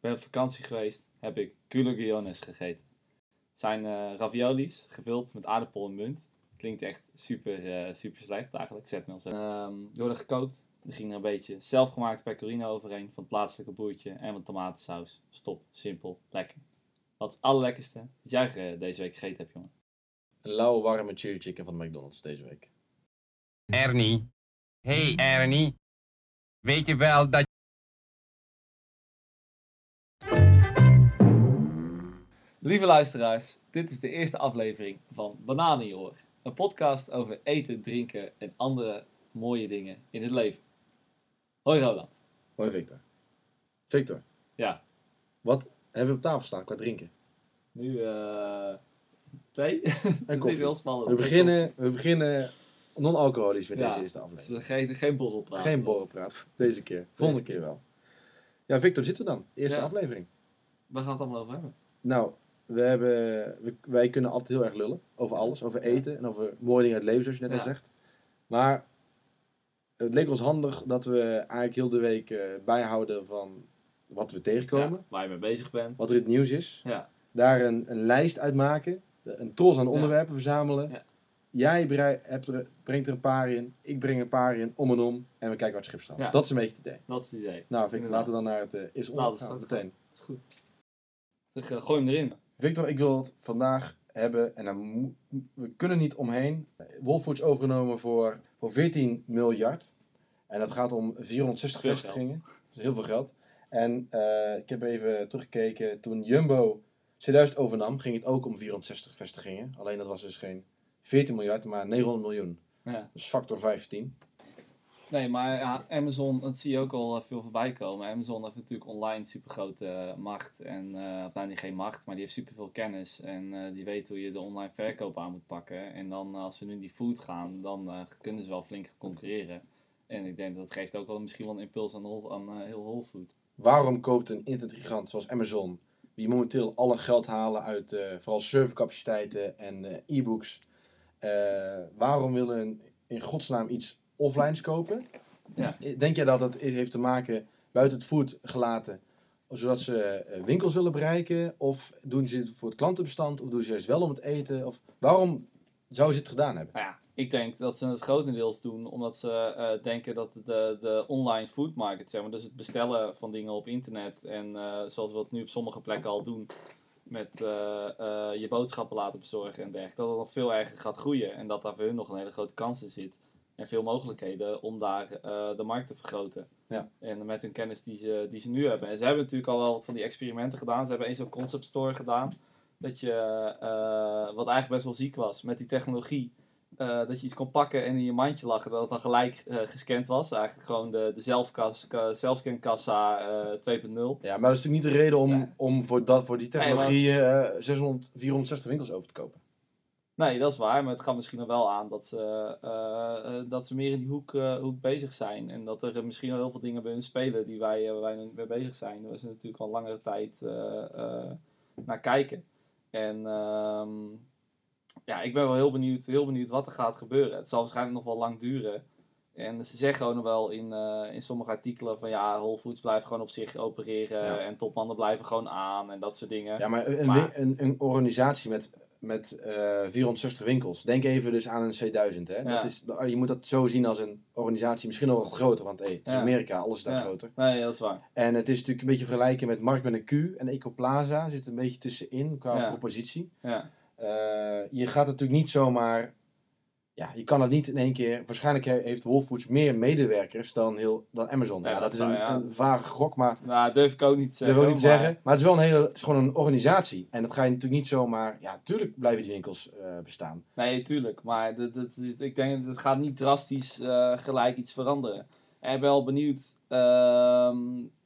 ben op vakantie geweest, heb ik culogiones gegeten. Het zijn eh, raviolis, gevuld met aardappel en munt. Klinkt echt super, eh, super slecht eigenlijk, zet me Ehm die worden gekookt. Er ging er een beetje zelfgemaakt pecorino overheen van het plaatselijke boertje en wat tomatensaus. Stop, simpel, lekker. Wat is het allerlekkerste dat jij deze week gegeten hebt, jongen? Een lauwe, warme chili chicken van de McDonald's deze week. Ernie. Hey Ernie. Weet je wel dat Lieve luisteraars, dit is de eerste aflevering van Bananenjoor. Een podcast over eten, drinken en andere mooie dingen in het leven. Hoi Roland. Hoi Victor. Victor, Ja, wat hebben we op tafel staan qua drinken? nu eh thee. Is koffie. heel spannend. We beginnen, we beginnen non-alcoholisch met Ja, deze eerste Het aflevering. is geen, geen borrelpraat. Geen borrelpraat deze keer. Volgende Deze keer wel. Ja, Victor, zitten we dan? Eerste Ja. aflevering. Waar gaan we het allemaal over hebben? Nou, we hebben, we- wij kunnen altijd heel erg lullen. Over alles. Over eten en over mooie dingen uit het leven, zoals je net Ja. al zegt. Maar het leek ons handig dat we eigenlijk heel de week eh, bijhouden van wat we tegenkomen. Ja, waar je mee bezig bent. Wat er in het nieuws is. Ja. Daar een, een lijst uit maken. Een tros aan onderwerpen verzamelen. Ja. Jij brei- hebt er, brengt er een paar in. Ik breng een paar in. Om en om. En we kijken wat het schip staat. Dat is een beetje het idee. Dat is het idee. Nou, Victor, laten we dan naar het eh Nou, is ook Meteen. Dat is goed. Zeg, eh, gooi hem erin. Victor, ik wil het vandaag hebben. En we kunnen niet omheen. Wolfoods overgenomen voor, voor 14 miljard. En dat gaat om 460 Veel vestigingen. Dat is heel veel geld. En eh, ik heb even teruggekeken. Toen Jumbo 2000 overnam, ging het ook om 460 vestigingen. Alleen dat was dus geen 14 miljard, maar 900 miljoen. Ja. Dus factor 15. Nee, maar ja, Amazon, dat zie je ook al eh, veel voorbij komen. Amazon heeft natuurlijk online super grote macht. En, eh of niet geen macht, maar die heeft super veel kennis. En eh, die weet hoe je de online verkoop aan moet pakken. En dan eh, als ze nu die food gaan, dan eh, kunnen ze wel flink concurreren. En ik denk dat het geeft ook wel misschien wel een impuls aan, aan eh, heel Whole Food. Waarom koopt een internetgigant zoals Amazon, die momenteel al een geld halen uit eh, vooral servercapaciteiten en eh, e-books, eh, waarom willen in godsnaam iets offlines kopen? Ja. Denk jij dat dat heeft te maken buiten het food gelaten, zodat ze eh, winkels willen bereiken? Of doen ze het voor het klantenbestand? Of doen ze juist wel om het eten? Of waarom zouden ze het gedaan hebben? Nou ja, ik denk dat ze het grotendeels doen omdat ze eh, denken dat de, de online food market, zeg maar, dus het bestellen van dingen op internet en eh, zoals we het nu op sommige plekken al doen, met je boodschappen laten bezorgen en dergelijke, dat het nog veel erger gaat groeien en dat daar voor hun nog een hele grote kans in zit. En veel mogelijkheden om daar eh, de markt te vergroten. Ja. En met hun kennis die ze, die ze nu hebben. En ze hebben natuurlijk al wel wat van die experimenten gedaan. Ze hebben eens zo'n concept store gedaan. Dat je, eh, wat eigenlijk best wel ziek was, met die technologie. eh, dat je iets kon pakken en in je mandje lag. en Dat het dan gelijk gescand was. Eigenlijk gewoon de, de zelfscankassa eh 2.0. Ja, maar dat is natuurlijk niet de reden om, Nee. om voor, dat, voor die technologie eh 600, 460 winkels over te kopen. Nee, dat is waar. Maar het gaat misschien nog wel aan dat ze, eh, eh, dat ze meer in die hoek, eh, hoek bezig zijn. En dat er misschien wel heel veel dingen bij hun spelen die wij, waar wij mee bezig zijn. Waar ze natuurlijk al langere tijd naar kijken. En ehm, ja, ik ben wel heel benieuwd, heel benieuwd wat er gaat gebeuren. Het zal waarschijnlijk nog wel lang duren. En ze zeggen ook nog wel in, in sommige artikelen van ja, Whole Foods blijft gewoon op zich opereren. Ja. En topmannen blijven gewoon aan en dat soort dingen. Ja, maar een, Maar- een, een organisatie met, met eh 460 winkels. Denk even dus aan een C1000. Hè? Ja. Dat is, je moet dat zo zien als een organisatie, misschien nog wat groter. Want hey, het is Ja. Amerika, alles is daar Ja. groter. Nee, dat is waar. En het is natuurlijk een beetje vergelijken met Markt met een Q en Ecoplaza. Zit een beetje tussenin qua propositie. Ja. Eh, je gaat natuurlijk niet zomaar... Ja, je kan het niet in één keer... Waarschijnlijk he- heeft Whole Foods meer medewerkers dan, heel, dan Amazon. Ja, Ja, dat dat is een, ja. een vage gok, maar Nou, durf ik ook niet zeggen. wil ik niet maar- zeggen. Maar het is wel een hele, het is gewoon een organisatie. En dat ga je natuurlijk niet zomaar. Ja, natuurlijk blijven die winkels eh, bestaan. Nee, tuurlijk. Maar dat, dat, ik denk dat het gaat niet drastisch eh, gelijk iets veranderen. En ik ben wel benieuwd ehm,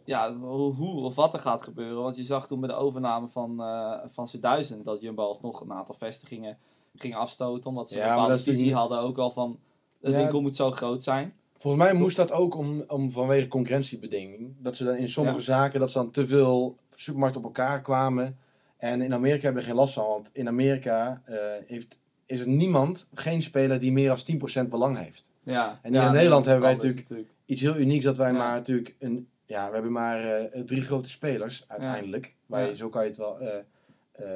ja, hoe, hoe of wat er gaat gebeuren. Want je zag toen bij de overname van, eh van C1000 dat Jumbo alsnog een aantal vestigingen ging afstoten. Omdat ze Ja, een bepaalde visie natuurlijk hadden ook al van de Ja. winkel moet zo groot zijn. Volgens mij moest dat ook om, om vanwege concurrentiebedinging. Dat ze dan in sommige Ja. zaken dat ze dan te veel supermarkten op elkaar kwamen. En in Amerika hebben we geen last van. Want in Amerika eh, heeft, is er niemand, geen speler die meer dan 10% belang heeft. Ja. En hier Ja, in Nederland hebben wij anders Iets heel unieks dat wij maar natuurlijk een ja, we hebben maar eh, drie grote spelers uiteindelijk. Waar je, zo kan je het wel, eh,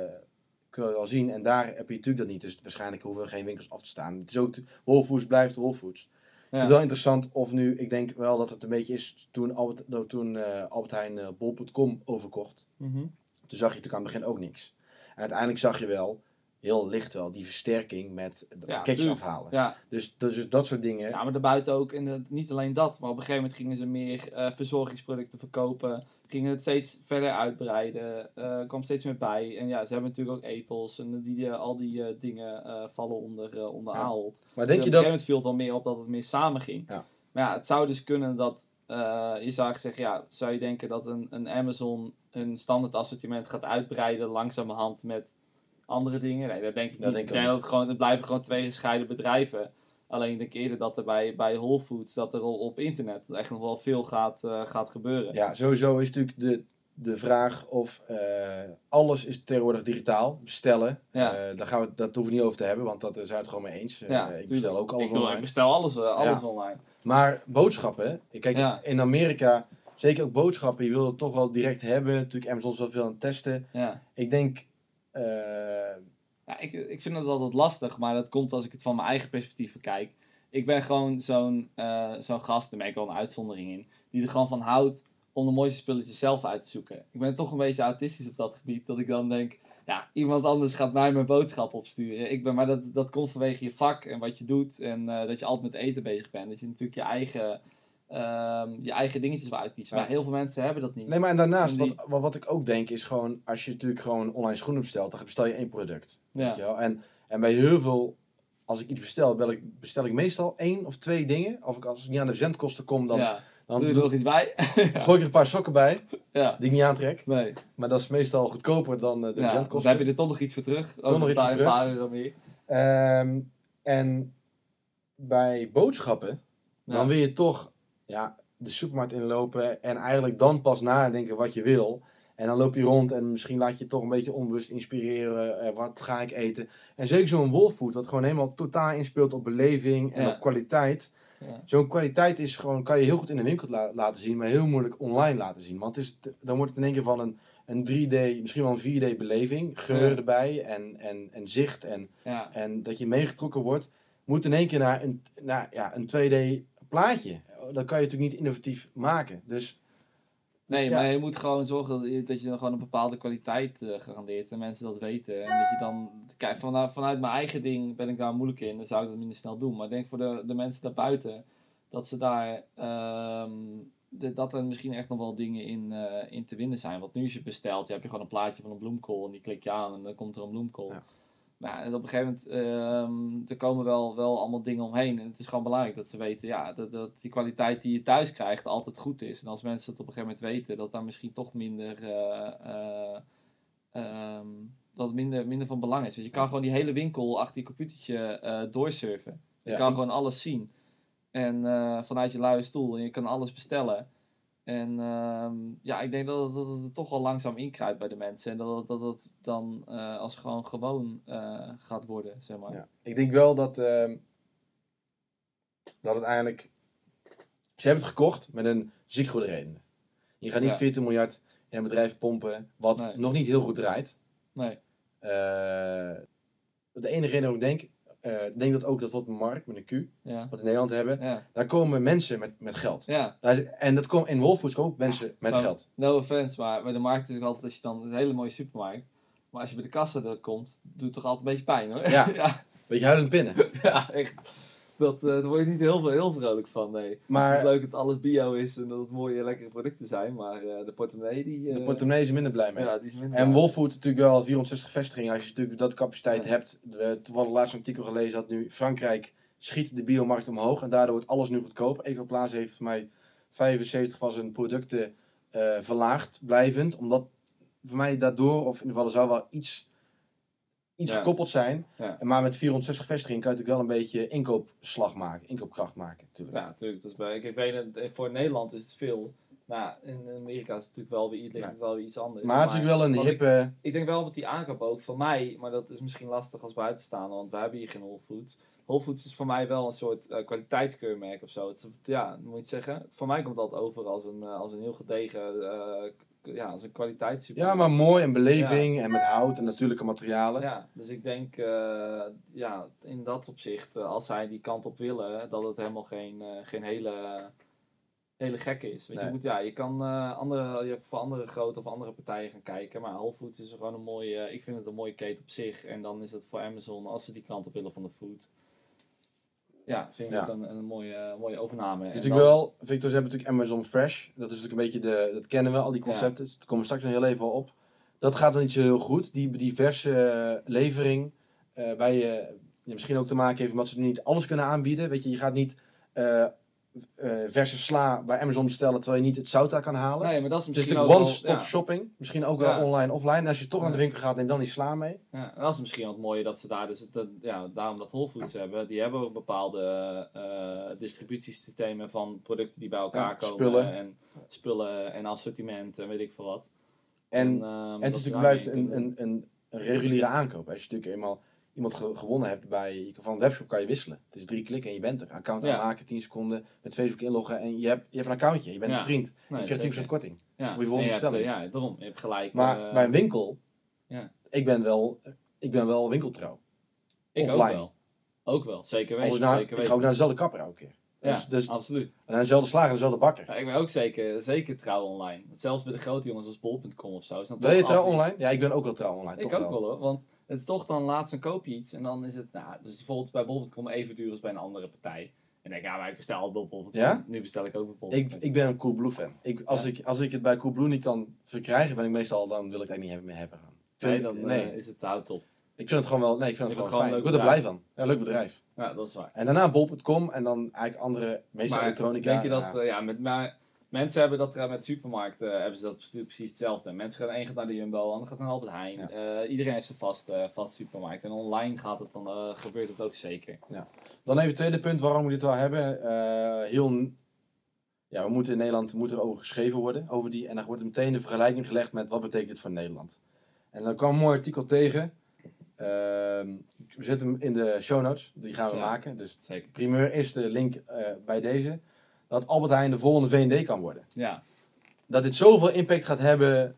kun je wel zien. En daar heb je natuurlijk dat niet. Dus waarschijnlijk hoeven er geen winkels af te staan. Het is ook, Whole Foods blijft Whole Foods. Ja. het wel interessant of nu, ik denk wel dat het een beetje is toen Albert, toen, eh, Albert Heijn eh, bol.com overkocht. Mhm. Toen zag je natuurlijk aan het begin ook niks. En uiteindelijk zag je wel, heel licht wel, die versterking met de Ja, afhalen. Ja, Dus, dus dat soort dingen. Ja, maar daarbuiten ook, en niet alleen dat, maar op een gegeven moment gingen ze meer eh, verzorgingsproducten verkopen, gingen het steeds verder uitbreiden, eh kwam steeds meer bij. En ja, ze hebben natuurlijk ook etels en die, al die eh, dingen vallen onder, onder Ja. Ahold. maar Dus denk je op een gegeven dat... moment viel het al meer op dat het meer samen ging. Ja. Maar ja, het zou dus kunnen dat, je zou zeggen, ja, zou je denken dat een, een Amazon hun standaard assortiment gaat uitbreiden langzamerhand met andere dingen? Nee, dat denk ik Dat niet. denk ik ik denk ook dat het, gewoon, het blijven gewoon twee gescheiden bedrijven. Alleen ik denk eerder dat er bij, bij Whole Foods, dat er op internet echt nog wel veel gaat, eh, gaat gebeuren. Ja, sowieso is natuurlijk de, de vraag of eh, alles is tegenwoordig digitaal. Bestellen. Ja. Eh, daar gaan we, dat hoeven we niet over te hebben, want dat zijn we het gewoon mee eens. Ja, ik tuurlijk. bestel ook alles ik, doe- ik online. bestel alles, alles Ja. online. Maar boodschappen, ik kijk Ja. in Amerika, zeker ook boodschappen, je wil het toch wel direct hebben. Natuurlijk Amazon is wel veel aan het testen. Ja. Ik denk, eh, Ja, ik, ik vind het altijd lastig, maar dat komt als ik het van mijn eigen perspectief bekijk. Ik ben gewoon zo'n eh, zo'n gast, daar ben ik wel een uitzondering in, die er gewoon van houdt om de mooiste spulletjes zelf uit te zoeken. Ik ben toch een beetje autistisch op dat gebied, dat ik dan denk, ja, iemand anders gaat mij mijn boodschap opsturen. Ik ben, maar dat, dat komt vanwege je vak en wat je doet en eh, dat je altijd met eten bezig bent. Dat je natuurlijk je eigen, ehm, je eigen dingetjes wil uitkiezen. Ja. Maar heel veel mensen hebben dat niet. nee, maar en daarnaast, En die- wat, wat, ik ook denk, is gewoon, als je natuurlijk gewoon online schoenen bestelt, dan bestel je één product. Ja. Weet je wel? En, en bij heel veel, als ik iets bestel, bestel ik, bestel ik meestal één of twee dingen. Of ik, als ik niet aan de verzendkosten kom, dan, ja. dan Doe je er nog iets bij? gooi ik er een paar sokken bij, ja. die ik niet aantrek. Nee. Maar dat is meestal goedkoper dan eh, de Ja, dan heb je er toch nog iets voor terug. Nog iets voor een paar euro meer. Ehm, en bij boodschappen, Ja. dan wil je toch ja, de supermarkt inlopen en eigenlijk dan pas nadenken wat je wil. En dan loop je rond en misschien laat je je toch een beetje onbewust inspireren. eh, wat ga ik eten? En zeker zo'n Wolfood, wat gewoon helemaal totaal inspeelt op beleving en Ja. op kwaliteit. Ja. Zo'n kwaliteit is gewoon, kan je heel goed in de winkel la- laten zien, maar heel moeilijk online laten zien. Want het is, dan wordt het in één keer van een, een 3D, misschien wel een 4D beleving. Geur Ja. erbij en, en, en zicht en en dat je meegetrokken wordt, moet in één keer naar een, naar, ja, een 2D plaatje. Dat kan je natuurlijk niet innovatief maken. Dus Nee, Ja. maar je moet gewoon zorgen dat je, dat je dan gewoon een bepaalde kwaliteit eh, garandeert. En mensen dat weten. En dat je dan... Kijk, vanuit, vanuit mijn eigen ding ben ik daar moeilijk in. Dan zou ik dat minder snel doen. Maar ik denk voor de, de mensen daarbuiten... Dat ze daar... ehm, de- dat er misschien echt nog wel dingen in, eh, in te winnen zijn. Want nu als je bestelt, je hebt je gewoon een plaatje van een bloemkool. En die klik je aan en dan komt er een bloemkool. Ja. En op een gegeven moment, ehm, er komen wel, wel allemaal dingen omheen. En het is gewoon belangrijk dat ze weten ja, dat, dat die kwaliteit die je thuis krijgt altijd goed is. En als mensen het op een gegeven moment weten, dat daar misschien toch minder, eh, eh, ehm, dat het minder, minder van belang is. Want je kan gewoon die hele winkel achter je computertje eh doorsurfen. Je Ja, kan gewoon alles zien. En vanuit je luie stoel. En je kan alles bestellen. En ehm, ja, ik denk dat het, dat het er toch wel langzaam inkruipt bij de mensen. En dat het, dat het dan eh, als gewoon gewoon eh, gaat worden, zeg maar. ja. ik denk wel dat, ehm, dat het eigenlijk... Ze hebben het gekocht met een ziek goede reden. Je gaat niet Ja. 14 miljard in een bedrijf pompen wat Nee. nog niet heel goed draait. Nee. Eh, de enige reden waarom ik denk... eh, ik denk dat ook dat wat markt met een Q, Ja. wat we in Nederland hebben, Ja. daar komen mensen met, met geld. ja. Daar is- En dat komt in Wolfoods komen ook mensen met gewoon- geld. No offense, maar bij de markt is het altijd als je dan een hele mooie supermarkt. Maar als je bij de kassa er komt, doet het toch altijd een beetje pijn hoor. Ja. ja, Beetje huilend pinnen. ja, echt. Dat, eh, daar word je niet heel, veel, heel vrolijk van, nee. Het is Maar leuk dat alles bio is en dat het mooie lekkere producten zijn, maar eh, de portemonnee die... eh, de portemonnee is er minder blij mee. Ja, die is minder. En Wolfood natuurlijk wel 460 vestigingen. Als je natuurlijk dat capaciteit Ja. hebt. We toevallig laatst een artikel gelezen dat nu Frankrijk schiet de biomarkt omhoog. En daardoor wordt alles nu goedkoper. Ecoplaza heeft voor mij 75 van zijn producten eh, verlaagd blijvend. Omdat voor mij daardoor, of in ieder geval er zou wel iets, iets Ja. gekoppeld zijn. Ja. Maar met 460 vestigingen kan je natuurlijk wel een beetje inkoopslag maken. Inkoopkracht maken natuurlijk. Ja, natuurlijk. Dat is bij, kijk, weet je, voor Nederland is het veel. Maar ja, in Amerika is het natuurlijk wel weer, ligt Ja. het wel weer iets anders. Maar het is natuurlijk wel een wat ik- hippe... Ik denk wel met die aankoop ook voor mij, maar dat is misschien lastig als buitenstaander, want wij hebben hier geen Whole Foods. Whole Foods is voor mij wel een soort eh, kwaliteitskeurmerk of zo. Het is, ja, moet je het zeggen. Het, voor mij komt dat over als een, eh, als een heel gedegen, eh, ja, als een kwaliteitssuper. Ja, maar mooi en beleving en met hout en natuurlijke materialen. Ja, dus ik denk, eh, ja, in dat opzicht, eh, als zij die kant op willen, dat het helemaal geen, eh, geen hele, hele gekke is. Weet je, Nee. je, moet, ja, je kan andere, je voor andere grote of andere partijen gaan kijken, maar Whole Foods is gewoon een mooie, ik vind het een mooie keten op zich. En dan is het voor Amazon, als ze die kant op willen van de food, ja, vind ik Ja. een, een mooie, mooie overname. Het is En natuurlijk dan- wel, Victor, ze hebben natuurlijk Amazon Fresh. Dat is natuurlijk een beetje de, dat kennen we, al die concepten. Dus Daar komen we straks nog heel even op. Dat gaat nog niet zo heel goed. Die, die verse eh, levering, waar je ja, misschien ook te maken heeft omdat ze niet alles kunnen aanbieden. Weet je, je gaat niet eh, eh, verse sla bij Amazon bestellen terwijl je niet het zout daar kan halen. Nee, maar dat is het is misschien natuurlijk ook wel- one-stop ja. shopping. Misschien ook Ja. wel online, offline. En als je toch naar de Ja. winkel gaat, neem dan die sla mee. Ja, en dat is misschien wat mooier dat ze daar dus, het, ja, daarom dat Whole Foods hebben. Die hebben ook bepaalde eh, distributiesystemen van producten die bij elkaar Ja, komen. spullen. En spullen en assortiment en weet ik veel wat. En, ehm, En dat het is natuurlijk blijft een, een, een, een reguliere aankoop. Als je natuurlijk eenmaal iemand ge- gewonnen hebt bij je- van een webshop kan je wisselen. Het is drie klikken en je bent er. Account Ja. aanmaken, 10 seconden, met Facebook inloggen en je hebt, je hebt een accountje. Je bent een vriend. Nee, je krijgt 10% zeker. korting. Ja, Moet je volgende en hebt, bestelling. eh, ja, daarom. Je hebt gelijk. Maar eh, bij een winkel, ja. ik, ben wel, ik ben wel winkeltrouw. ik ook offline. wel. Ook wel, zeker weten. naar, zeker ik ga ook naar dezelfde kapper elke keer. ja, Dus, dus, en absoluut. naar dezelfde slager, dezelfde bakker. Ja, ik ben ook zeker, zeker trouw online. Zelfs bij de grote jongens als bol.com of zo. Is dan Ben je trouw online? Ja, ik ben ook wel trouw online. Ik ook wel hoor, want het is toch dan laatst een koop je iets en dan is het, nou, dus bijvoorbeeld bij bol.com even duur als bij een andere partij. En dan denk ik, ja, maar ik bestel al bij bol.com. Ja? Nu bestel ik ook bij bol.com. Ik, ik ben een Coolblue fan. Ik, als, Ja. ik, als ik het bij Coolblue niet kan verkrijgen, ben ik meestal, dan wil ik het eigenlijk niet meer hebben nee, dan nee. eh, is het hout op. Ik vind het gewoon wel, nee, ik vind het vindt gewoon het fijn. Ik word er blij van. Ja, leuk bedrijf. Ja, dat is waar. En daarna bol.com en dan eigenlijk andere, meestal elektronica. denk je dat, ja. eh, ja, met, maar mensen hebben dat met supermarkten, eh, hebben ze dat precies, hetzelfde. Mensen gaan, één gaat naar de Jumbo, ander gaat naar Albert Heijn. Ja. Eh, iedereen heeft zijn vast, vast supermarkt. En online gaat het dan, gebeurt het ook zeker. Dan even het tweede punt waarom we dit wel hebben. Heel, ja, we moeten in Nederland moet er over geschreven worden. Over die, en dan wordt er meteen de vergelijking gelegd met wat betekent dit voor Nederland. En dan kwam een mooi artikel tegen. Ehm, we zetten hem in de show notes. Die gaan we Ja. maken. Dus Zeker. primeur is de link bij deze. Dat Albert Heijn de volgende V&D kan worden. Ja, Dat dit zoveel impact gaat hebben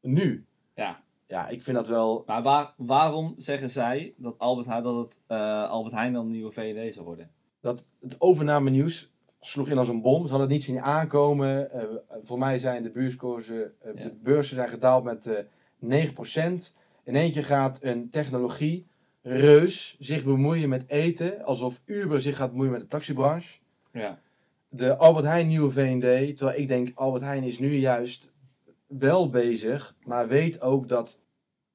nu. ja. Ja, ik vind dat wel... Maar waar, waarom zeggen zij dat Albert Heijn, dat het, eh, Albert Heijn dan een nieuwe VND zou worden? dat het overname-nieuws sloeg in als een bom. Ze hadden het niet zien aankomen. Eh, voor mij zijn de beurskoersen, eh, Ja. de beurzen zijn gedaald met eh 9%. In één keer gaat een technologie reus zich bemoeien met eten, alsof Uber zich gaat bemoeien met de taxibranche. Ja. De Albert Heijn nieuwe V&D, terwijl ik denk Albert Heijn is nu juist wel bezig, maar weet ook dat,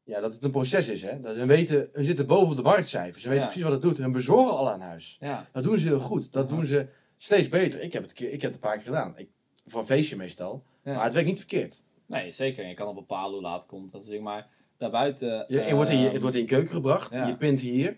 ja, dat het een proces is. Hè? Dat hun, weten, hun zitten boven de marktcijfers, ze weten Ja. precies wat het doet. Hun bezorgen al aan huis. Ja. Dat doen ze heel goed. Dat Ja. doen ze steeds beter. Ik heb het, ik heb het een paar keer gedaan. Ik, voor een feestje meestal. Ja. Maar het werkt niet verkeerd. Nee, zeker. Je kan op bepalen hoe laat het komt. Dat is, zeg maar daarbuiten. Je, het, wordt in je, ehm, het wordt in je keuken gebracht. ja. Je pint hier.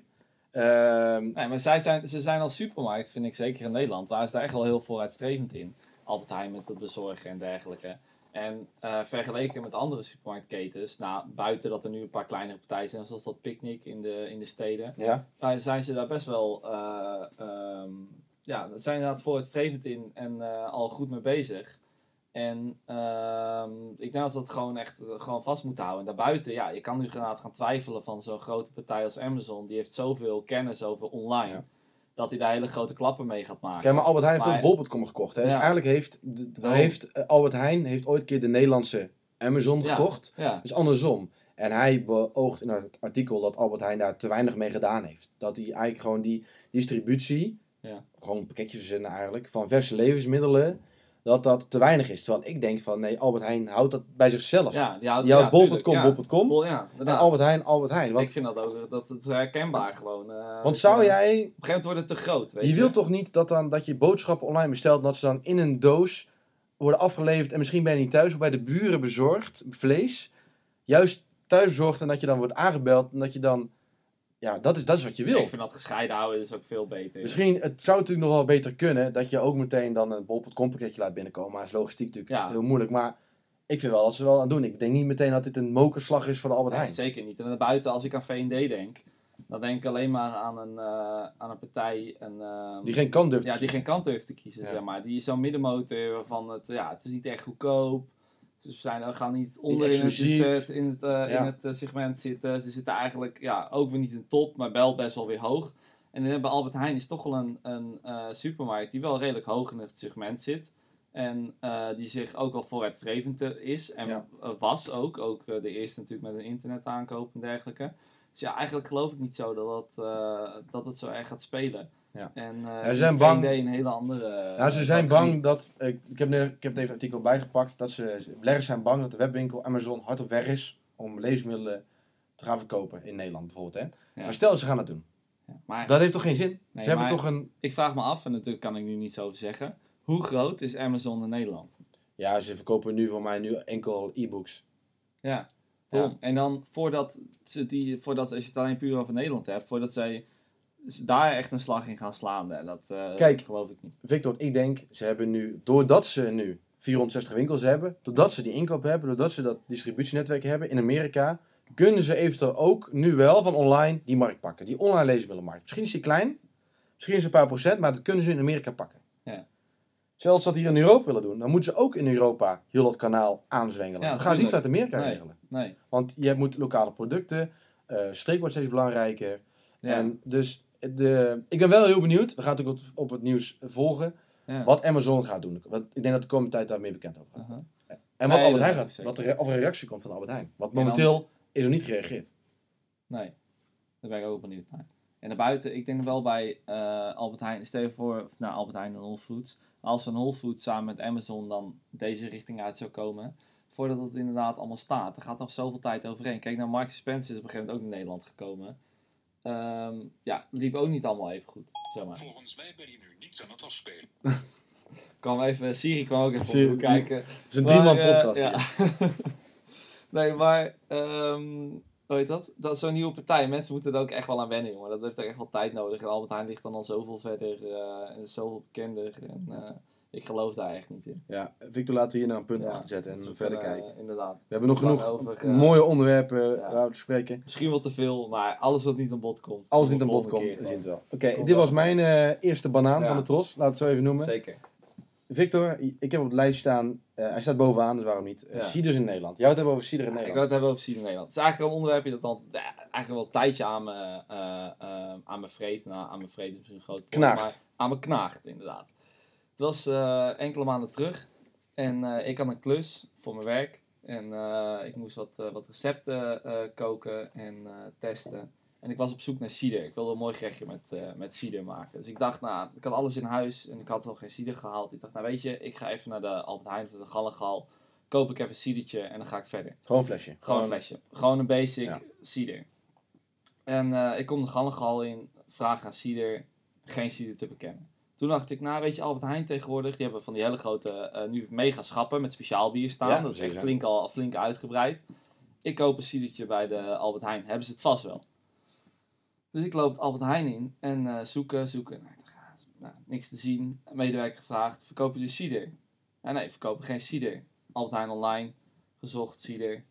Ehm, Nee, maar zij zijn, ze zijn als supermarkt, vind ik zeker in Nederland, waar is daar echt wel heel vooruitstrevend in. Albert Heijn met het bezorgen en dergelijke. En eh, vergeleken met andere supermarktketens, nou, buiten dat er nu een paar kleinere partijen zijn, zoals dat Picnic in de, in de steden, ja. daar zijn ze daar best wel, ehm, ja, daar zijn inderdaad vooruitstrevend in en eh, al goed mee bezig. En ehm, ik denk dat we dat gewoon echt eh, gewoon vast moeten houden. En daarbuiten, ja, je kan nu inderdaad gaan twijfelen van zo'n grote partij als Amazon. Die heeft zoveel kennis over online. Ja. Dat hij daar hele grote klappen mee gaat maken. Kijk, maar Albert Heijn heeft Maar- ook bol.com gekocht. Hè? Dus eigenlijk heeft, de- Daarom. heeft eh, Albert Heijn heeft ooit een keer de Nederlandse Amazon Ja. gekocht. Dus andersom. En hij beoogt in het artikel dat Albert Heijn daar te weinig mee gedaan heeft. Dat hij eigenlijk gewoon die distributie, Ja. gewoon pakketjes verzinnen eigenlijk, van verse levensmiddelen, dat dat te weinig is. Terwijl ik denk van, nee, Albert Heijn houdt dat bij zichzelf. ja, die houdt- Die bol.com, ja. bol.com. Bol, ja, En. Albert Heijn, Albert Heijn. Want, Ik vind dat ook, dat het herkenbaar gewoon. eh, want zou Op jij, een gegeven moment wordt het te groot, weet je. je wilt toch niet dat, dan, dat je boodschappen online bestelt, dat ze dan in een doos worden afgeleverd en misschien ben je niet thuis of bij de buren bezorgd, vlees, juist thuis bezorgd en dat je dan wordt aangebeld en dat je dan ja, dat is, dat is wat je wil. Ik vind dat gescheiden houden is ook veel beter. Misschien, het zou natuurlijk nog wel beter kunnen dat je ook meteen dan een bol.com pakketje laat binnenkomen. Maar is logistiek natuurlijk Ja. heel moeilijk. Maar ik vind wel dat ze wel aan doen. Ik denk niet meteen dat dit een mokerslag is voor de Albert Nee, Heijn. zeker niet. En daarbuiten, als ik aan V&D denk, dan denk ik alleen maar aan een, eh, aan een partij... Een, ehm, Die geen kant durft ja, te die geen kant durft te kiezen, Ja. zeg maar. Die is zo'n middenmotor waarvan het, ja, het is niet echt goedkoop. Dus we, zijn, we gaan niet onder in het, dessert, in het, eh, Ja. in het eh, segment zitten. Ze zitten eigenlijk ja, ook weer niet in top, maar wel best wel weer hoog. En dan hebben Albert Heijn is toch wel een, een eh, supermarkt die wel redelijk hoog in het segment zit. En die zich ook al vooruitstrevend is en Ja. was ook. Ook de eerste natuurlijk met een internetaankoop en dergelijke. Dus ja, eigenlijk geloof ik niet zo dat, dat, dat het zo erg gaat spelen. Ja. En eh ze zijn bang- een hele andere... Nou, ze zijn categorie. bang dat. Ik, ik, heb, nu- ik heb even een artikel bijgepakt. Dat ze. Beleggers zijn bang dat de webwinkel Amazon hard op weg is om levensmiddelen te gaan verkopen in Nederland bijvoorbeeld. Hè? Ja. Maar stel ze gaan dat doen. Ja, Maar Dat heeft toch geen zin? Nee, ze hebben toch een. ik vraag me af, en natuurlijk kan ik nu niet zo zeggen. Hoe groot is Amazon in Nederland? Ja, ze verkopen nu voor mij nu enkel e-books. Ja. Ja. En dan voordat ze die, voordat als je het alleen puur over Nederland hebt, voordat zij daar echt een slag in gaan slaan, hè, dat, eh, Kijk. dat geloof ik niet. Victor, ik denk, ze hebben nu, doordat ze nu 460 winkels hebben, doordat ze die inkoop hebben, doordat ze dat distributienetwerk hebben in Amerika, kunnen ze eventueel ook nu wel van online die markt pakken. Die online leesmiddelenmarkt. Misschien is die klein, misschien is het een paar procent, maar dat kunnen ze in Amerika pakken. Ja. Stel dat ze dat hier in Europa willen doen, dan moeten ze ook in Europa heel dat kanaal aanzwengelen. Ja, dat gaat niet uit Amerika Nee. regelen. Nee. Want je moet lokale producten, eh streek wordt steeds belangrijker. Ja. En dus de, ik ben wel heel benieuwd, we gaan natuurlijk op, op het nieuws volgen, ja. wat Amazon gaat doen. Want ik denk dat de komende tijd daar meer bekend over gaat. En wat Nee, Albert Heijn gaat, zeker. wat er, of er een reactie komt van Albert Heijn. Want dan- momenteel is er niet gereageerd. Nee, daar ben ik ook benieuwd naar. En daarbuiten, ik denk wel bij eh, Albert Heijn, stel je voor, nou Albert Heijn en Whole Foods. Als een Whole Foods samen met Amazon dan deze richting uit zou komen, voordat het inderdaad allemaal staat, er gaat nog zoveel tijd overheen. Kijk, naar Marks Spencer is op een gegeven moment ook in Nederland gekomen. Ehm, ja, liep ook niet allemaal even goed, zeg maar. Volgens mij ben je nu niets aan het afspelen. Kwam even, Siri kwam ook even Siri- kijken. Het is een drieman eh, podcast. ja. nee, maar ehm hoe heet dat? Dat is zo'n nieuwe partij. Mensen moeten er ook echt wel aan wennen, jongen. Dat heeft echt wel tijd nodig. En Albert Heijn ligt dan al zoveel verder eh, en is zoveel bekender. En eh, ik geloof daar echt niet in. Ja, Victor, laten we hier nou een punt Ja, achter zetten en verder kijken. eh, inderdaad. We hebben nog genoeg over, eh, mooie onderwerpen ja. waar we te spreken. Misschien wel te veel, maar alles wat niet aan bod komt. We niet aan bod komt, we zien het wel. Oké, dit was mijn eh, eerste banaan Ja. van de tros. Laat het zo even noemen. Zeker. Victor, ik heb op het lijstje staan, eh, hij staat bovenaan, dus waarom niet? Ciders in Nederland. Jij het hebben over cider in Ik wil Nederland. het hebben over Cider Nederland. Het is eigenlijk een onderwerpje dat dan eigenlijk wel een tijdje aan me, eh, eh, aan me vreet. Nou, aan me vreet is misschien een groot Knaagt. maar aan me knaagt, inderdaad. Het was eh, enkele maanden terug en eh, ik had een klus voor mijn werk. En eh, ik moest wat, wat recepten koken en testen. En ik was op zoek naar cider. Ik wilde een mooi gerechtje met, met cider maken. Dus ik dacht, nou, ik had alles in huis en ik had nog geen cider gehaald. Ik dacht, nou weet je, ik ga even naar de Albert Heijn of de Gallengal. Koop ik even een cidertje en dan ga ik verder. Gewoon een flesje. Gewoon een flesje. Gewoon een basic Ja. cider. En ik kom de Gallengal in, vraag aan cider, geen cider te bekennen. Toen dacht ik, nou weet je, Albert Heijn tegenwoordig, die hebben van die hele grote, eh, nu mega schappen met speciaal bier staan. Ja, dat is echt flink, al, flink uitgebreid. Ik koop een cidertje bij de Albert Heijn, hebben ze het vast wel. Dus ik loop het Albert Heijn in en eh, zoeken, zoeken. Nou, nou, niks te zien. Medewerker gevraagd, verkopen jullie cider? Ja, nee, verkopen geen cider. Albert Heijn online, gezocht cider,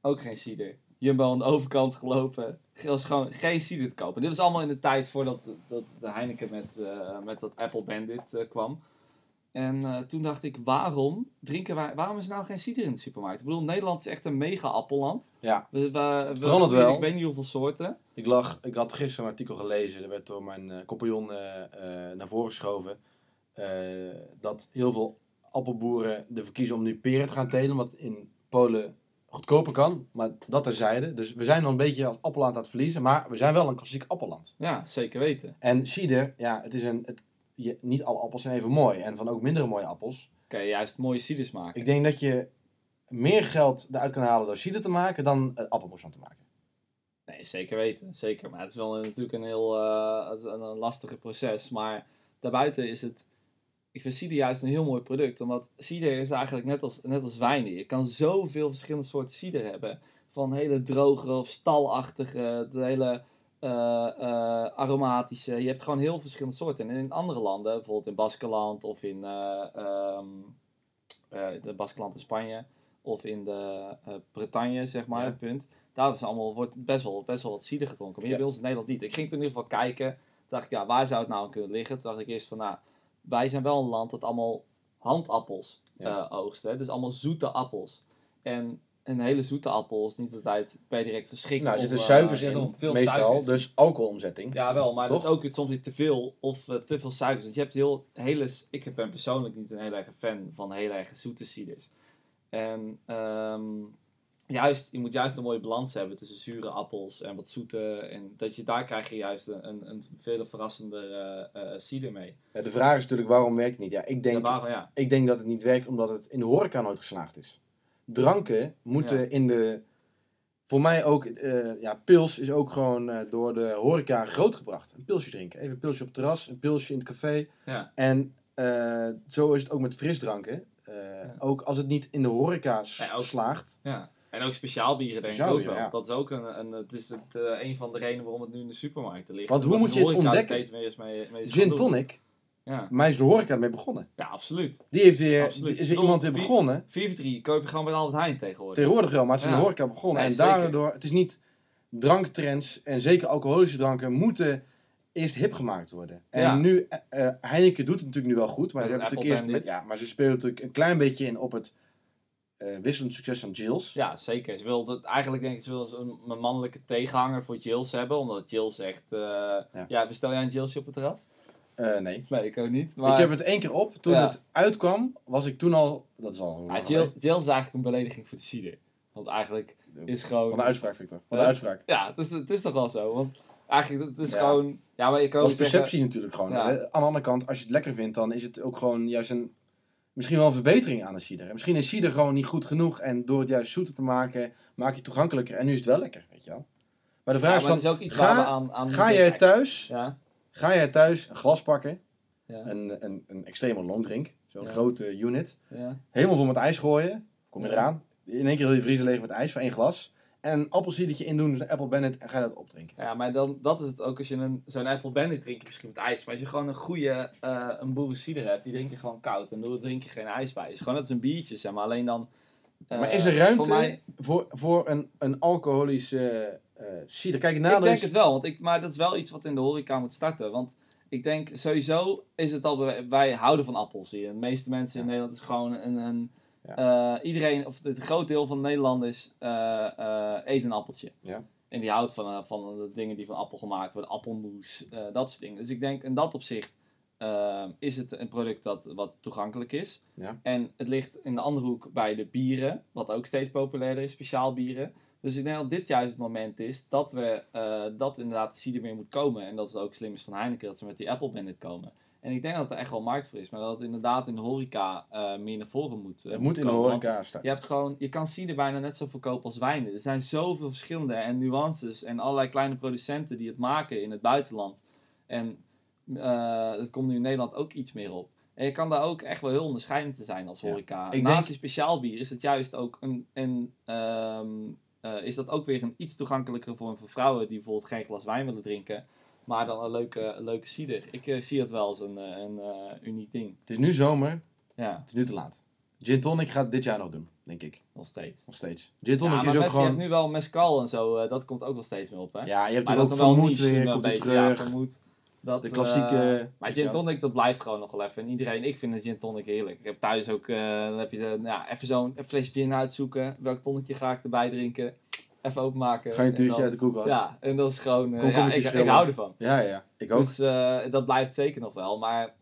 ook geen cider. Jumbo aan de overkant gelopen. Was gewoon geen cider te kopen. Dit was allemaal in de tijd voordat dat de Heineken met, eh, met dat Apple Bandit eh, kwam. En eh, toen dacht ik, waarom drinken wij, waarom is er nou geen cider in de supermarkt? Ik bedoel, Nederland is echt een mega appelland. Ja. We, we, we verandert wel. Ik weet niet hoeveel soorten. Ik, lag, ik had gisteren een artikel gelezen, er werd door mijn compagnon naar voren geschoven, dat heel veel appelboeren ervoor kiezen om nu peren te gaan telen, wat in Polen goedkoper kan, maar dat terzijde. Dus we zijn nog een beetje als appelland aan het verliezen, maar we zijn wel een klassiek appelland. Ja, zeker weten. En cider, ja, het is een, het, je, niet alle appels zijn even mooi, en van ook mindere mooie appels. Kan je juist mooie ciders maken. Ik denk dat je meer geld eruit kan halen door cider te maken dan uh, appelmoes van te maken. Nee, zeker weten. Zeker. Maar het is wel natuurlijk een heel eh, het is een, een lastige proces. Maar daarbuiten is het... Ik vind cider juist een heel mooi product. Omdat cider is eigenlijk net als, net als wijn. Je kan zoveel verschillende soorten cider hebben. Van hele droge of stalachtige, de hele eh, eh, aromatische. Je hebt gewoon heel verschillende soorten. En in andere landen, bijvoorbeeld in Baskeland of in eh, de Baskeland in Spanje of in de Bretagne, zeg maar, Ja. het punt. Daar is allemaal, wordt best wel, best wel wat cider gedronken. Maar hier Ja. bij ons in Nederland niet. Ik ging toen in ieder geval kijken. Toen dacht ik, ja, waar zou het nou kunnen liggen? Toen dacht ik eerst van, nou, wij zijn wel een land dat allemaal handappels Ja. eh, oogst. Hè? Dus allemaal zoete appels. En een hele zoete appel is niet altijd per direct geschikt. Nou, er zitten eh, suikers ja, in, veel meestal. suikers. Dus alcoholomzetting. Ja, wel, maar dat is ook soms weer te veel of eh, te veel suikers. Want je hebt heel, hele, ik ben persoonlijk niet een heel erg fan van heel erg zoete ciders. En ehm, juist, je moet juist een mooie balans hebben tussen zure appels en wat zoete. En dat je, daar krijg je juist een, een, een veel verrassender eh, cider mee. Ja, de vraag is natuurlijk waarom werkt het niet? Ja, ik denk, Ja, waarom, ja. ik denk dat het niet werkt omdat het in de horeca nooit geslaagd is. Dranken moeten in de... Voor mij ook, eh, ja, pils is ook gewoon door de horeca grootgebracht. Een pilsje drinken. Even een pilsje op het terras, een pilsje in het café. Ja. En zo is het ook met frisdranken. Ook als het niet in de horeca slaagt. Ja. En ook speciaal bieren denk ik ook wel. ja. Dat is ook een, een, het is het, eh, een van de redenen waarom het nu in de supermarkten ligt. Want hoe moet je het ontdekken? steeds mee, mee Gin tonic, Ja. mij is de horeca ermee begonnen. ja, absoluut. Die heeft weer, Absoluut. is iemand weer begonnen. 4 koop je gewoon bij Albert Heijn tegenwoordig. Tegenwoordig wel, maar het is de horeca begonnen. Nee, en zeker. daardoor, het is niet dranktrends en zeker alcoholische dranken moeten eerst hip gemaakt worden. En Ja. nu, eh, eh, Heineken doet het natuurlijk nu wel goed, maar, Met ze natuurlijk eerst met, ja, maar ze spelen natuurlijk een klein beetje in op het eh, wisselend succes van Jills. Ja, zeker. Ze wilde, eigenlijk denk ik, ze wil ze een, een mannelijke tegenhanger voor Jills hebben. Omdat Jills echt... eh, ja. bestel jij een Jillsje op het terras? Eh, nee. Nee, ik ook niet. Maar Ik heb het één keer op. Toen Ja. het uitkwam, was ik toen al... Dat is al... ja, Jill. Jills is eigenlijk een belediging voor de cider. Want eigenlijk is gewoon... Wat een uitspraak, Victor. Wat een uitspraak. Ja, het is, het is toch wel zo. Want eigenlijk, het is gewoon... Ja, maar je kan zeggen... perceptie natuurlijk gewoon. Aan de andere kant, als je het lekker vindt, dan is het ook gewoon juist een... Misschien wel een verbetering aan de cider. En Misschien is cider gewoon niet goed genoeg. En door het juist zoeter te maken, maak je het toegankelijker. En nu is het wel lekker, weet je wel. Maar de Ja, vraag maar is ook iets ga- waar we aan, aan ga jij thuis, Ja, ga jij thuis een glas pakken, ja, een, een, een extreme longdrink, zo'n grote unit, ja. helemaal vol met ijs gooien, kom je eraan, in één keer wil je vriezer leeg met ijs voor één glas, een appelsiedertje in doen, een Apple Bennett, en ga je dat opdrinken. Ja, maar dan, dat is het ook als je een, zo'n Apple Bandit drink je misschien met ijs. Maar als je gewoon een goede eh een boerencider hebt, die drink je gewoon koud. En daar drink je geen ijs bij. Het is gewoon net als een biertje, zeg maar. Alleen dan... eh, maar is er ruimte Voor mij, voor, voor een, een alcoholische eh cider? Kijk, ik denk is- het wel, want ik, maar dat is wel iets wat in de horeca moet starten. Want ik denk sowieso is het al, wij houden van appels hier. De meeste mensen in Nederland is gewoon een, een eh, iedereen, of het groot deel van de Nederlanders eh eh eet een appeltje. Ja. En die houdt van, van de dingen die van appel gemaakt worden, appelmoes, dat soort dingen. Dus ik denk in dat opzicht is het een product dat wat toegankelijk is. Ja. En het ligt in de andere hoek bij de bieren, wat ook steeds populairder is, speciaal bieren. Dus ik denk dat dit juist het moment is dat we dat inderdaad de cider weer moet komen. En dat het ook slim is van Heineken dat ze met die Apple Bandit komen. En ik denk dat er echt wel markt voor is, maar dat het inderdaad in de horeca eh, meer naar voren moet. eh, het moet in de komen. Want horeca staan. Je hebt gewoon, je kan cider bijna net zo verkopen als wijnen. Er zijn zoveel verschillende en nuances en allerlei kleine producenten die het maken in het buitenland. En eh het komt nu in Nederland ook iets meer op. En je kan daar ook echt wel heel onderscheidend te zijn als Ja. horeca. Ik Naast denk- speciaal bier is het juist ook een, een ehm, eh, is dat ook weer een iets toegankelijkere vorm voor vrouwen die bijvoorbeeld geen glas wijn willen drinken. Maar dan een leuke, een leuke cider. Ik eh, zie het wel als een, eh, een eh, uniek ding. Het is nu zomer, Ja, het is nu te laat. Gin tonic gaat dit jaar nog doen, denk ik. nog steeds. Nog steeds. Gin Ja, tonic maar is ook mensen, je gewoon... hebt nu wel mescal en zo, dat komt ook wel steeds meer op, hè? Ja, je hebt maar er ook vermoed weer, komt beetje, ja, terug. vermoed. Dat, De klassieke- maar gin tonic, dat blijft gewoon nog wel even. En iedereen, ik vind het gin tonic heerlijk. Ik heb thuis ook, dan heb je de, ja, even zo'n flesje gin uitzoeken. Welk tonickje ga ik erbij drinken? Even openmaken. Ga je een en tuurtje dan- uit de koelkast. Ja, en dat is gewoon, eh, ja, ik, ik hou ervan. ja, ja. Ik ook. Dus eh, dat blijft zeker nog wel. Maar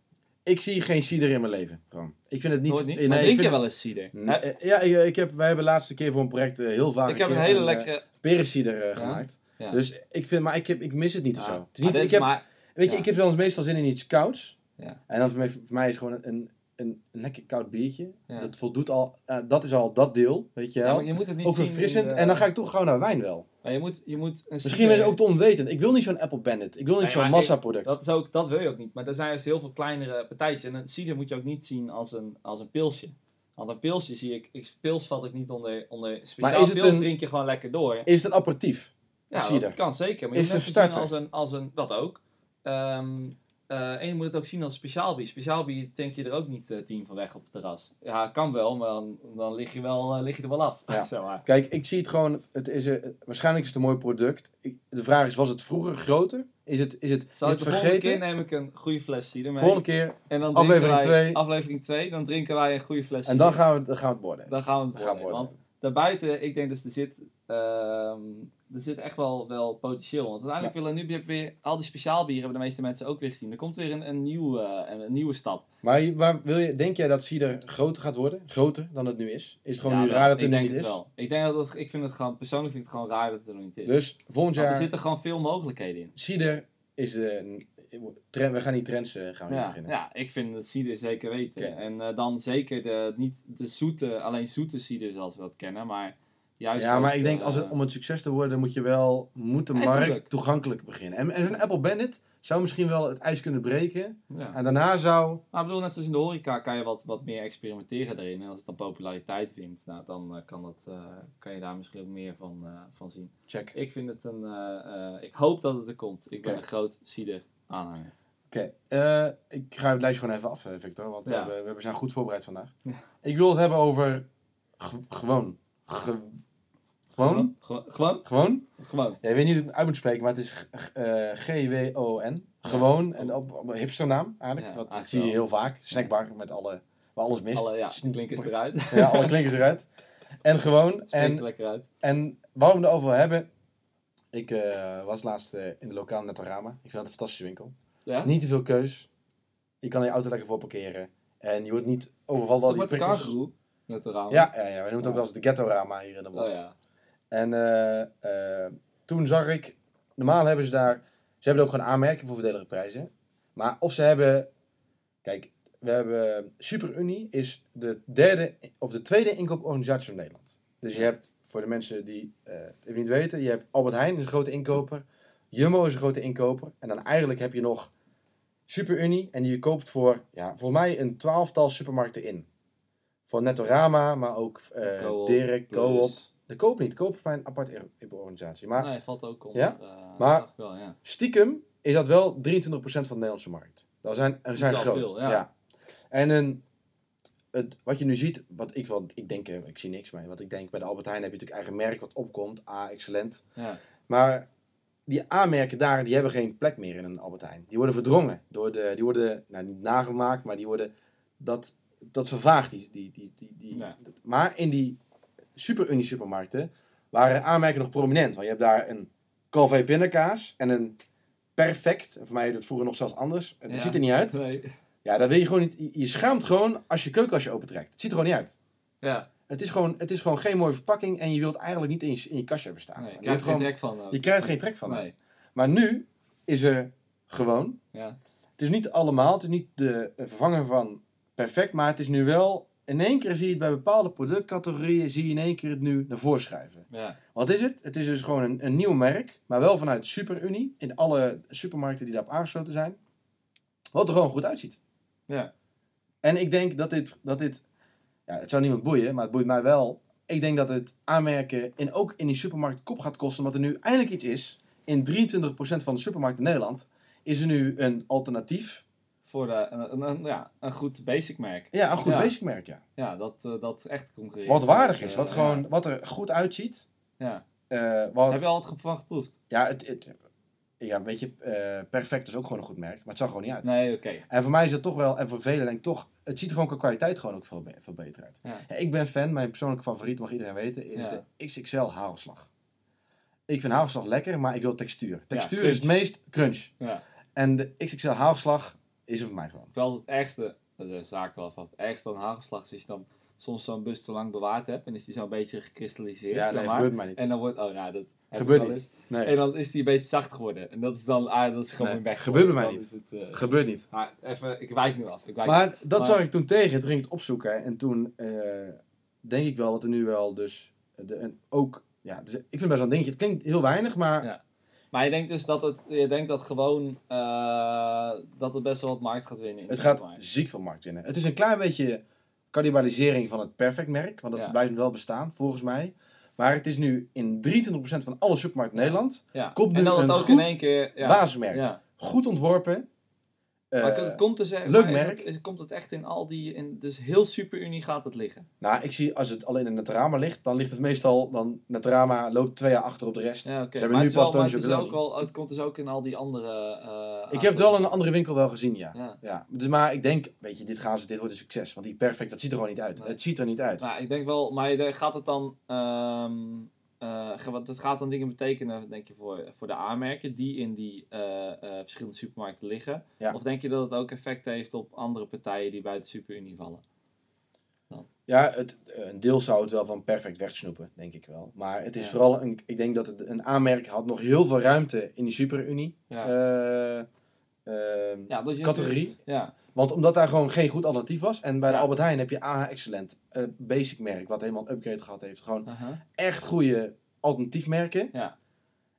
Ik zie geen cider in mijn leven. Gewoon. Ik vind het niet... nooit niet. nee, maar drink je wel eens cider? Hè? Eh, Ja, ik, heb, wij hebben de laatste keer voor een project heel vaak ik heb een hele lekkere... perensieder gemaakt. Ja. Dus ik vind, maar ik, heb, ik mis het niet of Ja. zo. Het is Maar niet, ik heb, weet je, ik heb wel eens meestal zin in iets kouds. Ja. En dan voor mij, voor mij is gewoon een, een, een lekker koud biertje. Ja. Dat voldoet al, eh, dat is al dat deel, weet je Ja, maar je moet het niet ook verfrissend. de- En dan ga ik toch gauw naar wijn wel. Maar je moet, je moet een Misschien ben je ook te onwetend. Ik wil niet zo'n Apple Bandit. Ik wil niet Nee, zo'n massaproduct. Dat, is ook, dat wil je ook niet. Maar er zijn juist heel veel kleinere partijtjes. En een cider moet je ook niet zien als een, als een pilsje. Want een pilsje zie ik, ik pils vat ik niet onder, onder speciaal Maar is het pils een- drink je gewoon lekker door. Is het een aperitief? Ja, cider. dat kan zeker. Maar Is je moet een het starter. als een, als een... Dat ook. Ehm, eh, en je moet het ook zien als speciaal bier. Speciaal bier denk je er ook niet eh, tien van weg op het terras. Ja, kan wel, maar dan, dan lig, je wel, eh, lig je er wel af. Ja. Zeg maar. Kijk, ik zie het gewoon, het is een, waarschijnlijk is het een mooi product. Ik, de vraag is, was het vroeger groter? Is het, is het, Zal is het de volgende vergeten? keer neem ik een goede fles cider mee. Volgende keer. en dan aflevering drinken wij, twee. Aflevering 2, dan drinken wij een goede fles En dan cider. gaan we, dan gaan we het worden. Dan gaan we het worden. Want daarbuiten, ik denk dus er zit, ehm, er zit echt wel, wel potentieel. Want uiteindelijk willen nu weer al die speciaalbieren hebben de meeste mensen ook weer gezien. Er komt weer een, een, nieuw, eh, een, nieuwe stap. Maar waar wil je, denk jij dat cider groter gaat worden? Groter dan het nu is? Is het gewoon Ja, nu raar dat het er niet het is? wel. Ik denk dat het, ik vind het gewoon, persoonlijk vind ik het gewoon raar dat het er nog niet is. Dus volgend Want er jaar, zitten gewoon veel mogelijkheden in. cider is de... een- Trend, we gaan die trends eh, gaan Ja, beginnen. ja, ik vind het cider zeker weten. En eh, dan zeker de, niet de zoete, alleen zoete cider zoals we dat kennen, maar juist Ja, maar ik denk als het, om het succes te worden, moet je wel moet de markt tuurlijk. toegankelijk beginnen. En, en zo'n Apple Bandit zou misschien wel het ijs kunnen breken. ja. En daarna zou. Maar ik bedoel, net zoals in de horeca kan je wat, wat meer experimenteren daarin. En als het dan populariteit wint, nou, dan eh, kan, dat, eh, kan je daar misschien ook meer van, eh, van zien. Check. Ik vind het een... ik hoop dat het er komt. Ik ben een groot cider aanhanger. Oké, ik ga het lijstje gewoon even af, Victor, want Ja. we, hebben- we zijn goed voorbereid vandaag. Ja. Ik wil het hebben over ge- gewoon. Ge- gewoon? Gewoon? Gewoon? Gewoon? Gewoon. Ja, ik weet niet hoe ik het uit moet spreken, maar het is g- eh, G-W-O-N. Gewoon, en op, op een hipsternaam eigenlijk. Ja, dat eigenlijk zie je heel vaak. Snackbar met alle, waar alles mist. Alle ja, klinkers eruit. Ja, alle klinkers eruit. En gewoon. En er lekker uit. En waarom we het erover wil hebben. Ik eh, was laatst eh, in de lokaal Netorama. Ik vind dat een fantastische winkel. Ja? Niet te veel keus. Je kan je auto lekker voor parkeren. En je wordt niet overvallen door die prikkels. kangeroe? Net de raam. Ja, ja, ja, we noemen het ook wel eens de ghetto-rama hier in de bos. Oh ja. En eh, eh, toen zag ik, normaal hebben ze daar, ze hebben ook gewoon aanmerken voor voordelige prijzen. Maar of ze hebben, kijk, we hebben SuperUnie is de derde of de tweede inkooporganisatie van Nederland. Dus je hebt, voor de mensen die eh, het even niet weten, je hebt Albert Heijn is een grote inkoper, Jumbo is een grote inkoper. En dan eigenlijk heb je nog SuperUnie en die koopt voor, ja, voor mij een twaalftal supermarkten in. Voor Netorama, maar ook Co-op, Dirk. Coop. De koop niet. Koop is mijn aparte organisatie. Maar Nee, valt ook onder. Ja? eh, Maar- wel, ja. stiekem is dat wel 23% van de Nederlandse markt. Dat zijn, er zijn groot. veel, ja. En een, het, wat je nu ziet, wat ik wel, ik denk, eh, ik zie niks mee. Wat ik denk, bij de Albert Heijn heb je natuurlijk eigen merk wat opkomt. A, excellent. ja. Maar die A-merken daar, die hebben geen plek meer in een Albert Heijn. Die worden verdrongen. Door de, die worden, nou niet nagemaakt, maar die worden, dat, dat vervaagt die, die, die, die, die Ja. Maar in die super-Unie supermarkten waren A-merken nog prominent. Want je hebt daar een Calvé pindakaas en een Perfect. Voor mij heet het vroeger nog zelfs anders. Dat Ja. ziet er niet uit. Nee. Ja, dat wil je gewoon niet. je- Je schaamt gewoon als je keukenkastje opentrekt. Het ziet er gewoon niet uit. Ja, Het is gewoon, het is gewoon geen mooie verpakking en je wilt eigenlijk niet in je, in je kastje hebben staan. nee, je Je krijgt er wilt geen trek van. ook. je krijgt geen trek van. Nee. Maar nu is er gewoon. Ja. Het is niet allemaal, het is niet de eh, vervanger van perfect, maar het is nu wel. In één keer zie je het bij bepaalde productcategorieën, zie je in één keer het nu naar voren schuiven. Ja. Wat is het? Het is dus gewoon een, een nieuw merk, maar wel vanuit SuperUnie, in alle supermarkten die daarop aangesloten zijn. Wat er gewoon goed uitziet. Ja. En ik denk dat dit, dat dit, ja, het zou niemand boeien, maar het boeit mij wel. Ik denk dat het aanmerken en ook in die supermarkt kop gaat kosten, omdat er nu eindelijk iets is. In 23% van de supermarkten in Nederland is er nu een alternatief. Voor de, een, een, ja, een goed basic merk. Ja, een goed Ja. basic merk, ja. Ja, dat, eh, dat echt concurreert. Wat waardig is, Eh, wat, gewoon, wat er goed uitziet. Ja. Eh, wat, Heb je al wat ge- van geproefd? Ja, het, het, ja, weet je, eh, perfect is ook gewoon een goed merk, maar het zag gewoon niet uit. Nee, oké. En voor mij is het toch wel, en voor velen denk ik toch, het ziet er gewoon qua kwaliteit gewoon ook veel, be- veel beter uit. Ja. Ik ben fan, mijn persoonlijke favoriet, mag iedereen weten, is de XXL hagelslag. Ik vind hagelslag lekker, maar ik wil textuur. Textuur is het meest crunch. Ja. En de XXL hagelslag is er voor mij gewoon. Wel het ergste, de zaak wel vast. Het ergste aan hagelslag is dan soms zo'n bus te lang bewaard hebt en is die zo'n beetje gekristalliseerd. Ja, zeg maar. gebeurt mij niet. En dan wordt, oh nou, dat Gebeurt niet. Nee, En dan is die een beetje zacht geworden. En dat is dan, ah, dat is gewoon Nee, weg. gebeurt bij mij niet. het, eh, gebeurt niet. Maar even, ik wijk nu af. Ik wijk Maar dat Maar- zag ik toen tegen, toen ging ik het opzoeken. En toen eh, denk ik wel dat er nu wel dus, de, een, ook, ja, dus ik vind het best wel een dingetje. Het klinkt heel weinig, maar Ja. Maar je denkt dus dat het, je denkt dat gewoon, eh, dat het best wel wat markt gaat winnen. in Het gaat ziek veel markt winnen. Het is een klein beetje cannibalisering van het perfect merk. Want dat Ja. blijft wel bestaan, volgens mij. Maar het is nu in 23% van alle supermarkten in Nederland. Ja. Komt nu en het een ook goed in één keer... Ja. basismerk. Goed ontworpen. Maar Eh, het komt dus, leuk maar is merk. Het, is, komt het echt in al die... In, dus heel Super Unie gaat het liggen. Nou, ik zie als het alleen in Natarama ligt, dan ligt het meestal, dan Natarama loopt twee jaar achter op de rest. Ja. Ze hebben Maar, nu het, wel, pas maar het, ook het komt dus ook in al die andere... eh, Ik heb het wel in een andere winkel wel gezien, ja. Ja. ja. Dus, maar ik denk, weet je, dit, gaan ze, dit wordt een succes. Want die perfect, dat ziet er gewoon niet uit. Nee. Het ziet er niet uit. Nou, ik denk wel, maar gaat het dan, ehm eh, ge- wat het gaat dan dingen betekenen, denk je, voor, voor de aanmerken die in die eh, eh, verschillende supermarkten liggen? Ja. Of denk je dat het ook effect heeft op andere partijen die buiten de Superunie vallen? Ja, het, eh, een deel zou het wel van perfect wegsnoepen, denk ik wel. Maar het is Ja. vooral, een, ik denk dat het, een aanmerk had nog heel veel ruimte in die superunie. Ja, eh, ehm, ja dat categorie. Ja, Want omdat daar gewoon geen goed alternatief was. En bij de. Albert Heijn heb je AH Excellent, eh, basic merk, wat helemaal een upgrade gehad heeft. Gewoon echt goede alternatiefmerken. Ja.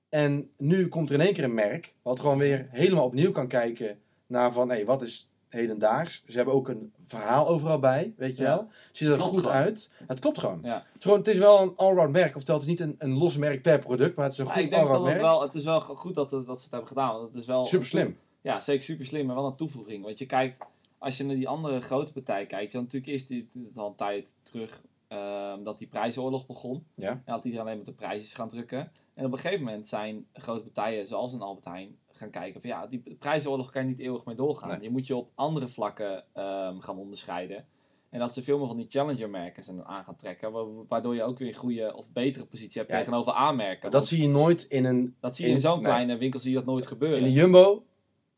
En nu komt er in één keer een merk, wat gewoon weer helemaal opnieuw kan kijken naar van, hé, wat is hedendaags? Ze hebben ook een verhaal overal bij, weet je Ja. wel. Het ziet er Klopt goed gewoon. uit. Het klopt gewoon. Ja. Het, is gewoon. het is wel een allround merk, oftewel het is niet een, een los merk per product, maar het is een Maar goed ik denk dat allround het merk. wel, het is wel goed dat, het- dat ze het hebben gedaan, want het is wel... Super slim. Ja, zeker super slim, maar wel een toevoeging. Want je kijkt, als je naar die andere grote partij kijkt, had natuurlijk eerst die, al een tijd terug ehm, dat die prijzenoorlog begon. Ja. En had iedereen alleen maar de prijzen gaan drukken. En op een gegeven moment zijn grote partijen zoals een Albert Heijn gaan kijken van ja, die prijzenoorlog kan je niet eeuwig mee doorgaan. Nee. Je moet je op andere vlakken ehm, gaan onderscheiden. En dat ze veel meer van die challenger-merken zijn aan gaan trekken, wa- waardoor je ook weer een goede of betere positie hebt Ja. tegenover aanmerken. Dat zie je nooit in een, dat zie je in in- zo'n nee. kleine winkel zie je dat nooit gebeuren. in een Jumbo.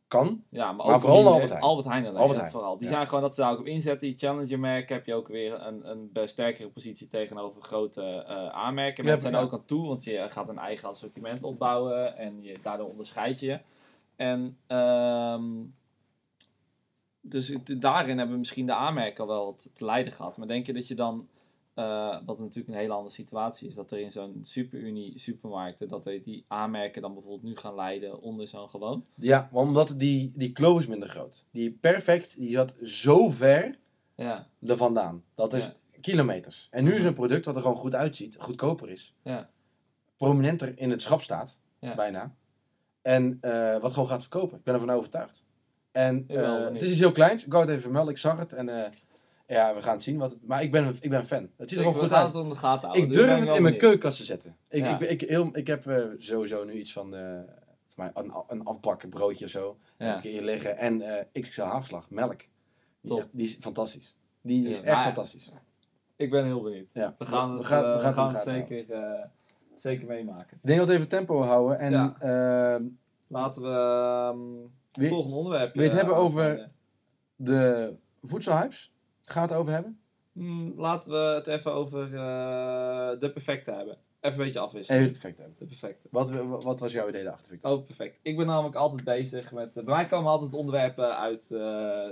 Kan. Ja, maar, vooral Albert. Heijn. Albert Heijn alleen, Albert Heijn. vooral. Die Ja. zijn gewoon dat ze daar ook op inzetten. Die challenger merken heb je ook weer een, een sterkere positie tegenover grote eh, aanmerken. Ja, Mensen zijn ook aan toe, want je gaat een eigen assortiment opbouwen en je, daardoor onderscheid je. En ehm, dus daarin hebben misschien de aanmerken wel te, te lijden gehad. Maar denk je dat je dan, eh, wat natuurlijk een hele andere situatie is, dat er in zo'n superunie supermarkten, dat er die aanmerken dan bijvoorbeeld nu gaan leiden onder zo'n gewoon? Ja, omdat die, die kloof is minder groot. Die perfect, die zat zo ver Ja, er vandaan. Dat is Ja. kilometers. En nu is een product wat er gewoon goed uitziet, goedkoper is. ja, Prominenter in het schap staat, Ja. bijna. En eh, wat gewoon gaat verkopen. Ik ben ervan overtuigd. En eh, het is iets heel kleins. Ik wou het even vermelden. Ik zag het. En ja, we gaan het zien. Wat het, maar ik ben, ik ben fan. Het ziet er gewoon we goed gaan uit. het in de gaten houden. Ik Dus durf het in mijn keukenkast te zetten. Ik, Ja. ik, ik, heel, ik heb eh, sowieso nu iets van eh, voor mij een, een afbakken broodje of zo. Ja. Een keer liggen. En eh XXL haagslag, melk. Die is, echt- die is fantastisch. Die is Ja, echt fantastisch. Ik ben heel benieuwd. Ja. We gaan het, we gaan, we gaan, we gaan het zeker, zeker meemaken. Ik denk dat we even tempo houden. En ehm, Laten we ehm, het volgende onderwerp. wil je het hebben over- de voedselhypes. Gaan we het over hebben? Hmm, laten we het even over eh, de perfecte hebben. Even een beetje afwisselen. Even perfect hebben. De perfecte. Wat, wat was jouw idee daarachter, Victor? Oh, perfect. Ik ben namelijk altijd bezig met... eh, bij mij komen altijd onderwerpen uit eh,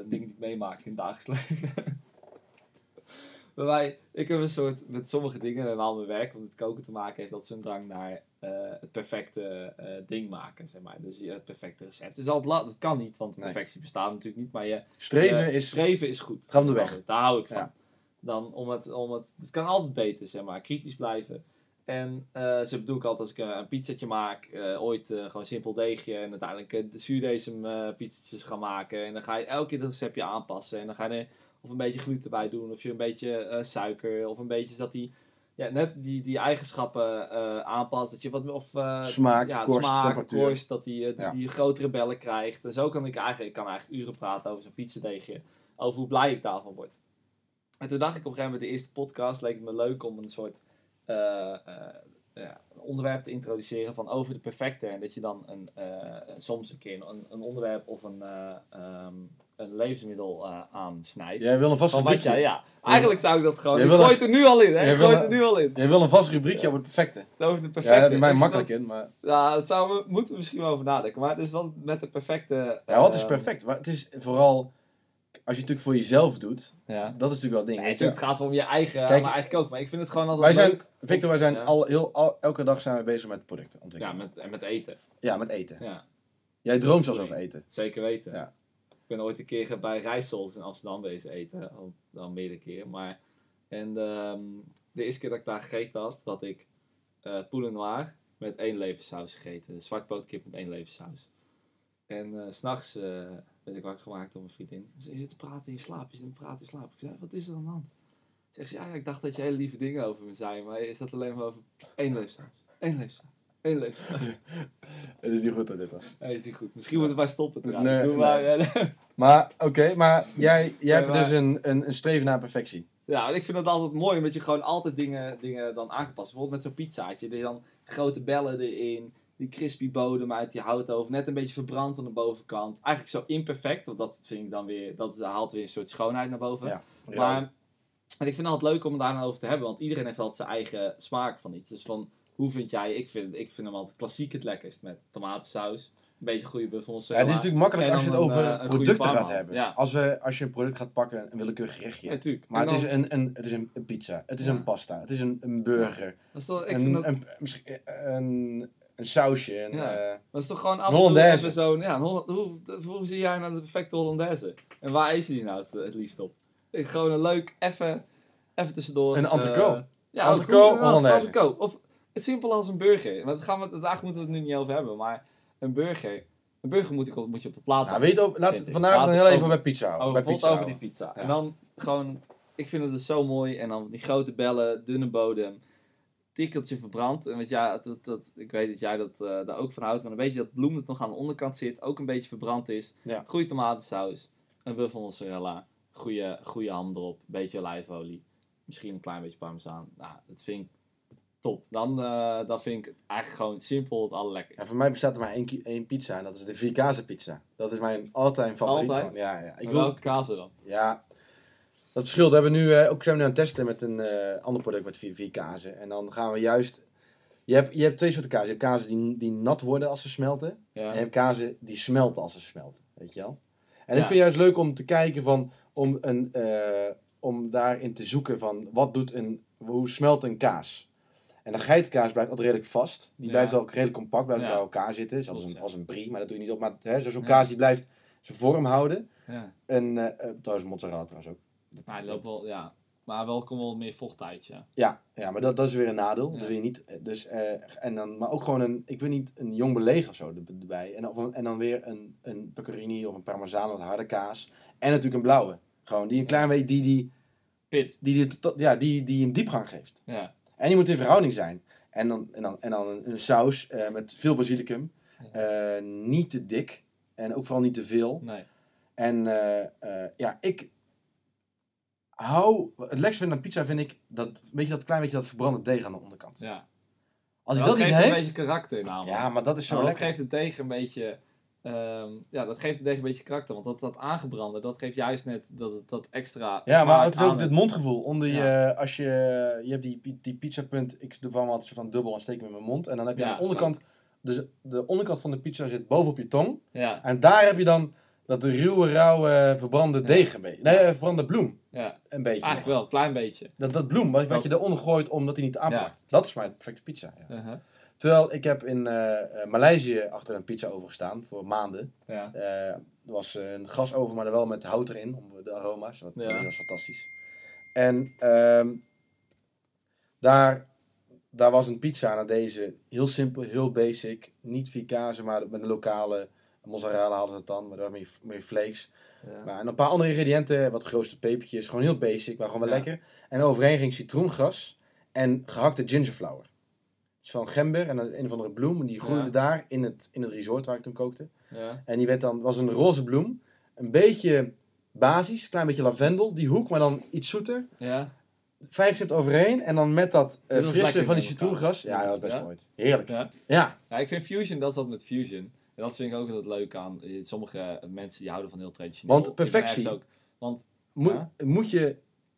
dingen die ik meemaak in het dagelijks leven. bij mij... Ik heb een soort... Met sommige dingen en al mijn werk, want het koken te maken heeft, dat zo'n drang naar eh, het perfecte eh, ding maken, zeg maar. Dus het perfecte recept. La- dat kan niet, want Nee. perfectie bestaat natuurlijk niet, maar je... Streven eh, is... Streven is goed. Ga om de weg. Daar hou ik van. Ja. Dan om het, om het, het kan altijd beter, zeg maar. Kritisch blijven. En eh zo bedoel ik altijd als ik een pizzatje maak, ooit gewoon simpel deegje en uiteindelijk de zuurdesem pizzatjes gaan maken. En dan ga je elke keer het receptje aanpassen en dan ga je er of een beetje gluten bij doen, of je een beetje suiker, of een beetje dat die, ja, net die, die eigenschappen eh, aanpast. Dat je wat, of eh, Smaak, ja, korst, smaak, temperatuur. korst, dat die, eh, Ja. die grotere bellen krijgt. En zo kan ik eigenlijk, ik kan eigenlijk uren praten over zo'n pizzadeegje, over hoe blij ik daarvan word. En toen dacht ik op een gegeven moment, de eerste podcast leek het me leuk om een soort ja, onderwerp te introduceren van over de perfecte. En dat je dan een, soms een keer een, een onderwerp of een, eh, ehm, een levensmiddel eh, aansnijdt. Jij wil een vast rubriekje. jij, ja. Eigenlijk zou ik dat gewoon. Jij Ik wil gooi een- het er nu al in, hè? Ik gooi het er nu al in. Jij wil een vast rubriekje over het perfecte. Over de Ja, perfecte. dat is mij makkelijk dat- in, maar... Ja, dat zou we, moeten we misschien wel over nadenken. Maar het is wel met de perfecte. Ja, wat is ehm, perfect? Maar het is vooral... Als je het natuurlijk voor jezelf doet, Ja. dat is natuurlijk wel het ding. Nee, gaat het wel om je eigen, Kijk, mijn eigen kook. Maar ik vind het gewoon Wij altijd zijn, leuk. Victor, wij zijn Ja. al, heel, al- elke dag zijn we bezig met producten Ja, ontwikkelen. met, en met eten. Ja, met eten. Ja, Jij droomt zelfs over eten. zeker weten. Ja. Ik ben ooit een keer bij Rijssels in Amsterdam bezig eten. Al, meerdere keren. Maar, en ehm, de eerste keer dat ik daar gegeten had, had ik eh poulet noir met één levenssaus gegeten. Zwartbootkip met één levenssaus. En s s'nachts eh werd ik wakker gemaakt door mijn vriendin. Ze zit te praten in je slaap, je zit te praten in slaap. Ik zei, wat is er aan de hand? Ze, ja, ik dacht dat je hele lieve dingen over me zei, maar je zat alleen maar over één levenssaus. Één levenssaus. Één levenssaus. Het is niet goed dat dit was. Nee, is niet goed. Misschien moeten wij stoppen trouwens. Nee, Doe nee. maar, Maar, oké, maar jij, jij hebt maar- dus een, een, een streven naar perfectie. Ja, ik vind het altijd mooi omdat je gewoon altijd dingen, dingen dan aangepast. Bijvoorbeeld met zo'n pizzaatje. Er dan grote bellen erin. Die crispy bodem uit die houtoven. Net een beetje verbrand aan de bovenkant. Eigenlijk zo imperfect. Want dat vind ik dan weer... Dat haalt weer een soort schoonheid naar boven. Ja. Maar en ik vind het altijd leuk om het daar nou over te hebben. Want iedereen heeft altijd zijn eigen smaak van iets. Dus van, hoe vind jij... Ik vind, ik vind hem altijd klassiek het lekkerst. Met tomatensaus. Een beetje goede buffels. Ja, het is natuurlijk makkelijk als je het over een, eh, een producten gaat hebben. Ja. Als, we, als je een product gaat pakken, een willekeurig gerechtje. Ja, natuurlijk. Maar het is, een, een, het is een, pizza, het is een pasta, het is een, een burger, dat is toch, ik een, dat, een, misschien een, een sausje. Een, Ja. eh, Dat is toch gewoon af en toe even zo'n... Ja, Holland, hoe, hoe zie jij nou de perfecte Hollandaise? En waar eet je die nou het, het liefst op? Ik, gewoon een leuk, even, even tussendoor. Een eh, entrecote. ja, goed- Hollandaise. Entrecote. Of simpel als een burger. Want gaan we, daar moeten we het nu niet over hebben. Maar een burger... Een burger moet, ik, op- moet je op de plaat nou, weet ook- laat vandaag dan heel even over- bij pizza houden. Oh, bij pizza over die pizza. Ja. En dan gewoon, ik vind het dus zo mooi. En dan die grote bellen, dunne bodem, tikkeltje verbrand. En weet ja, het- dat, ik weet dat jij dat, eh, daar ook van houdt. Maar een beetje dat bloem dat nog aan de onderkant zit, ook een beetje verbrand is. Ja. Goede tomatensaus, een buffel mozzarella, goede, goede ham erop, een beetje olijfolie. Misschien een klein beetje parmezaan. Nou, dat vind ik top. Dan, eh, dan vind ik het eigenlijk gewoon simpel het allerlekkerst. Ja, voor mij bestaat er maar één, één pizza en dat is de vierkazen pizza. Dat is mijn all-time favoriet. Altijd? Ja, ja. Ik En wil, welke kazen dan? ja, dat verschilt. We hebben nu eh, ook zijn we nu aan het testen met een eh, ander product met vier, vier kazen. En dan gaan we juist. Je hebt, je hebt twee soorten kazen. Je hebt kazen die, die nat worden als ze smelten. Ja. En je hebt kazen die smelten als ze smelten. Weet je wel? En ik vind juist leuk om te kijken van. Om, een, om daarin te zoeken van. Wat doet een. Hoe smelt een kaas? En een geitenkaas blijft altijd redelijk vast. Die blijft ook redelijk compact, blijft bij elkaar zitten. Zoals een, als een brie, maar dat doe je niet op. Maar hè, zo'n kaas die blijft zijn vorm houden. Ja. En uh, trouwens mozzarella trouwens ook. Dat- Maar loopt wel, ja. Maar wel komt wel meer vocht uit, ja. ja, ja, maar dat, dat is weer een nadeel. Ja. Dat wil je niet. eh, Dus, eh, en dan, maar ook gewoon een, ik wil niet een jong beleg of zo er- erbij. En, of en dan weer een, een pecorino of een parmezaan of harde kaas. En natuurlijk een blauwe. Gewoon die een klein beetje, die, die, Pit, die, die, ja, die, die een diepgang geeft. ja. En die moet in verhouding zijn. En dan, en dan, en dan een, een saus eh, met veel basilicum. Eh, niet te dik. En ook vooral niet te veel. Nee. En eh, ja, ik hou... Het lekkerste vind aan pizza vind ik dat, weet je, dat klein beetje dat verbrande deeg aan de onderkant. Ja. Als je Maar dat niet geeft een heeft... beetje karakter namelijk. Ja, maar dat is zo dat lekker. geeft het tegen een beetje... ehm, ja, dat geeft tegen een beetje karakter. Want dat, dat aangebrande, dat geeft juist net dat, dat extra Ja, maar het is ook het mondgevoel. Onder Ja. je, als je, je hebt die, die pizzapunt, ik doe van altijd zo van dubbel en steek hem in mijn mond. En dan heb je Ja, aan de onderkant, dus de onderkant van de pizza zit bovenop je tong. Ja, En daar heb je dan dat ruwe, rauwe, verbrande deeg een beetje. Nee, eh, verbrande bloem. ja. Een beetje. Eigenlijk nog. wel, een klein beetje. Dat, dat bloem, wat, wat je eronder gooit omdat hij niet aanpakt. Dat is mijn perfecte pizza. Ja. Uh-huh. Terwijl ik heb in eh, eh, Maleisië achter een pizza overgestaan voor maanden. Ja. Eh, er was een gasoven, maar dan wel met hout erin, om de aroma's. Dat, Ja. was fantastisch. En ehm, daar, daar was een pizza naar deze. Heel simpel, heel basic. Niet vikaze, maar met een lokale mozzarella hadden ze het dan. Maar daar meer, meer flakes. Ja. Maar, en een paar andere ingrediënten, wat grootste pepertjes. Gewoon heel basic, maar gewoon wel Ja. lekker. En overheen ging citroengras en gehakte gingerflower. Van gember en een, een of andere bloem. En die groeide Ja. daar in het, in het resort waar ik toen kookte. Ja. En die werd dan, was een roze bloem. Een beetje basis, een klein beetje lavendel. Die hoek, maar dan iets zoeter. Ja. Vijf stipt overheen. En dan met dat eh, was frisse van die citroengras. Ja, dat best Ja? ooit. Heerlijk. Ja. Ja. Ik vind fusion, dat is wat met fusion. En dat vind ik ook altijd leuk aan. eh, Sommige mensen die houden van heel traditioneel. Want perfectie- Ook, want moet je,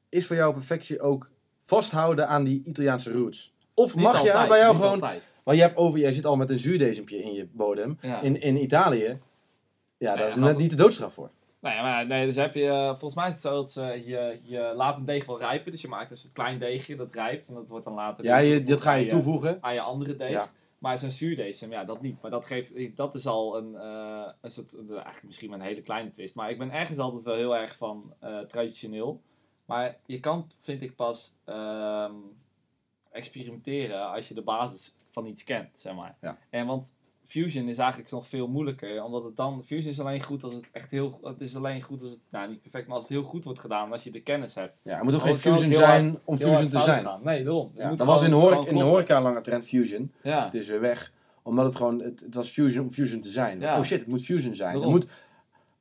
is voor jou perfectie ook vasthouden aan die Italiaanse roots? Of niet mag je bij jou gewoon... altijd. Want je hebt over, jij zit al met een zuurdesempje in je bodem. Ja. In, in Italië, ja, daar ja, is net niet de doodstraf voor. Nou ja, maar nee, dus heb je, eh, volgens mij is het zo dat ze, je, je laat een deeg wel rijpen. Dus je maakt dus een klein deegje, dat rijpt. En dat wordt dan later Ja, je, dat ga je toevoegen. aan je andere deeg. Ja. Maar zo'n zuurdesem, ja, dat niet. Maar dat, geeft, dat is al een, eh, een soort, eh, eigenlijk misschien maar een hele kleine twist. Maar ik ben ergens altijd wel heel erg van traditioneel. Maar je kan, vind ik pas, ehm, experimenteren als je de basis van iets kent, zeg maar. Ja. En want Fusion is eigenlijk nog veel moeilijker, omdat het dan, Fusion is alleen goed als het echt heel, het is alleen goed als het, nou niet perfect, maar als het heel goed wordt gedaan, als je de kennis hebt. Ja, het moet ook geen fusion zijn hard- om fusion te zijn. gaan. Nee, daarom. Ja, dat was in horeca, in de horeca lange trend fusion. Ja. Het is weer weg. Omdat het gewoon, het, het was fusion om fusion te zijn. Ja. Oh shit, het moet fusion zijn. Het moet,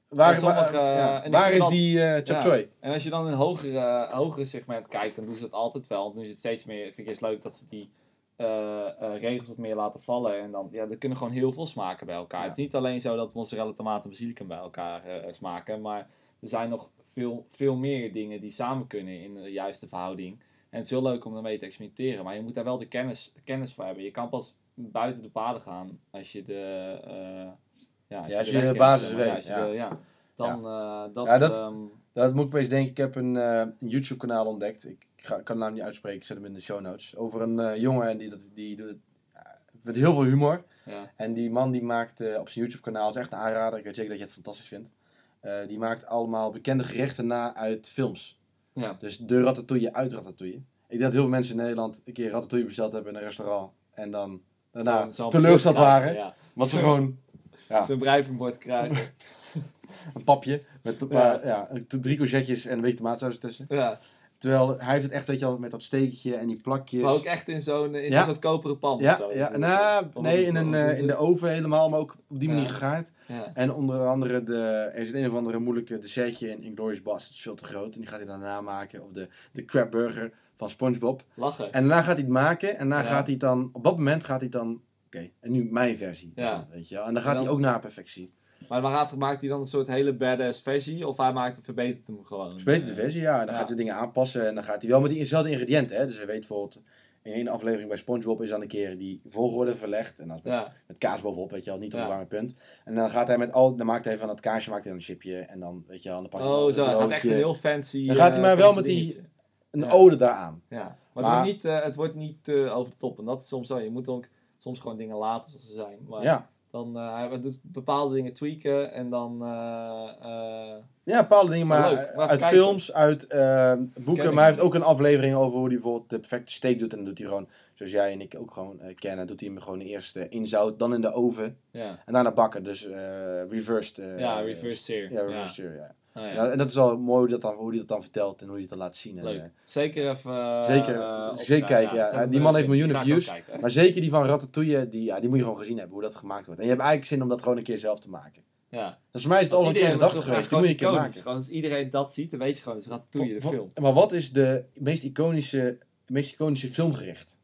waar sommige, ja, en is dat- die eh chop Ja. En als je dan in een hogere, hogere segment kijkt, dan doen ze het altijd wel. Want nu is het steeds meer, vind ik eerst leuk dat ze die eh, eh, regels wat meer laten vallen. En dan, ja, er kunnen gewoon heel veel smaken bij elkaar. Ja. Het is niet alleen zo dat mozzarella, tomaat en basilicum bij elkaar eh, smaken. Maar er zijn nog veel, veel meer dingen die samen kunnen in de juiste verhouding. En het is heel leuk om daarmee te experimenteren. Maar je moet daar wel de kennis, kennis voor hebben. Je kan pas buiten de paden gaan als je de... eh, ja, Ja, als je de basis. Ja, weet, ja. ja. Dan, eh, dat... Ja, dat- ehm, Dat moet ik opeens denken. Ik heb een, eh, YouTube kanaal ontdekt. Ik, ga, kan de naam niet uitspreken. Ik zet hem in de show notes. Over een eh, jongen en die, dat, die doet ja, met heel veel humor. ja. En die man die maakt eh, op zijn YouTube kanaal, is echt een aanrader. Ik weet zeker dat je het fantastisch vindt. Eh, die maakt allemaal bekende gerechten na uit films. Ja. Dus de ratatouille uit ratatouille. Ik denk dat heel veel mensen in Nederland een keer ratatouille besteld hebben in een restaurant. En dan daarna teleurgesteld waren. krijgen, Want ze gewoon Ja. Zo'n bruipenbord krijgen. een papje met een paar, ja. drie courgettes en een beetje tomaatsaus ertussen. ja. Terwijl hij heeft het echt, weet je wel, met dat steekje en die plakjes. Maar ook echt in zo'n in Ja. zo'n koperen pan ja, of zo. ja. Dat- Nou, nee, in, een, eh, in de oven helemaal, maar ook op die manier Ja. gegaard. Ja. En onder andere, de, er zit een of andere moeilijke dessertje in Inglourious Basterds, veel te groot. En die gaat hij dan namaken. Of de, de crab burger van Spongebob. Lachen. En daarna gaat hij het maken. En daarna gaat hij dan, op dat moment gaat hij dan, oké, en nu mijn versie. Ja. ervan, weet je wel. En dan gaat En dan- hij ook naar perfectie. Maar gaat, maakt hij dan een soort hele badass versie? Of hij maakt, verbetert hem gewoon? Dus beter de versie, ja. En dan Ja. gaat hij dingen aanpassen. En dan gaat hij wel met diezelfde ingrediënten. Hè. Dus hij weet bijvoorbeeld, in één aflevering bij Spongebob is dan een keer die volgorde verlegd. En dan Ja, met kaas bovenop, weet je wel, niet op een warme punt. En dan gaat hij met al, dan maakt hij van het kaasje maakt hij dan een chipje. En dan, weet je wel, dan pakt hij oh zo, een gaat echt een heel fancy... Dan gaat hij eh, maar wel met die-. Een Ja. ode daaraan. Ja, maar, Maar- Het, wordt niet, eh, het wordt niet eh, over de top. En dat is soms zo. Je moet ook soms gewoon dingen laten zoals ze zijn. Maar Ja. dan, eh, hij doet bepaalde dingen tweaken en dan... eh, eh, Ja, bepaalde dingen, maar leuk, uit kijken. films, uit Ken boeken. Maar hij heeft ook een aflevering over hoe hij bijvoorbeeld de perfecte steak doet. En dan doet hij gewoon, zoals jij en ik ook gewoon kennen, doet hij hem gewoon eerst in zout, dan in de oven. ja. En daarna bakken, dus reversed. ja, reverse sear. Ja, reversed sear, ja. Ah, ja. Ja, En dat is wel mooi hoe, dat dan, hoe hij dat dan vertelt en hoe hij het dan laat zien. En, Leuk. Zeker even... eh, Zeker, kijken, ja. Die man heeft miljoenen views. maar zeker die van Ratatouille, die, ja, die moet je gewoon gezien hebben, hoe dat gemaakt wordt. En je hebt eigenlijk zin om dat gewoon een keer zelf te maken. Ja. Dus voor mij is het al een keer gedacht geweest, die moet je een keer maken. Gewoon als iedereen dat ziet, dan weet je gewoon, is Ratatouille, de film. Maar wat is de meest iconische, meest iconische filmgerecht?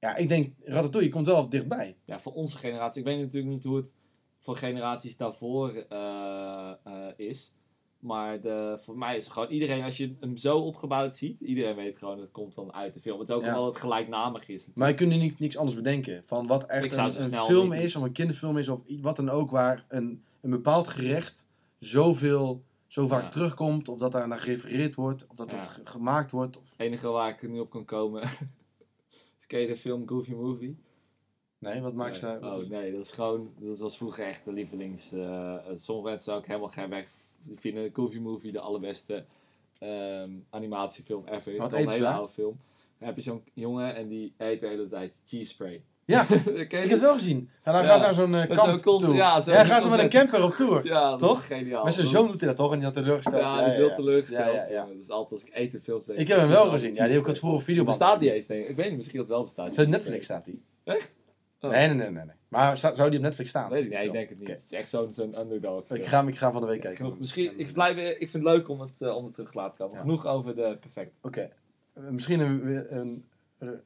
Ja, ik denk Ratatouille komt wel dichtbij. Ja, voor onze generatie. Ik weet natuurlijk niet hoe het voor generaties daarvoor eh, eh, is. Maar de, voor mij is het gewoon iedereen, als je hem zo opgebouwd ziet, iedereen weet gewoon, het komt dan uit de film. Het is ook Ja. omdat het gelijknamig is. Maar je kunt nu niet, niks anders bedenken. Van wat Ik echt zou een, een film is, of een kinderfilm is, of wat dan ook, waar een, een bepaald gerecht zoveel, zo vaak Ja. terugkomt, of dat daar naar gerefereerd wordt, of dat Ja. het ge- gemaakt wordt. Of... Het enige waar ik nu op kan komen, is ken je de film Goofy Movie? Nee, wat maakt ze nee. daar? wat Oh is- nee, dat is gewoon, dat was vroeger echt de lievelings. eh sommige mensen ook helemaal geen weg. Die vinden Goofy Movie de allerbeste ehm, animatiefilm ever. Het Wat is al een hele oude film. Dan heb je zo'n jongen en die eet de hele tijd cheese spray. Ja, ik heb het wel gezien. Ga dan Ja. naar zo'n eh, zo'n const- toe. ja, ja, gaan ze met een camper op tour. Ja, dat Toch? is geniaal. Met zijn Dat- zoon doet hij dat toch? En die had teleurgesteld. Ja, die is heel teleurgesteld. Ja, ja, ja. jongen. Dus altijd als ik eten films denk Ik heb hem vind wel gezien. Ja, die heb ik het voor een video. Bestaat die eens, denk ik. Ik weet niet, misschien dat het wel bestaat. Netflix staat die. Echt? Oh. Nee, nee, nee, nee. Maar zou die op Netflix staan? Weet ik, nee, ik denk het niet. Het is echt zo'n zo'n underdog. Ik film. ga, ik ga van de week kijken. Genoeg, misschien, ik, blijf, ik vind het leuk om het, eh, om het terug te laten komen. Ja. Genoeg over de perfect. Oké. Eh, Misschien een, een, een,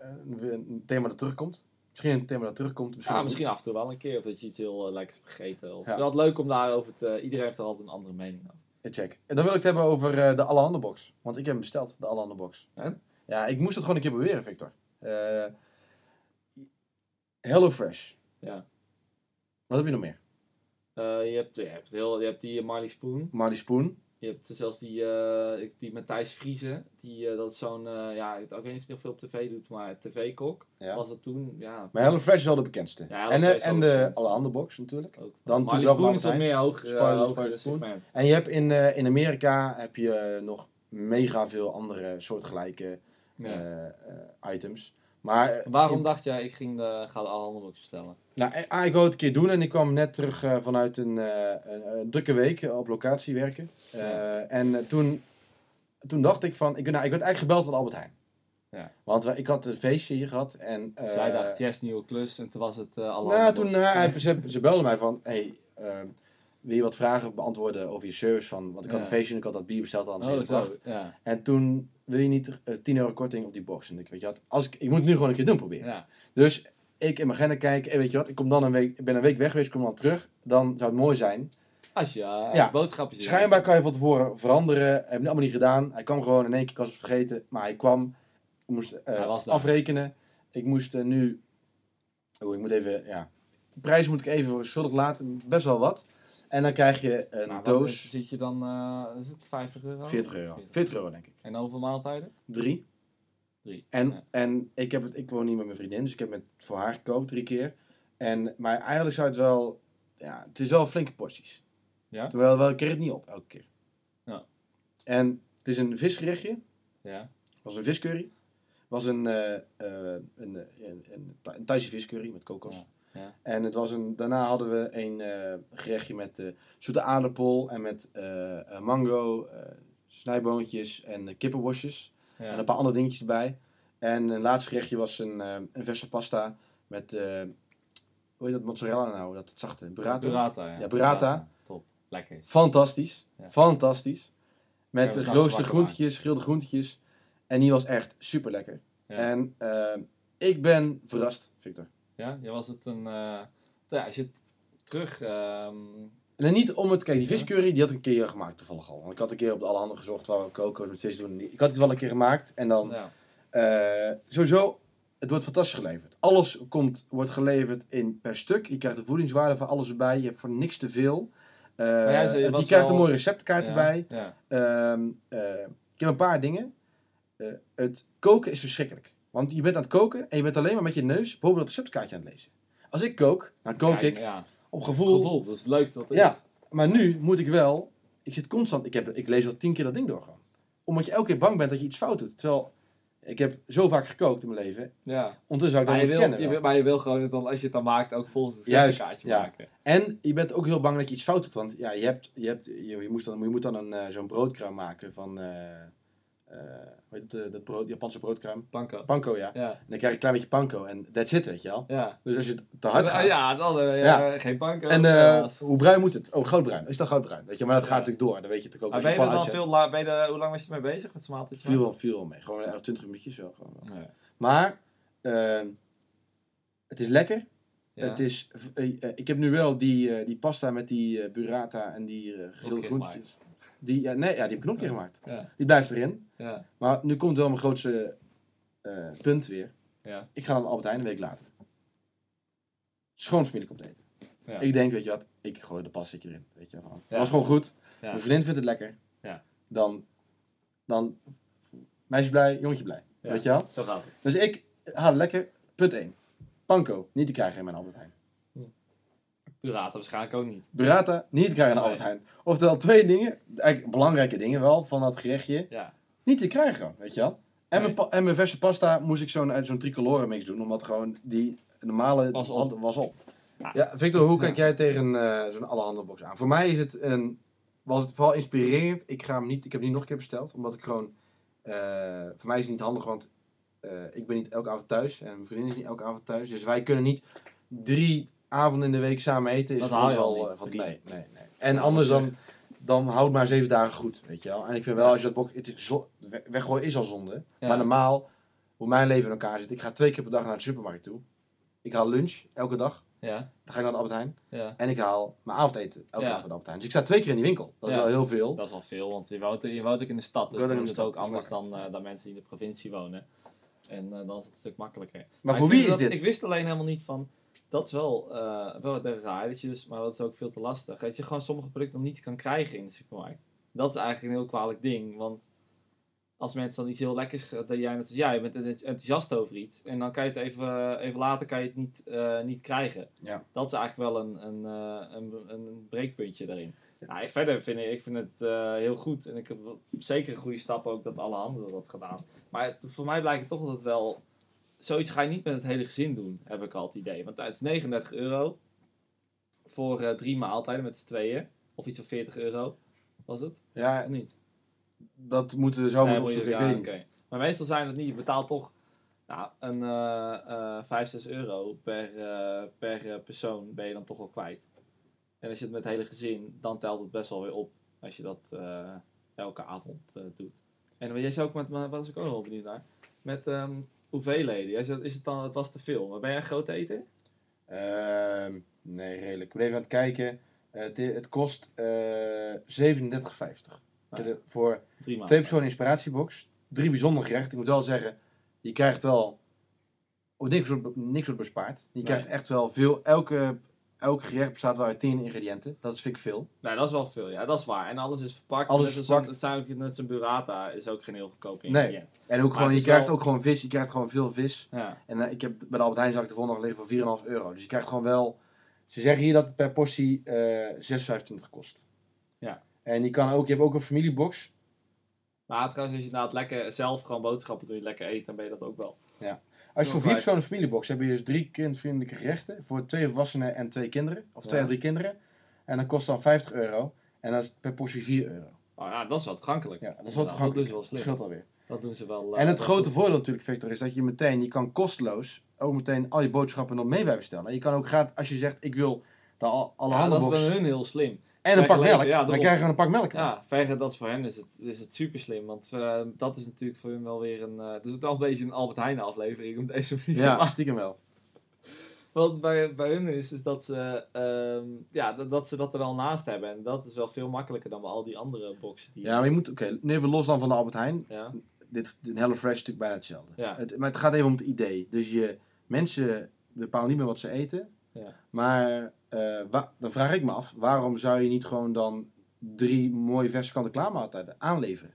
een, thema dat terugkomt. Misschien een thema dat terugkomt. Misschien, Ja, misschien af en toe wel een keer. Of dat je iets heel eh, lekkers hebt gegeten. Of Ja. Het is leuk om daarover te... Iedereen heeft er altijd een andere mening over. Check. En dan wil ik het hebben over eh, de Allerhande box. Want ik heb hem besteld, de Allerhande box. En? Ja, ik moest het gewoon een keer beweren, Victor. Eh Hello Fresh. Ja. Wat heb je nog meer? Eh, je, hebt, je, hebt heel, je hebt die Marley Spoon. Marley Spoon. Je hebt zelfs die, eh, die Matthijs Vriezen. Die, eh, dat is zo'n... eh, ja, ik weet niet of hij nog veel op tv doet, maar tv-kok. Ja. Was het toen, ja... Maar Hello Fresh is wel de bekendste. Ja, en eh, wel en de de bekendste. Allerhande box natuurlijk. Ook. Dan Marley Spoon is wat meer hoger, Spoiler, hoger segment. En je hebt in, eh, in Amerika heb je eh, nog mega veel andere soortgelijke Ja. eh, eh, items. Maar eh, Waarom in- dacht jij, ik ging de, ga de alle handelbox bestellen? Nou, eh, ah, ik wou het een keer doen en ik kwam net terug eh, vanuit een, een, drukke week op locatie werken. Ja. En toen, toen dacht ik van, ik, nou, ik werd eigenlijk gebeld van Albert Heijn. Ja. Want ik had een feestje hier gehad en... Zij dacht, yes, nieuwe klus. En toen was het alle Nou, toen, hij- ze, ze belden mij van, hey, eh, wil je wat vragen beantwoorden over je service? Van, want ik had een feestje en ik had dat bier besteld aan Oh, wacht. En toen wil je niet eh, 10 euro korting op die box. En ik weet je wat, als ik, ik moet het nu gewoon een keer doen proberen. Dus ik in mijn agenda kijken, en weet je wat, ik kom dan een week, ik ben een week weg geweest, ik kom dan terug. Dan zou het mooi zijn. Als je eh, Ja. boodschapjes... Schijnbaar kan je van tevoren veranderen. Heb ik allemaal niet gedaan. Hij kwam gewoon in één keer, ik was het vergeten. Maar hij kwam, ik moest eh, Hij afrekenen. Ik moest nu, oh, ik moet even, ja, de prijs moet ik even schuldig laten, best wel wat. En dan krijg je een Nou, doos, Zit je dan, eh, is het 50 euro? 40 euro. 40 euro denk ik. En hoeveel maaltijden? Drie. Drie. En, Ja. en ik, heb het, ik woon niet met mijn vriendin, dus ik heb het voor haar gekookt drie keer. En, maar eigenlijk zou het wel, ja, het is wel flinke porties. Ja? Terwijl wel, ik kreeg het niet op elke keer. Ja. En het is een visgerechtje, Ja. was een viscurry. was een, eh, een, een, een, een Thaise viscurry met kokos. Ja, ja. En het was een, daarna hadden we een eh, gerechtje met eh, zoete aardappel en met eh, mango, snijboontjes en kippenworstjes. Ja. En een paar andere dingetjes erbij. En een laatste gerechtje was een, een verse pasta met, hoe heet dat mozzarella nou? Dat het zachte, burrata. Burrata, ja. Ja, burrata. Top. Lekker. is. Fantastisch, Ja. fantastisch. Met straks geroosterde groentjes, gegrilde groentjes. En die was echt super lekker. Ja. En ik ben verrast, Victor. Ja, ja was het een... eh, ja, als je het terug... ehm, En niet om het, kijk, die viscurry die had ik een keer gemaakt toevallig al. Want ik had een keer op de alle handen gezocht waar we koken met vis doen. Ik had het wel een keer gemaakt en dan ja. Eh, sowieso, het wordt fantastisch geleverd. Alles komt, wordt geleverd in per stuk. Je krijgt de voedingswaarde van alles erbij. Je hebt voor niks te veel. Eh, ja, ze- je krijgt wel- een mooie receptkaart erbij. Ja. Ehm, eh, ik heb een paar dingen. Het koken is verschrikkelijk. Want je bent aan het koken en je bent alleen maar met je neus boven dat receptkaartje aan het lezen. Als ik kook, dan kook Kijk, ik Ja. op gevoel. Gevoel, dat is het leukste wat er Ja. is. Maar nu moet ik wel. Ik zit constant. Ik, heb, ik lees al tien keer dat ding door gewoon. Omdat je elke keer bang bent dat je iets fout doet. Terwijl ik heb zo vaak gekookt in mijn leven. Ja. Ondertussen zou ik dat kennen. je wil, maar je wil gewoon dan, als je het dan maakt, ook volgens het Juist, kaartje ja. maken. En je bent ook heel bang dat je iets fout doet. Want ja, je, hebt, je, hebt, je, je, moest dan, je moet dan een, eh, zo'n broodkruim maken van. eh, hoe heet het, eh, dat brood, Japanse broodkruim? Panko. Panko, ja. Ja. En dan krijg je een klein beetje panko en that's it, weet je wel. Ja. Dus als je het te hard gaat. Ja, dan eh, Ja. ja. geen panko. En eh, hoe bruin moet het? Oh, goudbruin. Is dat goudbruin? Weet je, maar dat gaat natuurlijk door. Dan weet je natuurlijk ook als ben je dan veel la, ben je er- hoe lang was je ermee bezig met z'n maaltijd? Viel wel, viel wel mee. Gewoon echt 20 minuutjes wel. Gewoon wel. Maar het is lekker. Het is, eh, eh, ik heb nu wel die, eh, die pasta met die eh, burrata en die uh, gegrilde groentjes. Die, ja, nee, ja, die heb ik nog een keer gemaakt. Die blijft erin. Ja. Maar nu komt wel mijn grootste eh, punt weer. Ja. Ik ga naar Albert Heijn een week later. Schoon familie komt eten. Ja. Ik denk, weet je wat, ik gooi de pasta erin. Weet je wel. Dat was gewoon goed. Mijn vriendin vindt het lekker. Ja. Dan, dan meisje blij, jongetje blij. Weet je wel? Zo gaat het. Dus ik haal lekker. Punt 1. Panko, niet te krijgen in mijn Albert Heijn. Burrata waarschijnlijk ook niet. Burrata, niet te krijgen in. Albert Heijn. Oftewel twee dingen, eigenlijk belangrijke dingen wel, van dat gerechtje. Ja. Niet te krijgen, weet je wel. En, Nee. mijn, en mijn verse pasta moest ik zo'n uit zo'n tricolore mix doen, omdat gewoon die normale Was op. was op. Ja. Ja, Victor, hoe kijk Ja. jij tegen eh, zo'n alle box aan? Voor mij is het een, was het vooral inspirerend. Ik, ga hem niet, ik heb hem niet nog een keer besteld, omdat ik gewoon, eh, voor mij is het niet handig, want eh, ik ben niet elke avond thuis en mijn vriendin is niet elke avond thuis. Dus wij kunnen niet drie avonden in de week samen eten. Is Dat haal je al van nee, nee, nee. En anders dan, dan houd maar zeven dagen goed, weet je wel. En ik vind wel, als je dat box, het is weggooien is al zonde. Maar normaal, hoe mijn leven in elkaar zit, ik ga twee keer per dag naar de supermarkt toe. Ik haal lunch elke dag. Ja. Dan ga ik naar de Albert Heijn. Ja. En ik haal mijn avondeten elke Ja. dag bij de Albert Heijn. Dus ik sta twee keer in die winkel. Dat is Ja. wel heel veel. Dat is wel veel, want je woont, je woont ook in de stad. Dus dan is het ook anders dan, eh, dan mensen die in de provincie wonen. En eh, dan is het een stuk makkelijker. Maar voor wie is dat- dit? Ik wist alleen helemaal niet van. Dat is wel, eh wel raar, dat je dus, maar dat is ook veel te lastig. Dat je gewoon sommige producten nog niet kan krijgen in de supermarkt. Dat is eigenlijk een heel kwalijk ding. Want als mensen dan iets heel lekkers, dat jij net als jij bent enthousiast over iets. En dan kan je het even, even later kan je het niet, eh, niet krijgen. Ja. Dat is eigenlijk wel een, een, eh, een, een breekpuntje daarin. Nou, verder vind ik, ik vind het heel goed. En ik heb zeker een goede stap ook dat alle anderen dat gedaan. Maar het- voor mij blijkt het toch dat het wel zoiets ga je niet met het hele gezin doen, heb ik al het idee. Want het is 39 euro voor eh, drie maaltijden met z'n tweeën. Of iets van 40 euro, was het? Ja, Of niet? dat moeten we zo Nee, je- opzoeken, ik weet niet. Maar meestal zijn het niet. Je betaalt toch nou, een eh eh 5, 6 euro per, eh, per eh, persoon ben je dan toch wel kwijt. En als je het met het hele gezin, dan telt het best wel weer op. Als je dat elke avond doet. En jij zei ook met, was ik ook wel benieuwd naar. Met ehm, hoeveelheden. Jij zei, is het dan, het was te veel. Maar ben jij een groot eten? Ehm, nee, redelijk. Ik ben even aan het kijken. Eh, het, het kost eh 37,50. Ik heb Ah. Voor Drie maanden. twee personen inspiratiebox. Drie bijzondere gerechten. Ik moet wel zeggen, je krijgt wel... Niks, wordt, niks wordt bespaard. Je Nee. krijgt echt wel veel... Elke, elke gerecht bestaat wel uit 10 ingrediënten. Dat is vind ik veel. Nee, dat is wel veel. Ja, dat is waar. En alles is verpakt. Alles Net is verpakt. Het zijn net een burrata. Is ook geen heel goedkoop Nee. ingrediënt. En ook gewoon, het je krijgt wel- ook gewoon vis. Je krijgt gewoon veel vis. Ja. En eh, ik heb bij de Albert Heijn zag ik de volgende dag liggen voor 4,5 euro. Dus je krijgt gewoon wel... Ze zeggen hier dat het per portie eh 6,25 kost. Ja. En je, kan ook, je hebt ook een familiebox. Maar trouwens, als je inderdaad lekker zelf gewoon boodschappen doet, lekker eten, dan ben je dat ook wel. Als je voor vier personen een familiebox hebt, heb je dus drie kindvriendelijke gerechten. Voor twee volwassenen en twee kinderen. Of twee Ja. of drie kinderen. En dat kost dan 50 euro. En dat is per portie 4 euro. Oh ja, dat is wel toegankelijk. Ja, dat is Nou, wel dat toegankelijk. doen ze wel Dat slim. scheelt alweer. Dat doen ze wel. eh, En het grote voordeel natuurlijk, Victor, is dat je meteen, je kan kosteloos ook meteen al je boodschappen nog mee bij bestellen. Je kan ook gratis, als je zegt, ik wil de al- alle Ja, dat is bij hun heel slim. En een pak melk, ja, dan daarom. krijg je gewoon een pak melk. Ja, dat is voor hen is het, is het super slim. Want eh, dat is natuurlijk voor hun wel weer een. eh het is ook wel een beetje een Albert Heijn aflevering op deze manier. Ja, stiekem wel. Wat bij, bij hun is, is dat ze, ehm, ja, dat, dat ze dat er al naast hebben. En dat is wel veel makkelijker dan bij al die andere boxen. Die Ja, maar je moet, oké, nu even los dan van de Albert Heijn. ja. Dit, de Hello Fresh is natuurlijk bijna hetzelfde. Ja. Het, maar het gaat even om het idee. Dus je, mensen bepalen niet meer wat ze eten. Ja. Maar eh, dan vraag ik me af, waarom zou je niet gewoon dan drie mooie verse kant-en-klaar maaltijden aanleveren?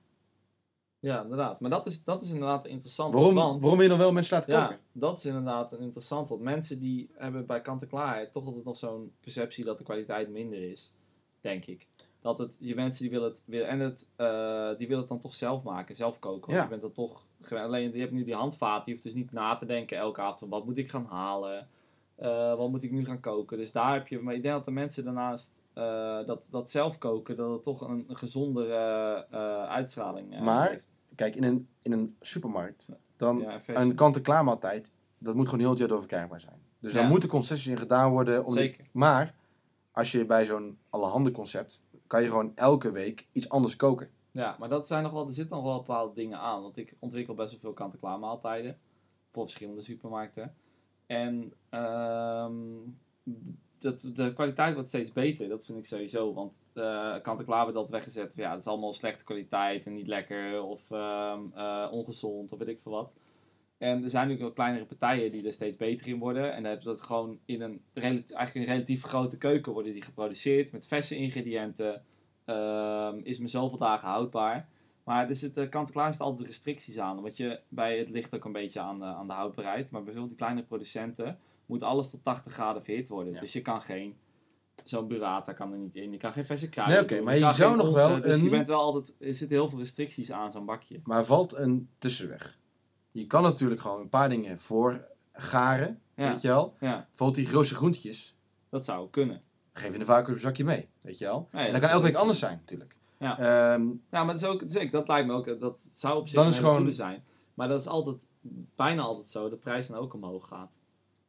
ja, inderdaad. Maar dat is, dat is inderdaad interessant. Waarom, want, waarom je dan wel mensen laten Ja, koken? dat is inderdaad een interessant. Want mensen die hebben bij kant-en-klaar toch altijd nog zo'n perceptie dat de kwaliteit minder is. Denk ik. Dat het, je mensen die willen het, willen, en het, eh, die willen het dan toch zelf maken, zelf koken. Want Ja. je bent dan toch, alleen je hebt nu die handvaten, je hoeft dus niet na te denken elke avond van wat moet ik gaan halen. Eh, wat moet ik nu gaan koken? Dus daar heb je, maar ik denk dat de mensen daarnaast eh, dat, dat zelf koken, dat het toch een, een gezondere eh, uitstraling Maar- heeft. Kijk, in een, in een supermarkt, dan Ja, een kant-en-klaar maaltijd, dat moet gewoon heel het jaar door verkrijgbaar zijn. Dus daar moeten concessies in gedaan worden. Om die- Zeker. maar als je bij zo'n allerhande concept, kan je gewoon elke week iets anders koken. Ja, maar dat zijn nog wel, er zitten nog wel bepaalde dingen aan. Want ik ontwikkel best wel veel kant-en-klaar maaltijden. Voor verschillende supermarkten. En ehm, dat, de kwaliteit wordt steeds beter. Dat vind ik sowieso. Want eh kant-en-klaar wordt dat weggezet. Ja, dat is allemaal slechte kwaliteit en niet lekker. Of ehm, eh, ongezond of weet ik veel wat. En er zijn nu wel kleinere partijen die er steeds beter in worden. En dan hebben ze dat gewoon in een, eigenlijk een relatief grote keuken worden die geproduceerd. Met verse ingrediënten. Ehm, is me zoveel dagen houdbaar. Maar er zitten kant-en-klaar zitten altijd restricties aan. Want je, bij, het ligt ook een beetje aan de, aan de houdbaarheid. Maar bijvoorbeeld die kleine producenten moet alles tot 80 graden verhit worden. Ja. Dus je kan geen... Zo'n burrata kan er niet in. Je kan geen verse Nee, kruiden oké, doen, maar je zou nog wel Dus je bent wel altijd... Er zitten heel veel restricties aan zo'n bakje. Maar valt een tussenweg. Je kan natuurlijk gewoon een paar dingen voor garen, Ja. weet je wel. Ja, Bijvoorbeeld die grootste groentjes, dat zou kunnen. geef je een vacuüm zakje mee, weet je wel. Nee, en dat dat kan elke week anders zijn, natuurlijk. Ja. Ehm, Ja, maar dat, is ook, zeker, dat lijkt me ook, dat zou op zich een gewoon- goede zijn. Maar dat is altijd, bijna altijd zo, de prijs dan ook omhoog gaat.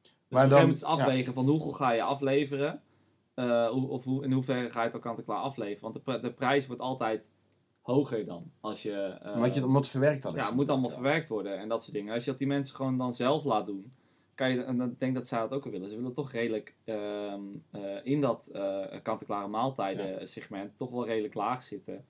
Dus Maar op een gegeven moment afwegen van hoeveel ga je afleveren, eh, of hoe, in hoeverre ga je het ook kant-en-klaar afleveren. Want de, pr- de prijs wordt altijd hoger dan als je... eh, omdat, je, omdat het verwerkt al is. ja, het moet allemaal verwerkt worden en dat soort dingen. Als je dat die mensen gewoon dan zelf laat doen, kan je, en dan denk ik dat zij dat ook wel willen. Ze willen toch redelijk ehm, eh, in dat eh kant-en-klare maaltijden segment toch wel redelijk laag zitten.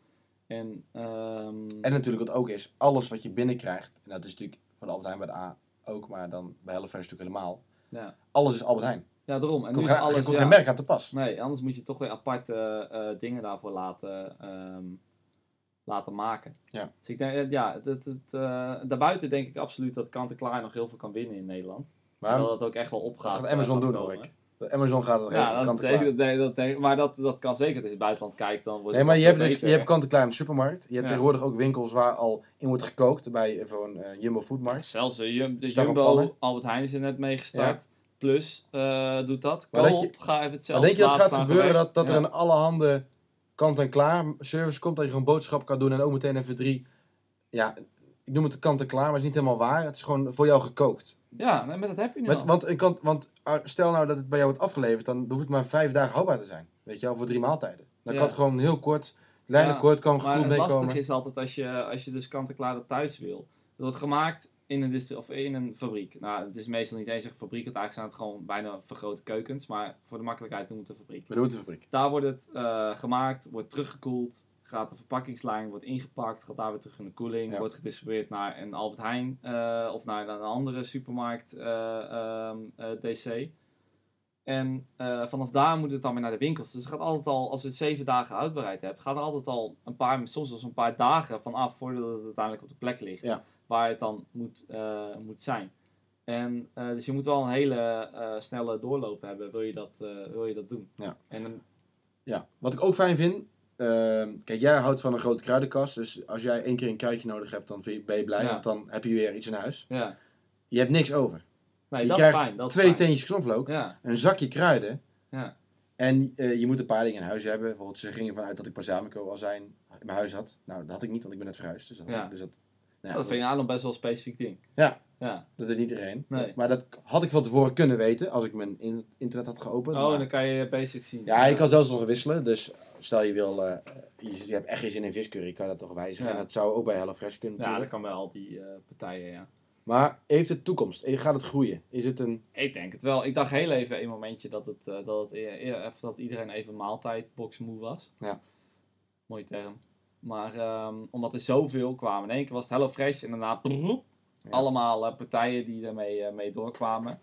En, ehm, En natuurlijk wat ook is, alles wat je binnenkrijgt, en dat is natuurlijk van Albert Heijn bij de A ook, maar dan bij HelloFresh natuurlijk helemaal. ja. Alles is Albert Heijn. ja, daarom. En nu komt is geen, alles... komt ja. geen merk aan te pas. Nee, anders moet je toch weer aparte eh, dingen daarvoor laten, ehm, laten maken. Ja. Dus ik denk, eh, ja, eh, daarbuiten denk ik absoluut dat kant-en-klaar nog heel veel kan winnen in Nederland. Maar dat het ook echt wel opgaat. gaat Amazon eh, doen, gaat hoor ik. Amazon gaat het regelen, Ja, dat denk, dat, dat maar dat, dat kan zeker. Als je in het buitenland kijkt, dan wordt Nee, maar je hebt dus je hebt kant-en-klaar in de supermarkt. Je hebt Ja. tegenwoordig ook winkels waar al in wordt gekookt. Bij eh, voor een eh, Jumbo Foodmarkt. Zelfs Jum- op Jumbo. Albert Heijn is er net mee gestart. Plus eh, doet dat. Dat Koop, je- ga even hetzelfde denk je dat gaat gebeuren dat, dat er een allerhande kant-en-klaar service komt? Dat je gewoon boodschap kan doen en ook meteen even drie... Ja, ik noem het kant-en-klaar, maar het is niet helemaal waar. Het is gewoon voor jou gekookt. Ja, nee, maar dat heb je nu Met, want, een kant, want ah, stel nou dat het bij jou wordt afgeleverd, dan hoeft het maar vijf dagen houdbaar te zijn. Weet je wel, voor drie maaltijden. Dan Ja. kan het gewoon heel kort, Ja, kort, kan Maar gekoeld het lastige meekomen. is altijd als je, als je dus kant-en-klaar dat thuis wil. Dat wordt gemaakt in een, of in een fabriek. Nou, het is meestal niet eens een fabriek, want eigenlijk zijn het gewoon bijna vergrote keukens. Maar voor de makkelijkheid noemen we het een fabriek. We doen het de fabriek. Daar wordt het eh, gemaakt, wordt teruggekoeld, gaat de verpakkingslijn, wordt ingepakt, gaat daar weer terug in de koeling, Ja. wordt gedistribueerd naar een Albert Heijn eh, of naar een andere supermarkt eh, ehm, eh, DC. En vanaf daar moet het dan weer naar de winkels. Dus het gaat altijd al, als je het zeven dagen houdbaarheid hebt, gaat er altijd al een paar, soms eens een paar dagen vanaf voordat het uiteindelijk op de plek ligt. Ja. Waar het dan moet, moet zijn. En, dus je moet wel een hele snelle doorloop hebben, wil je dat, wil je dat doen. Ja. En Ja, wat ik ook fijn vind. Ehm, kijk, jij houdt van een grote kruidenkast. Dus als jij één keer een kruidje nodig hebt, dan ben je blij. Ja. Want dan heb je weer iets in huis. ja. Je hebt niks over. Nee, je dat is fijn. Dat is twee fijn. teentjes knoflook, Ja, een zakje kruiden. ja. En eh, je moet een paar dingen in huis hebben. Bijvoorbeeld, ze gingen vanuit dat ik balsamico al zijn in mijn huis had. Nou, dat had ik niet, want ik ben net verhuisd. Dus dat, dus dat, Ja, dat vind aan nog best wel een specifiek ding. Ja. Ja. dat niet iedereen. Nee. Maar dat had ik van tevoren kunnen weten als ik mijn in- internet had geopend. Oh, maar- en dan kan je basics zien. Ja, je kan zelfs nog wisselen. Dus stel je wil, eh, je, je hebt echt geen zin in viscurry, kan dat toch wijzigen. En dat zou ook bij HelloFresh kunnen Ja, dat kan bij al die eh, partijen, ja. Maar heeft het toekomst? Eh, Gaat het groeien? Is het een... Ik denk het wel. Ik dacht heel even een momentje dat, het, dat, het, even, dat iedereen even maaltijdboxmoe was. Ja. Mooie term. Maar ehm, omdat er zoveel kwamen. In één keer was het HelloFresh en daarna prrrroep, Ja. allemaal eh, partijen die daarmee eh, mee doorkwamen.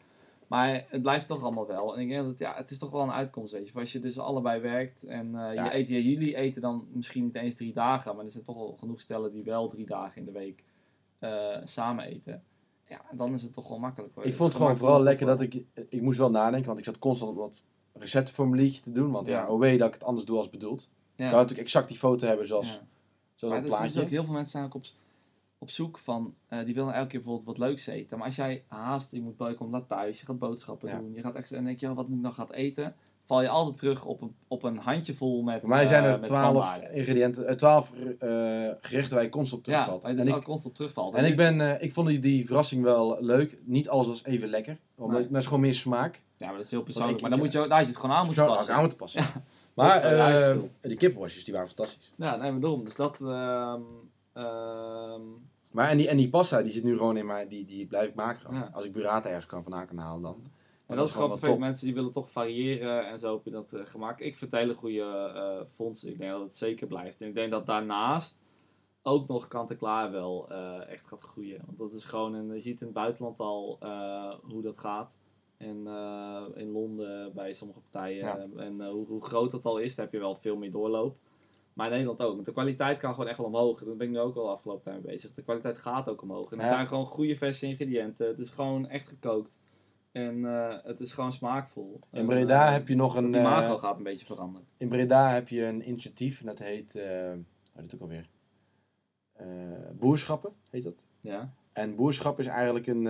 Maar het blijft toch allemaal wel. En ik denk dat het, ja, het is toch wel een uitkomst, weet je. Als je dus allebei werkt en eh, Ja. je eet, ja, jullie eten dan misschien niet eens drie dagen, maar er zijn toch al genoeg stellen die wel drie dagen in de week samen eten. Ja, dan is het toch wel makkelijk. hoor. Ik vond het gewoon vooral lekker dat ik... Ik moest wel nadenken, want ik zat constant op wat receptenformuliertje te doen. Want ja, Ja. oh wee dat ik het anders doe als bedoeld. Ja. Ik wou natuurlijk exact die foto hebben zoals, Ja. zoals een is dus plaatje. ook, heel veel mensen zijn ook op, op zoek van, eh, die willen elke keer bijvoorbeeld wat leuks eten. Maar als jij haast, je moet je komt naar thuis, je gaat boodschappen Ja. doen, je gaat extra, en denk je, oh, wat moet ik nog gaan eten? Val je altijd terug op een, op een handjevol met Voor mij zijn eh, er twaalf ingrediënten, eh, twaalf eh, gerechten waar je constant op Ja, terugvalt. het en ik, constant terugvalt. en ik, ben, ik vond die, die verrassing wel leuk. Niet alles was even lekker. Omdat, Nee. Maar het is gewoon meer smaak. Ja, maar dat is heel persoonlijk. ik- maar dan ik- moet je, daar had je het gewoon aan moeten passen. aan moeten passen. Maar eh, die kipworstjes die waren fantastisch. Ja, nee, maar daarom. Dus dat... ehm, ehm, Maar en die, en die pasta die zit nu gewoon in mij, die, die blijf ik maken. Ja. Als ik burrata ergens kan vandaan kan halen dan. En dat is gewoon perfect. Mensen die willen toch variëren en zo heb je dat eh, gemaakt. Ik vind het hele goede eh fondsen. Ik denk dat het zeker blijft. En ik denk dat daarnaast ook nog kant-en-klaar wel eh, echt gaat groeien. Want dat is gewoon, een, je ziet in het buitenland al eh, hoe dat gaat. En eh, in Londen bij sommige partijen. Ja. En eh, hoe, hoe groot dat al is, daar heb je wel veel meer doorloop. Maar in Nederland ook. Want de kwaliteit kan gewoon echt wel omhoog. Daar ben ik nu ook al de afgelopen tijd mee bezig. De kwaliteit gaat ook omhoog. En het Ja. zijn gewoon goede verse ingrediënten. Het is gewoon echt gekookt. En eh, het is gewoon smaakvol. In Breda heb je nog dat een. Die eh, mago gaat een beetje veranderen. in Breda heb je een initiatief en dat heet. is het ook alweer? Boerschappen heet dat. Ja. En boerschap is eigenlijk een,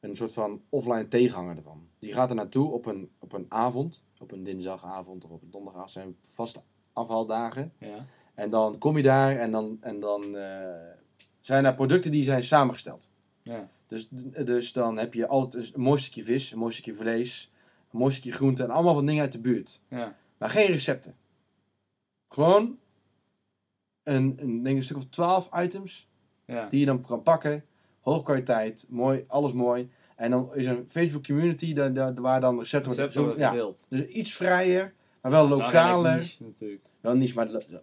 een soort van offline tegenhanger ervan. Die gaat er naartoe op een, op een avond, op een dinsdagavond of op een donderdagavond, zijn vaste afhaaldagen. Ja. En dan kom je daar en dan, en dan eh, zijn er producten die zijn samengesteld. Ja. Dus, dus dan heb je altijd een mooi stukje vis, een mooi stukje vlees, een mooi stukje groente en allemaal van dingen uit de buurt. Ja. Maar geen recepten. Gewoon een, een, denk een stuk of twaalf items Ja. die je dan kan pakken. Hoge kwaliteit, mooi, alles mooi. En dan is een Facebook community daar, daar, waar dan recepten Recept worden. zo- ja, gedeeld. dus iets vrijer, maar wel lokaler. niche natuurlijk. Wel niche, maar het lo-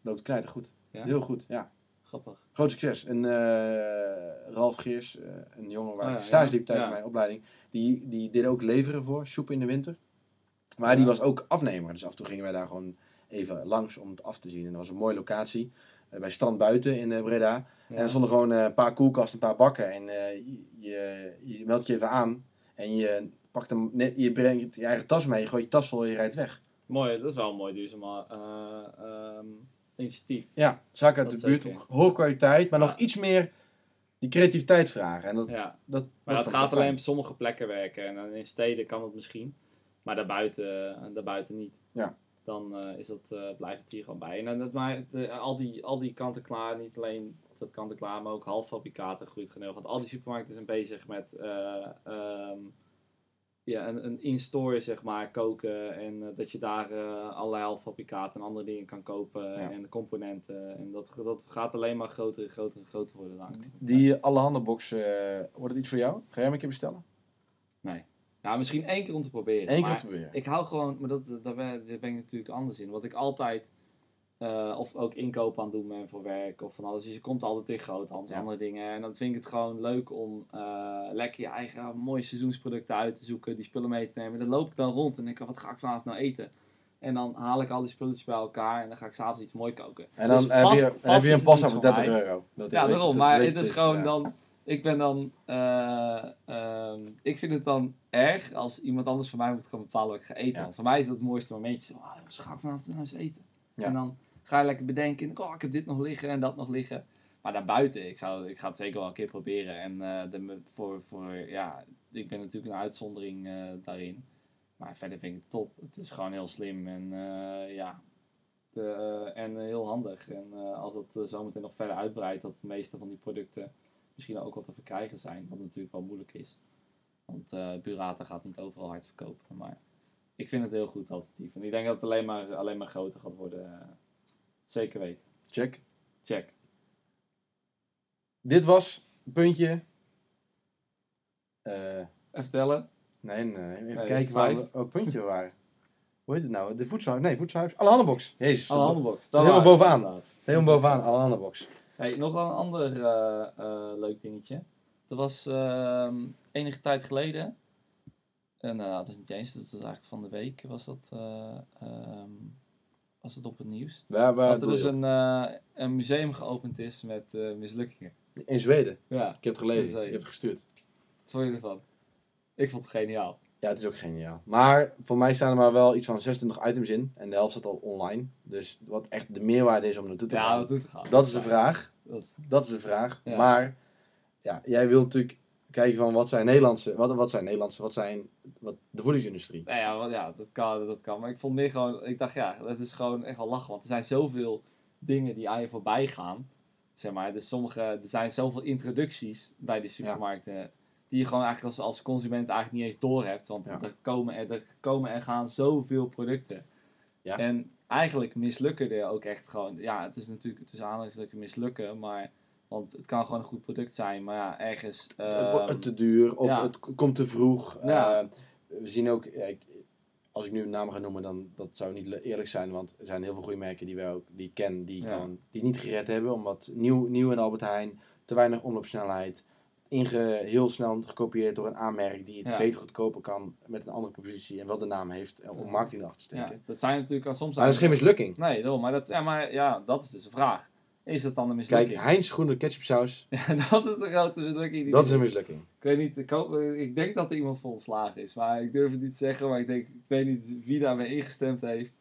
loopt knijter goed. Ja? Heel goed, ja. Grappig. Groot succes. En eh, Ralf Geers, eh, een jongen waar Oh ik ja, stage liep tijdens mijn opleiding, die, die deed ook leveren voor Soep in de Winter. Maar die was ook afnemer. Dus af en toe gingen wij daar gewoon even langs om het af te zien. En dat was een mooie locatie. Eh, bij Strand Buiten in eh, Breda. Ja. En er stonden gewoon eh, een paar koelkasten, een paar bakken. En eh, je, je meldt je even aan. En je pakt hem, je brengt je eigen tas mee, je gooit je tas vol en je rijdt weg. Mooi, dat is wel een mooi duurzaam eh, ehm, initiatief. Ja, zaken uit Dat de buurt, zeker. hoge kwaliteit, maar Ja. nog iets meer die creativiteit vragen. En dat, Ja. dat, Maar dat gaat alleen op sommige plekken werken. En in steden kan het misschien. Maar daarbuiten, eh, daarbuiten niet. Ja. Dan eh, is dat, eh, blijft het hier gewoon bij. En dan dat, maar de, al, die, al die kant-en-klaar, niet alleen dat kant-en-klaar, maar ook halffabrikaten groeit heel. Want al die supermarkten zijn bezig met eh, ehm, ja, een, een in-store zeg maar, koken. En eh, dat je daar eh, allerlei halffabrikaten en andere dingen kan kopen. Ja. En componenten. En dat, dat gaat alleen maar groter en groter en groter worden. langzaam. Die alle eh, wordt het iets voor jou? Ga jij hem een keer bestellen? Nee. Nou, misschien één keer om te proberen. Eén keer om te proberen. Ik hou gewoon, maar dat, daar, ben, daar ben ik natuurlijk anders in. Wat ik altijd, eh, of ook inkoop aan doen ben voor werk of van alles. Dus je komt altijd in groothandels, Ja. andere dingen. En dan vind ik het gewoon leuk om eh, lekker je eigen ah, mooie seizoensproducten uit te zoeken, die spullen mee te nemen. Dan loop ik dan rond en denk ik, wat ga ik vanavond nou eten? En dan haal ik al die spulletjes bij elkaar en dan ga ik s'avonds iets mooi koken. En dan Dus heb, je, vast heb je een pasta iets voor voor 30 mij. euro. Dat Ja, daarom. Maar het is gewoon ja. dan. Ik ben dan. eh, ehm, ik vind het dan erg als iemand anders voor mij moet gaan bepalen wat ik ga eten. Ja. Want voor mij is dat het mooiste momentje. Zo, ah, zo ga ik vanavond nou eens eten. Ja. En dan ga je lekker bedenken. en, Oh, ik heb dit nog liggen en dat nog liggen. Maar daarbuiten, ik, zou, ik ga het zeker wel een keer proberen. En eh, de, voor, voor, ja, ik ben natuurlijk een uitzondering eh, daarin. Maar verder vind ik het top. Het is gewoon heel slim en ja. De, en heel handig. En als dat zometeen nog verder uitbreidt, dat de meeste van die producten misschien ook wel te verkrijgen zijn. Wat natuurlijk wel moeilijk is. Want eh Burata gaat niet overal hard verkopen. Maar ik vind het heel goed alternatief. En ik denk dat het alleen maar, alleen maar groter gaat worden. eh, zeker weten. Check. Check. Dit was een puntje. Eh, Even tellen. nee. Even Nee, kijken waar we, welk puntje waren. Hoe heet het nou? De voedselhuis? Nee, voedselhuis. Alle handenbox. Jezus. Alle handenbox. Helemaal bovenaan. Helemaal bovenaan. Alle handenbox. Hey, nog een ander eh, eh, leuk dingetje. Dat was ehm, enige tijd geleden. En nou, dat is niet eens, dat was eigenlijk van de week. Was dat, eh, ehm, was dat op het nieuws? Waar dat er dus een, een museum geopend is met mislukkingen. In Zweden. Ja, Ik heb het gelezen. Je hebt het gestuurd. wat vond je ervan? Ik vond het geniaal. Ja, het is ook geniaal. Maar voor mij staan er maar wel iets van 26 items in. En de helft staat al online. Dus wat echt de meerwaarde is om naartoe te Ja, gaan. doet het gaan? Dat is de vraag. Dat is- Dat is de vraag. Ja. Maar ja, jij wilt natuurlijk kijken van wat zijn Nederlandse, wat, wat zijn Nederlandse, wat zijn wat, de voedingsindustrie. Nou ja, wat- ja dat, kan, dat kan. Maar ik vond meer gewoon, ik dacht ja, dat is gewoon echt wel lachen. Want er zijn zoveel dingen die aan je voorbij gaan. Zeg maar, dus sommige, er zijn zoveel introducties bij de supermarkten. Die je gewoon eigenlijk als, als consument eigenlijk niet eens door hebt. Want Ja. er, komen er, er komen en gaan zoveel producten. Ja. En eigenlijk mislukken er ook echt gewoon. Ja, het is natuurlijk tussen aanhalingstekens mislukken. Maar, want het kan gewoon een goed product zijn. Maar ja, ergens. ehm, het te duur of ja. het komt te vroeg. Ja. Eh, we zien ook, ik- als ik nu namen ga noemen, dan dat zou niet eerlijk zijn. Want er zijn heel veel goede merken die wij ook die ik ken, die, gewoon, die niet gered hebben. Omdat nieuw, nieuw in Albert Heijn, te weinig omloopsnelheid. Inge, heel snel gekopieerd door een aanmerk die het Ja. beter goedkoper kan met een andere positie en wel de naam heeft om marketing erachter te ja, dat zijn natuurlijk al soms. Maar dat is geen mislukking. Nee, maar, dat, ja, maar ja, dat is dus de vraag. Is dat dan een mislukking? Kijk, Heinz groene ketchupsaus, Ja, dat is de grote mislukking. die dat is een mislukking. Ik weet niet, ik, hoop- ik denk dat er iemand voor ontslagen is. Maar ik durf het niet te zeggen, maar ik, denk, ik weet niet wie daarmee ingestemd heeft.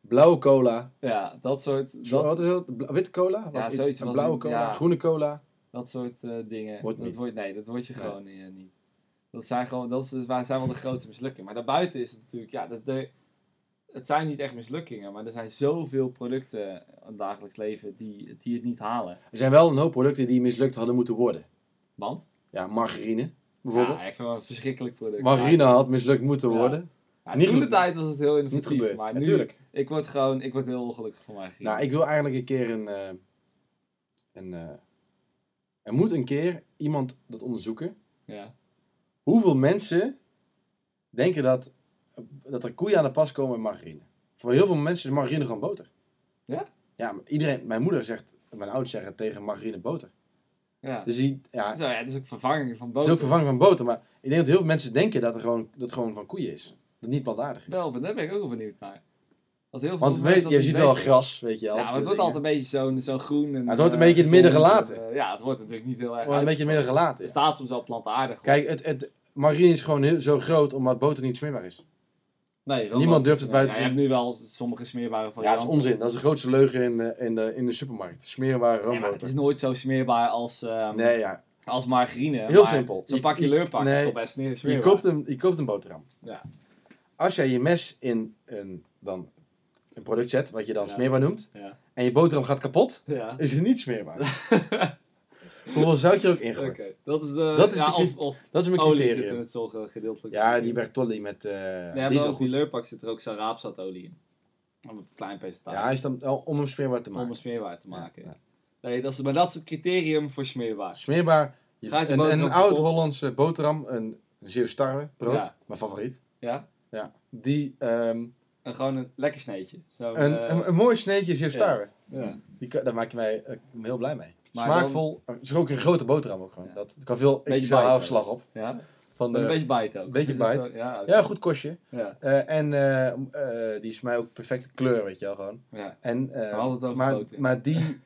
Blauwe cola. Ja, dat soort, Zo, wat dat, is dat? Witte cola? Was Ja, iets- zoiets was blauwe cola, ja. groene cola. Dat soort eh, dingen. Wordt dat. Wordt, nee, dat wordt je Nee. gewoon eh, niet. Dat zijn gewoon, dat is, waar zijn wel de grootste mislukkingen. Maar daarbuiten is het natuurlijk, ja, dat de, het zijn niet echt mislukkingen, maar er zijn zoveel producten in het dagelijks leven die, die het niet halen. Er zijn wel een hoop producten die mislukt hadden moeten worden. Want? Ja, margarine bijvoorbeeld. Ja, ik vind het een verschrikkelijk product. margarine had mislukt moeten Ja. worden. Ja, Niet toen de tijd was het heel Niet innovatief. gebeurd. Maar nu, Natuurlijk. ik word gewoon, ik word heel ongelukkig van margarine. Nou, ik wil eigenlijk een keer een... eh, een eh, er moet een keer iemand dat onderzoeken. Ja. Hoeveel mensen denken dat, dat er koeien aan de pas komen met margarine? Voor heel veel mensen is margarine gewoon boter. Ja? Ja, iedereen, mijn moeder zegt, mijn ouders zeggen tegen margarine boter. Ja. Dus die, ja, ja, het is ook vervanging van het boter. is ook vervanging van boter. Maar ik denk dat heel veel mensen denken dat, er gewoon, dat het gewoon van koeien is. Dat het niet plantaardig is. Wel, daar ben ik ook wel benieuwd naar. Dat heel veel Want weet, je ziet wel gras, weet je wel. Ja, maar het wordt dingen. altijd een beetje zo'n zo'n groen. En, het wordt een eh, beetje in het midden gelaten. en, eh, ja, het wordt natuurlijk niet heel erg Gewoon een beetje in het midden gelaten. Het staat soms wel plantaardig. Kijk, het, het, margarine is gewoon heel, zo groot omdat boter niet smeerbaar is. Nee, roomboter Niemand durft is- het buiten ja, Je hebt nu wel sommige smeerbare Ja, dat varianten. is onzin. Dat is de grootste leugen in, eh, in, de, in de supermarkt. Smeerbare Nee, maar roomboter. het is nooit zo smeerbaar als, ehm, Nee, ja. als margarine. Heel maar simpel. Zo'n Je- pakje je- leurpak is nee, toch best Je koopt, een, je koopt een boterham. Ja. Als jij je mes in een, dan een product zet, wat je dan Ja. smeerbaar noemt, Ja. en je boterham gaat kapot, Ja. is het niet smeerbaar. Hoeveel zout je er ook ingooit. Dat is de... Dat is ja, de cri- of, of Dat is mijn olie zit in criterium. het zorgen gedeeltelijk. Ja, die Bertolli met... eh Nee, die is ook die leurpak zit er ook raapzatolie in. Om een klein percentage. Ja, hij is dan om hem smeerbaar te om maken. een smeerbaar te maken. Ja, Nee, dat is, maar dat is het criterium voor smeerbaar. Smeerbaar. je- Gaat je een, oud-Hollandse boterham, een zeeuws tarwe brood, mijn favoriet. Ja? Ja. Die, ehm, En gewoon een lekker sneetje. Zo, een, eh, een, een mooi sneetje zeeuws ja. tarwe. ja. Die, daar maak je mij eh, heel blij mee. Maar Smaakvol. Het is ook een grote boterham ook gewoon. Ja. Dat kan veel Beetje extra houtslag op. ja? Van Met een de, beetje bite ook. beetje Is het bite. zo- Ja, ja, goed kostje. ja. Eh, en eh, eh, die is voor mij ook perfecte kleur, weet je wel gewoon. ja. En, maar, maar die,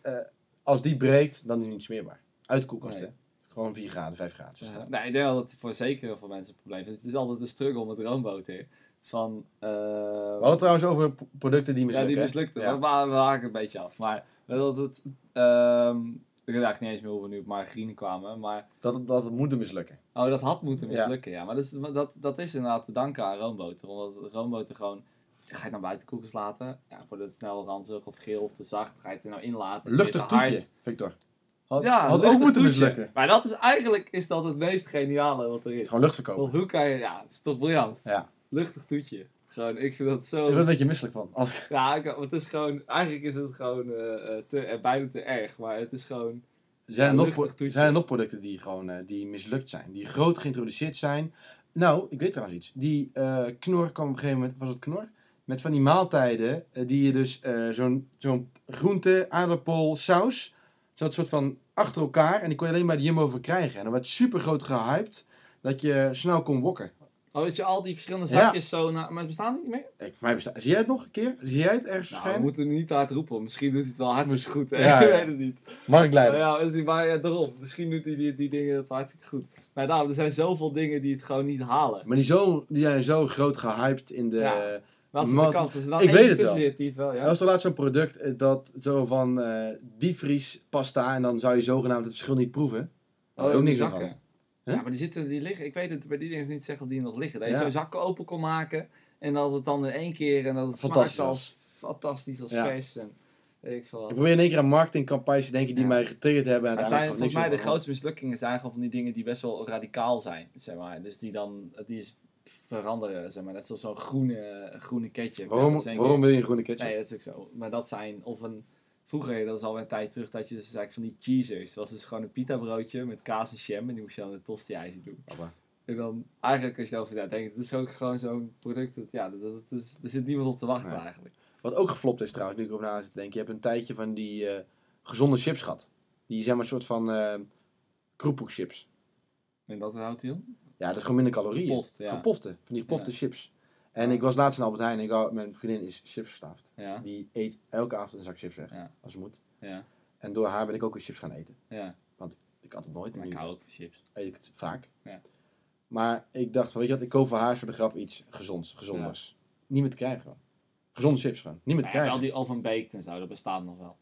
als die breekt, dan is die niet smeerbaar. Uit de koelkast, Nee. hè. Gewoon 4 graden, 5 graden. Ja. Nee, ik denk wel dat het voor zeker veel mensen een probleem is. Het is altijd een struggle met roomboter. Van, eh, We hadden het trouwens over producten die ja, mislukken. die hè? mislukte. Ja. We, haken een beetje af. Maar dat het... ehm, ik weet eigenlijk niet eens meer hoe we nu op margarine kwamen. Maar Dat, dat het moet mislukken. Oh, dat had moeten Ja. mislukken, ja. Maar dat is, dat, dat is inderdaad te danken aan roomboter. Omdat roomboter gewoon... Ga je het naar buiten koekjes laten? Ja, wordt het snel ranzig of geel of te zacht? Ga je het er nou in laten? Luchtig te toetje? Victor. Had, Ja, had ook moeten mislukken. Maar dat is eigenlijk is dat het meest geniale wat er is. Gewoon lucht verkopen. Want hoe kan je... Ja, het is toch briljant. Ja. Luchtig toetje. Gewoon, ik vind dat Ik ben er zo... een beetje misselijk van. Als, Ja, ik, het is gewoon... Eigenlijk is het gewoon eh, eh, te, eh, bijna te erg. Maar het is gewoon... zijn, er nog, zijn er nog producten die gewoon die mislukt zijn? Die groot geïntroduceerd zijn? Nou, ik weet trouwens iets. Die knor kwam op een gegeven moment... Was het knor? Met van die maaltijden die je dus zo'n zo'n groente, aardappel, saus... Zo'n soort van achter elkaar. En die kon je alleen bij de Jumbo verkrijgen. En dan werd super groot gehyped. Dat je snel kon wokken. Oh, dat je al die verschillende Ja. zakjes zo... Na, maar bestaan die niet meer? Ik, voor mij bestaat... Zie jij het nog een keer? Zie jij het ergens Nou, we moeten niet te hard roepen. Misschien doet hij het wel hartstikke goed. Hè? Ja, ik weet het niet. Maar ja, is die, maar ja, daarom. Misschien doet hij die, die dingen het hartstikke goed. Maar daarom, er zijn zoveel dingen die het gewoon niet halen. Maar die, zo, die zijn zo groot gehyped in de... Ja. Maar als de kans is, dan Ik weet het wel. zit die het wel, ja. Er was er laatst zo'n product eh, dat zo van eh diepvries pasta en dan zou je zogenaamd het verschil niet proeven. Daar Oh, ook niks zakken. van. Huh? Ja, maar die zitten, die liggen, ik weet het bij die dingen niet zeggen of die nog liggen. Dat je Ja. zo'n zakken open kon maken en dat het dan in één keer en dat het Fantastisch als fantastisch, als Ja. vers en weet ik veel. Ik probeer in één keer aan marketingcampagnes te denken die Ja. mij getriggerd hebben. En het zijn, volgens mij de grootste mislukkingen zijn gewoon van die dingen die best wel radicaal zijn, zeg maar. Dus die dan, die is veranderen, zeg maar. Net zoals zo'n groene, groene ketchup. Waarom, waarom wil je een groene ketchup? Nee, dat is ook zo. Maar dat zijn, of een, vroeger, dat is alweer een tijd terug, dat je dus eigenlijk van die cheesers. Dat was dus gewoon een pita broodje met kaas en jam en die moest je dan in de tosti-ijzer doen. En dan, eigenlijk als je erover nadenkt, het is ook gewoon zo'n product, dat, ja, dat, dat is, er zit niemand op te wachten eigenlijk. Wat ook geflopt is trouwens, nu ik erover na zit te denken. Je hebt een tijdje van die eh, gezonde chips gehad. Die zijn maar een soort van eh kroephoekchips. En dat houdt hij in? Ja, dat is gewoon minder calorieën. Gepoft, ja. Gepofte, van die gepofte Ja. chips. En ik was laatst in Albert Heijn en ik wou- mijn vriendin is chipsverslaafd. Ja, Die eet elke avond een zak chips weg, Ja. als het moet. ja, En door haar ben ik ook weer chips gaan eten. ja. Ik had het nooit. Maar ik hou ook van chips. eet ik het vaak. Ja. Maar ik dacht weet je wat, ik koop voor haar voor de grap iets gezonds, gezonders. Niet meer te krijgen gewoon. Gezonde chips gewoon. Niet meer te krijgen. die oven baked en zo, dat bestaat nog wel.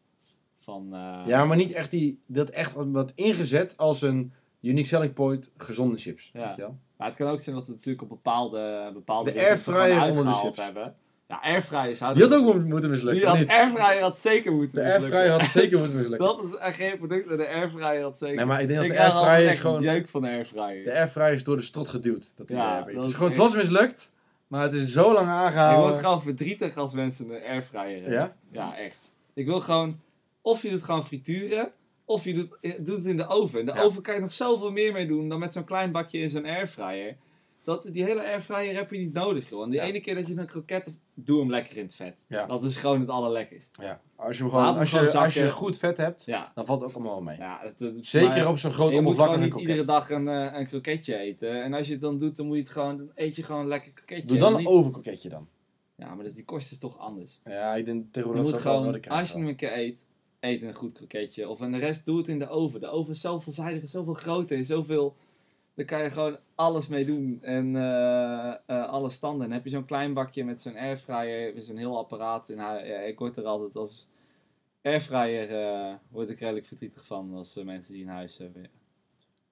Van, eh, Ja, maar niet echt die, dat echt wat ingezet als een unique selling point gezonde chips. Ja. Weet je wel? Maar het kan ook zijn dat we natuurlijk op bepaalde, bepaalde De er airfryer onder de chips. hebben. Ja, airfryers Die houden had ook mo- moeten mislukken. Die had, airfryer had zeker moeten De mislukken. airfryer had zeker moeten mislukken. Dat is echt geen product en de airfryer had zeker... Nee, maar ik denk dat ik de airfryer is gewoon... jeuk van de airfryer. De airfryer is door de strot geduwd. Dat die Ja, dat Het, is gewoon, het was mislukt, maar het is zo lang ik aangehouden. word gewoon verdrietig als mensen een airfryer hebben. Ja? Ja, echt. Ik wil gewoon... Of je doet gewoon frituren, of je doet, eh, doet het in de oven. In de Ja. oven kan je nog zoveel meer mee doen dan met zo'n klein bakje in zo'n airfryer. Dat, die hele airfryer heb je niet nodig, joh. En die Ja. ene keer dat je een kroket... Doe hem lekker in het vet. Ja. Dat is gewoon het allerlekkerst. Ja. Als je, hem gewoon, als, je, als je goed vet hebt, dan valt het ook allemaal mee. ja het, het- Zeker maar- op zo'n groot je moet niet iedere dag een, eh, een kroketje eten. En als je het dan doet, dan moet je het gewoon, dan eet je gewoon een lekker kroketje. Doe dan En een niet- overkroketje dan. Ja, maar dus die kost is toch anders. Ja, ik denk tegenwoordig dat wel als je hem een keer eet, eet een goed kroketje. Of en de rest doe het in de oven. De oven is zo veelzijdig, zoveel groter, zoveel Daar kan je gewoon alles mee doen. En eh, alle standen. En dan heb je zo'n klein bakje met zo'n airfryer. Zo'n heel apparaat. In. Ja, ik word er altijd als airfryer eh word ik redelijk verdrietig van. Als mensen die in huis hebben. Ja.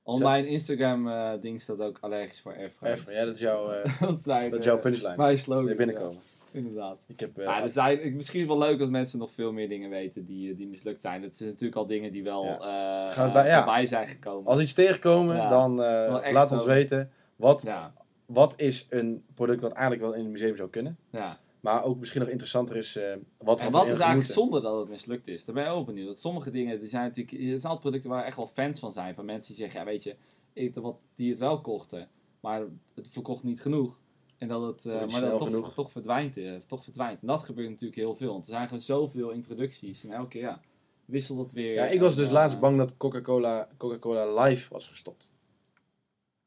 Op Zo- mijn Instagram ding staat ook allergisch voor airfryer. Ja, dat is jouw, dat is, dat is jouw punchline. Mijn slogan. Binnenkomen. ja, inderdaad. Ik heb, eh, Ja, er zijn, ik, misschien wel leuk als mensen nog veel meer dingen weten die, eh, die mislukt zijn. Het zijn natuurlijk al dingen die wel Ja. eh, Gaan we bij- ja. voorbij zijn gekomen. als iets tegenkomen, Ja. dan laat ons weten. Wat, wat is een product wat eigenlijk wel in het museum zou kunnen? ja. Maar ook misschien nog interessanter is, eh, wat En erin is eigenlijk gemoeten? zonde dat het mislukt is? Daar ben je ook benieuwd. Want sommige dingen, die zijn natuurlijk, het zijn altijd producten waar echt wel fans van zijn. Van mensen die zeggen, ja weet je, ik, wat, die het wel kochten, maar het verkocht niet genoeg. En dat het, eh, maar dat toch, toch, verdwijnt, eh, toch verdwijnt. En dat gebeurt natuurlijk heel veel. Want er zijn gewoon zoveel introducties. En elke keer, ja, wisselt het weer. Ja, ik was En, dus eh, laatst bang dat Coca-Cola Coca-Cola Live was gestopt.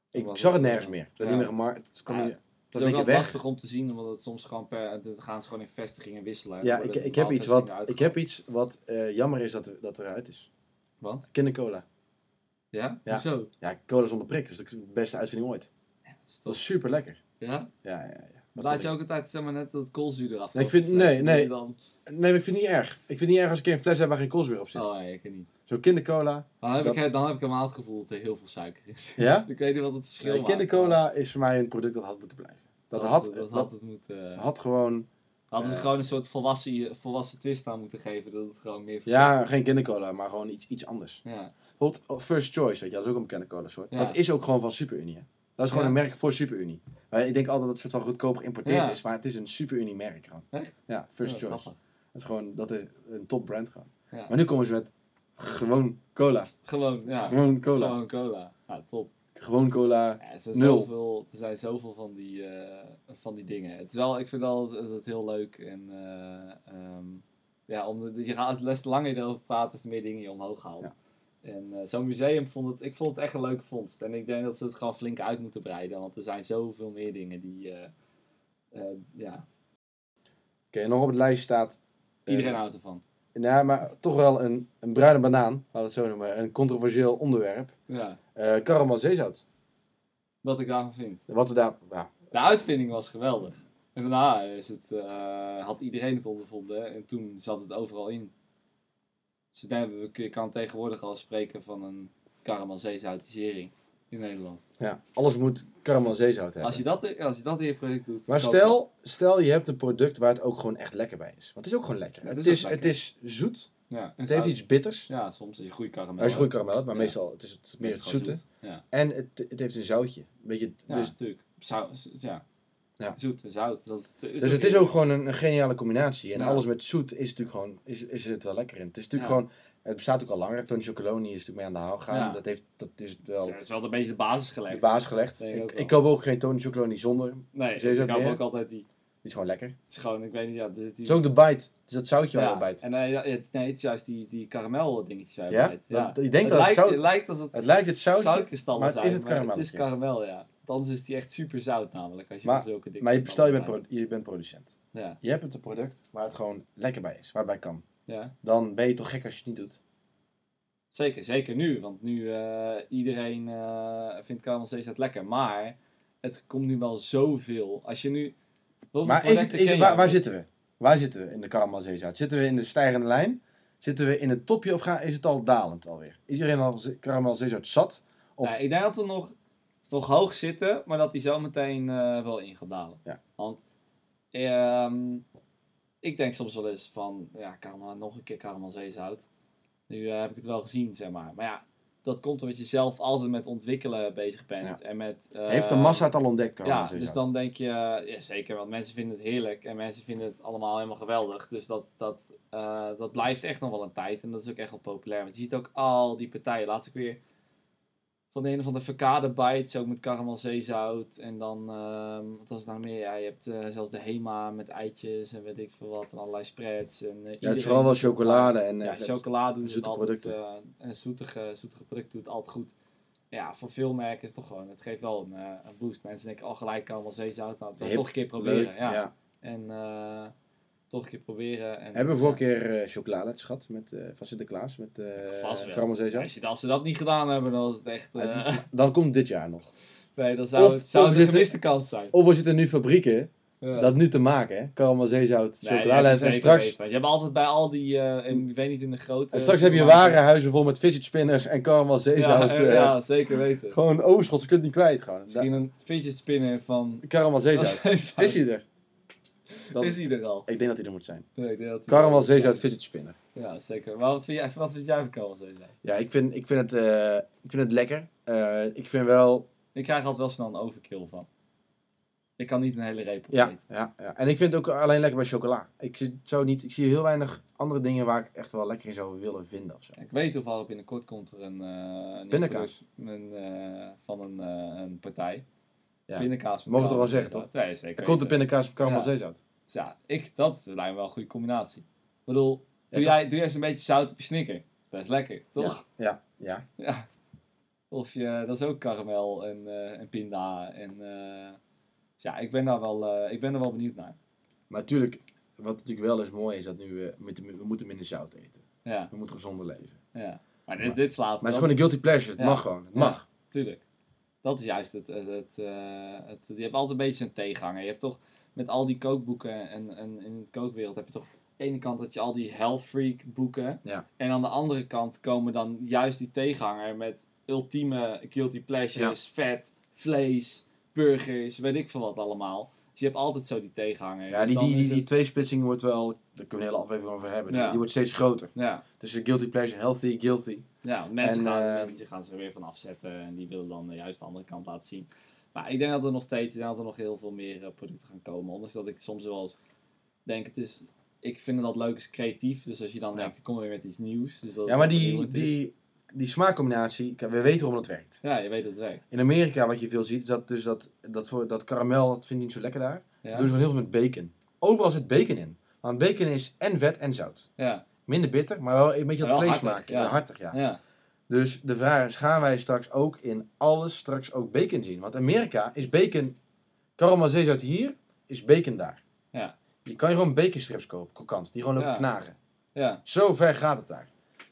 Toen Ik zag het, nergens eh, meer. Het ja. niet meer. Het kwam Ja, niet- het was wel lastig om te zien, omdat het soms gewoon per, het gaan ze gewoon in vestigingen wisselen. Ja, Dan ik, ik, heb iets wat, ik heb iets wat eh, jammer is dat, er- dat eruit is. Want? Kindercola. Ja? Ja. Hoezo? Ja, cola zonder prik. Dat is de beste uitvinding ooit. Dat is Dat is super lekker. Ja? Ja, ja, ja. Dat Laat je ik- ook altijd zeg maar, net dat koolzuur eraf Nee, ik vind- nee, nee. Dan... Nee, maar ik vind het niet erg. Ik vind het niet erg als ik een keer een fles heb waar geen koolzuur op zit. Oh nee, ik weet niet. Zo kindercola. Dan heb, Dat- ik, dan heb ik helemaal het gevoel dat er heel veel suiker is. Ja? ik weet niet wat het verschil Nee, maakt. kindercola is voor mij een product dat had moeten blijven. Dat, Dat, had, dat, dat, had het moeten... had gewoon... hadden ze eh, gewoon een soort volwassen, volwassen twist aan moeten geven. Dat het gewoon meer... Ja, geen kindercola, maar gewoon iets, iets anders. Ja. Bijvoorbeeld oh, First Choice, weet je, dat is ook een bekende cola soort. Ja. Dat is ook gewoon van Superunie. Hè? Dat is gewoon Ja. een merk voor Superunie. Ik denk altijd dat het soort van goedkoper geïmporteerd Ja. is, maar het is een Superunie merk gewoon. Echt? Ja, First Choice. grappig. Het is gewoon, dat is een top brand gewoon. Ja. Maar nu komen ze met gewoon cola. Gewoon, ja. Gewoon cola. Gewoon cola. Ja, top. Gewoon cola. Ja, er, zijn Nul. Zoveel, er zijn zoveel van die, eh, van die dingen. Het is wel, ik vind wel het, het heel leuk. En, eh, ehm, ja, om de, je gaat, te langer je erover praat, des te meer dingen je omhoog haalt. Ja. En eh, zo'n museum vond het, ik vond het echt een leuke vondst. En ik denk dat ze het gewoon flink uit moeten breiden. Want er zijn zoveel meer dingen die, eh, eh, ja, Oké, en nog op het lijstje staat... iedereen houdt ervan. Nou, maar toch wel een, een bruine banaan, laten we het zo noemen. Een controversieel onderwerp. Ja, karamel zeezout. wat ik daarvan vind. Wat er daar... Ja, De uitvinding was geweldig. En daarna is het, had iedereen het ondervonden en toen zat het overal in. Dus dat je kan tegenwoordig al spreken van een karamelzeezoutisering in Nederland. ja, alles moet karamel zeezout hebben. Als je dat, als je dat in je product doet. Maar stel, stel je hebt een product waar het ook gewoon echt lekker bij is. Want het is ook gewoon lekker. Ja, het, het is is, het is zoet. het. Ja, Het heeft iets bitters. Ja, soms als je goede karamel. Als je goed hebt, karamel hebt, maar Ja. meestal het is het meer is het zoete. zoet. Ja, En het, het heeft een zoutje. Beetje, ja dus natuurlijk. Zout, ja. Ja. Zoet en zout. Dat is, dus het is ook gewoon een, een geniale combinatie. En Ja. alles met zoet is natuurlijk gewoon, is, is het wel lekker in. Het is natuurlijk Ja. gewoon, het bestaat ook al langer. Tony Chocoloni is natuurlijk mee aan de haal gegaan. Dat, heeft, dat is wel Ja, dat is wel een beetje de basis de gelegd. baas gelegd. Denk ik Ik, koop ook geen Tony Chocoloni zonder. Nee, ik meer? ook altijd die. Is gewoon lekker. Het Het is gewoon, ik weet niet, ja, die, die, is ook de bite. Het is dat zoutje waar je bijt. En eh, ja, het, nee, het is juist die, die karamel dingetjes Ja? bijt. Dat- je denkt dat het lijkt, zout- het lijkt als het Het lijkt het zoutje, zoutkristallen maar het zijn, is het het is karamelletje. karamel, ja. Anders is die echt super zout namelijk, als je Maar- zulke dikke Maar je, stel je bent, pro- je bent producent. Ja, Je hebt het product waar het gewoon lekker bij is, waar het bij kan. ja. Dan ben je toch gek als je het niet doet. Zeker, zeker nu. Want nu uh, iedereen uh, vindt karamel steeds net lekker. Maar het komt nu wel zoveel. Als je nu... Maar is het, is het, waar, waar zitten we? Waar zitten we in de karamelzeezout? Zitten we in de stijgende lijn? Zitten we in het topje of gaan, is het al dalend alweer? Is iedereen al karamelzeezout zat? Of... Nee, ik denk dat we nog, nog hoog zitten, maar dat die zo meteen uh, wel in gaat dalen. Ja. Want um, ik denk soms wel eens van, ja, karamel, nog een keer karamelzeezout. Nu uh, heb ik het wel gezien, zeg maar. Maar ja, dat komt omdat je zelf altijd met ontwikkelen bezig bent. Ja. En met, uh, Heeft de massa het al ontdekt, Ja, dus dan denk je, ja zeker, want mensen vinden het heerlijk. En mensen vinden het allemaal helemaal geweldig. Dus dat, dat, uh, dat blijft echt nog wel een tijd. En dat is ook echt wel populair. Want je ziet ook al die partijen. Laatst ook weer van de een of andere verkade bites, ook met karamel zeezout. En dan, uh, wat was het nou meer? Ja, je hebt uh, zelfs de Hema met eitjes en weet ik veel wat. En allerlei spreads. En, uh, ja, het is vooral wel chocolade en ja, chocolade doet zoete het producten. altijd, uh, en zoetige, zoetige producten doet het altijd goed. Ja, voor veel merken is het toch gewoon, het geeft wel een, een boost. Mensen denken al gelijk karamel zeezout, nou, dat toch een keer proberen. Leuk, ja. ja. En toch een keer proberen. En, Hebben we vorige keer eh chocolade gehad met, eh, van Sinterklaas met karamelzeezout? Als, je, als ze dat niet gedaan hebben, dan is het echt... Dan komt dit jaar nog. nee, dan zou Of- het, zou het een gemiste kans zijn. Of er zitten nu fabrieken Ja. dat nu te maken, hè? Karamelzeezout, Nee, chocolade. ja, en straks, weten. Je hebt altijd bij al die, in- ik weet niet in de grote... en straks heb je warenhuizen vol met fidget spinners en karamelzeezout. Ja, eh, ja, zeker weten. Gewoon overschot, ze kunnen het niet kwijt. Gewoon. Misschien een fidget spinner van... Karamelzeezout. Is hij er? Dan- Is hij er al? Ik denk dat hij er moet zijn. Nee, ik denk dat hij- Karamelzeezout fidget spinner. Ja, zeker. Maar wat vind jij, wat vind jij van karamelzeezout? Ja, ik vind, ik vind, het, eh, ik vind het lekker. Eh, ik vind wel... Ik krijg altijd wel snel een overkill van. Ik kan niet een hele reep Ja, opeten. ja, ja. En ik vind het ook alleen lekker bij chocola. Ik zie, zo niet, ik zie heel weinig andere dingen waar ik het echt wel lekker in zou willen vinden. Of zo. Ik weet toevallig binnenkort komt er een, eh een Pindakaas. een, eh, van een, eh, een partij. Ja. Pindakaas. met Mogen we toch wel zeggen, Nee, zeker. Er komt de pindakaas op karamelzeezout. Dus ja, ik, dat lijkt me wel een goede combinatie. Ik bedoel, doe, Ja, jij, doe jij eens een beetje zout op je snicker. Best lekker, toch? Ja, ja. Ja. Of je, dat is ook karamel en, eh, en pinda. En, dus ja, ik ben, daar wel, eh, ik ben er wel benieuwd naar. Maar natuurlijk, wat natuurlijk wel is mooi, is dat nu we, met, we moeten minder zout eten. Ja, We moeten gezonder leven. ja. Maar dit, Maar- dit slaat Maar het is gewoon een guilty pleasure. Het Ja. mag gewoon. Het mag. Tuurlijk. Dat is juist het. het, het, het je hebt altijd een beetje een tegenhanger. Je hebt toch met al die kookboeken en, en in het kookwereld heb je toch aan de ene kant dat je al die health freak boeken. Ja. En aan de andere kant komen dan juist die tegenhanger met ultieme guilty pleasures, vet, vlees, burgers, weet ik veel wat allemaal. Dus je hebt altijd zo die tegenhanger. Ja, Dus die, die, die, die het- tweesplitsing wordt wel, daar kunnen we een hele aflevering over hebben. Die, Ja. die wordt steeds groter. Ja, Tussen guilty pleasure, healthy, guilty. ja mensen, En, gaan, eh, mensen gaan er weer van afzetten en die willen dan juist de andere kant laten zien. Maar ik denk dat er nog steeds, ik denk dat er nog heel veel meer eh, producten gaan komen. Ondanks dat ik soms wel eens denk, het is, ik vind dat leuk is creatief. Dus als je dan denkt, ik kom weer met iets nieuws. Dus dat Ja, maar die, die, die smaakcombinatie, we weten waarom het werkt. Ja, je weet dat het werkt. In Amerika, wat je veel ziet, is dat, dus dat, dat, voor, dat karamel, dat vind ik niet zo lekker daar. Ja, Doen ze gewoon heel veel met bacon. Overal zit bacon in. Want bacon is en vet en zout. ja, Minder bitter, maar wel een beetje dat Wel vlees hartig, maken. ja. Ja, hartig, ja. ja. Dus de vraag is, gaan wij straks ook in alles straks ook bacon zien? Want Amerika is bacon, karamelzeezout hier, is bacon daar. Ja. Je kan je gewoon baconstrips kopen, krokant, die gewoon Ja. te knagen. ja. Zo ver gaat het daar.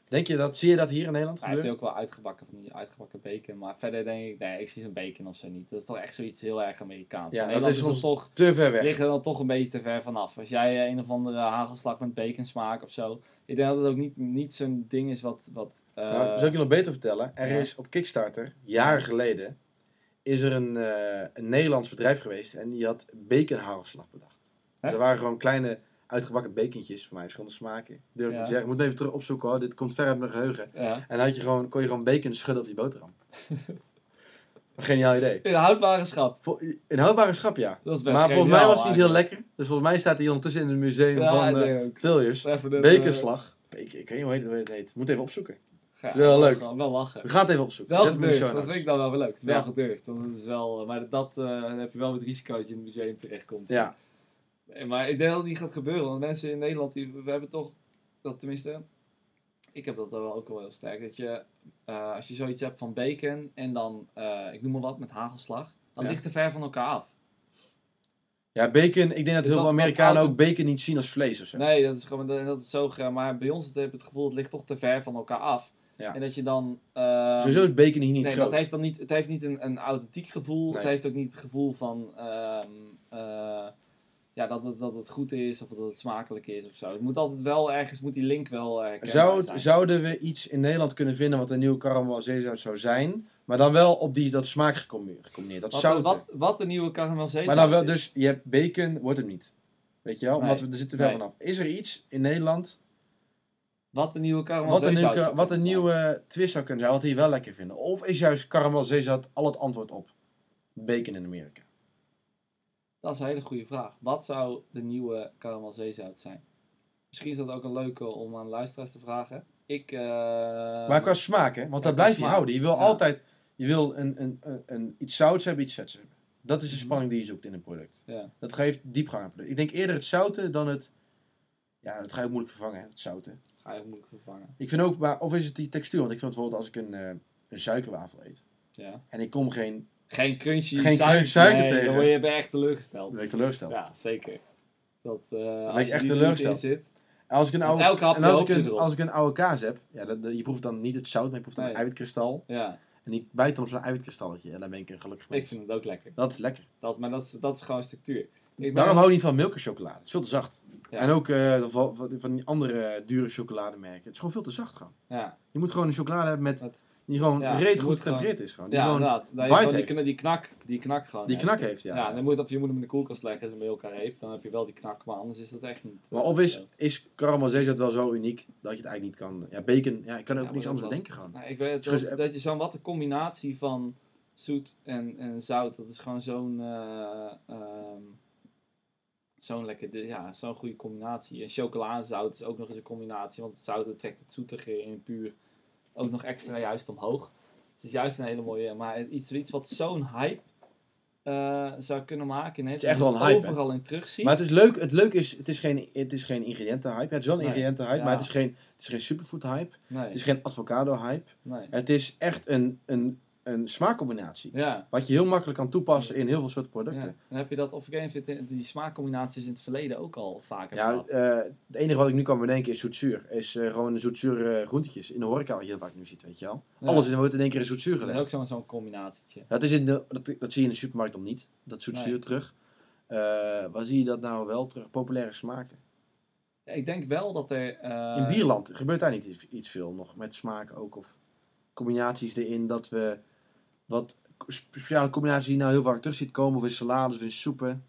Denk je dat, zie je dat hier in Nederland Hij heeft gebeuren? ook wel uitgebakken van die uitgebakken bacon. Maar verder denk ik, nee, ik zie zo'n bacon of zo niet. Dat is toch echt zoiets heel erg Amerikaans. Ja, dat is toch Te ver weg. liggen er dan toch een beetje te ver vanaf. Als jij eh, een of andere hagelslag met bacon smaakt of zo. Ik denk dat het ook niet, niet zo'n ding is wat... wat eh, nou, zal ik je nog beter vertellen? Er ja. is op Kickstarter, jaren geleden, is er een, eh, een Nederlands bedrijf geweest en die had baconhagelslag bedacht. Dus er waren gewoon kleine uitgebakken bacontjes, voor mij verschillende smaken. Durf ik Ja. te zeggen. Ik moet even terug opzoeken hoor, dit komt ver uit mijn geheugen. ja. En dan had je gewoon, kon je gewoon bacon schudden op die boterham. Een Geniaal idee. In houdbare schap. In houdbare schap, ja. Dat is best Maar volgens mij geniaal was niet heel lekker. Dus volgens mij staat hij ondertussen in het museum Ja, van eh ook. Villiers. Baconslag. Ik, ik weet niet hoe het heet. Moet even opzoeken. Ja, Wel leuk. Wel, wel lachen. We gaan het even opzoeken. Wel gedurfd, dat vind ik dan wel leuk. Het is wel gedurfd. is wel, maar dat eh, heb je wel met risico dat je in het museum terechtkomt. Ja. Maar ik denk dat het niet gaat gebeuren. Want mensen in Nederland, die, we hebben toch, dat tenminste, ik heb dat wel ook wel heel sterk. Dat je, eh, als je zoiets hebt van bacon en dan, eh, ik noem maar wat, met hagelslag. Dan Ja. ligt er ver van elkaar af. Ja, bacon. Ik denk dat Dus heel veel Amerikanen ook bacon niet zien als vlees of zo. Nee, dat is gewoon dat, dat is zo. Maar bij ons heb ik het gevoel, het ligt toch te ver van elkaar af. Ja. En dat je dan. eh, Sowieso is bacon hier niet nee, groot. dat heeft dan niet, het heeft niet een, een authentiek gevoel. Het heeft ook niet het gevoel van ehm, eh, ja, dat, het, dat het goed is of dat het smakelijk is of zo. Het moet altijd wel ergens, moet die link wel herkenbaar Zou het- zouden we iets in Nederland kunnen vinden wat een nieuwe caramel zeezout zou zijn, maar dan wel op die, dat smaak gecombi- gecombineerd? Dat wat, wat, wat de nieuwe caramel zeezout maar dan wel, dus je hebt bacon, wordt het niet. Weet je wel? Nee. Omdat we er zitten Nee. vanaf. Is er iets in Nederland Wat de nieuwe caramel wat een, nieuwe, wat een nieuwe twist zou kunnen zijn, wat die wel lekker vinden? Of is juist caramel zeezout al het antwoord op bacon in Amerika? Dat is een hele goede vraag. Wat zou de nieuwe caramel zeezout zijn? Misschien is dat ook een leuke om aan luisteraars te vragen. Ik, eh, Maar qua smaak, hè? Want daar blijf je houden. Je wil Ja. altijd je wil een, een, een, een, iets zouts hebben, iets vets hebben. Dat is de Mhm. spanning die je zoekt in een product. Ja. Dat geeft diepgang aan het product. Ik denk eerder het zouten dan het... Ja, dat ga je ook moeilijk vervangen, hè, het zouten. Ga je moeilijk vervangen. Ik vind ook, maar, of is het die textuur? Want ik vind bijvoorbeeld als ik een, eh, een suikerwafel eet. Ja. En ik kom geen... Geen crunchy Geen suiker, nee, tegen. Dan word je echt teleurgesteld. Dan ben ik teleurgesteld. Ja, zeker. Dat, eh je als je echt die teleurgesteld. zit. En als ik een oude, en als ik een, als ik een oude kaas heb, ja, dat, dat- je proeft dan niet het zout, maar je proeft dan Nee. een eiwitkristal. Ja, En die bijt dan op zo'n eiwitkristalletje. En dan ben ik een gelukkig mens. ik vind het ook lekker. Dat is lekker. Dat, maar dat is, dat is gewoon structuur. Ik ben- Daarom hou ik niet van milka-chocolade. Het is veel te zacht. Ja. En ook eh, van, van, van die andere dure chocolademerken. Het is gewoon veel te zacht gewoon. Ja, Je moet gewoon een chocolade hebben met, die gewoon Ja, reet goed getempereerd is. Gewoon. Die ja gewoon inderdaad. Dat je gewoon die, heeft. kn- die knak, die knak gewoon die knak heeft, ja. Ja, dan moet, of je moet hem in de koelkast leggen, is een elkaar reep. Dan heb je wel die knak, maar anders is dat echt niet. Maar eh, of is, is wel zo uniek dat je het eigenlijk niet kan... Ja, bacon, ja, ik kan ook Ja, niks anders bedenken gewoon. Nou, ik weet dat, je- dat je zo'n wat een combinatie van zoet en, en zout, dat is gewoon zo'n eh, ehm, zo'n lekker, ja, zo'n goede combinatie. En chocoladezout is ook nog eens een combinatie, want het zout trekt het zoetige in puur ook nog extra juist omhoog. Het is juist een hele mooie, maar iets, iets wat zo'n hype eh, zou kunnen maken. Het is echt wel een hype, hè? overal in terugzien. Maar het is leuk, het leuke is, het is geen, het is geen ingrediëntenhype. Ja, het is wel een Nee, ingrediëntenhype, ja. maar het is geen, het is geen superfood hype. nee, Het is geen avocado hype. Het is echt een, een, een smaakcombinatie. Ja. Wat je heel makkelijk kan toepassen in heel veel soorten Ja. producten. En heb je dat, of ik je die smaakcombinaties in het verleden ook al vaker Ja, gehad? eh, het enige wat ik nu kan bedenken is zoetzuur. Is eh, gewoon zoetzuur eh, groentjes in de horeca wat je heel vaak nu ziet, weet je wel. Ja. Alles is- wordt in één keer in zoetzuur Dat is gelegd. ook zo'n zo'n combinatietje. Dat, is in de, dat, dat zie je in de supermarkt nog niet, dat zoetzuur Nee. terug. Waar zie je dat nou wel terug? Populaire smaken. Ja, ik denk wel dat er... In bierland gebeurt daar niet iets, iets veel nog met smaken ook of combinaties erin dat we wat speciale combinaties die je nou heel vaak terug ziet komen of in salades of in soepen.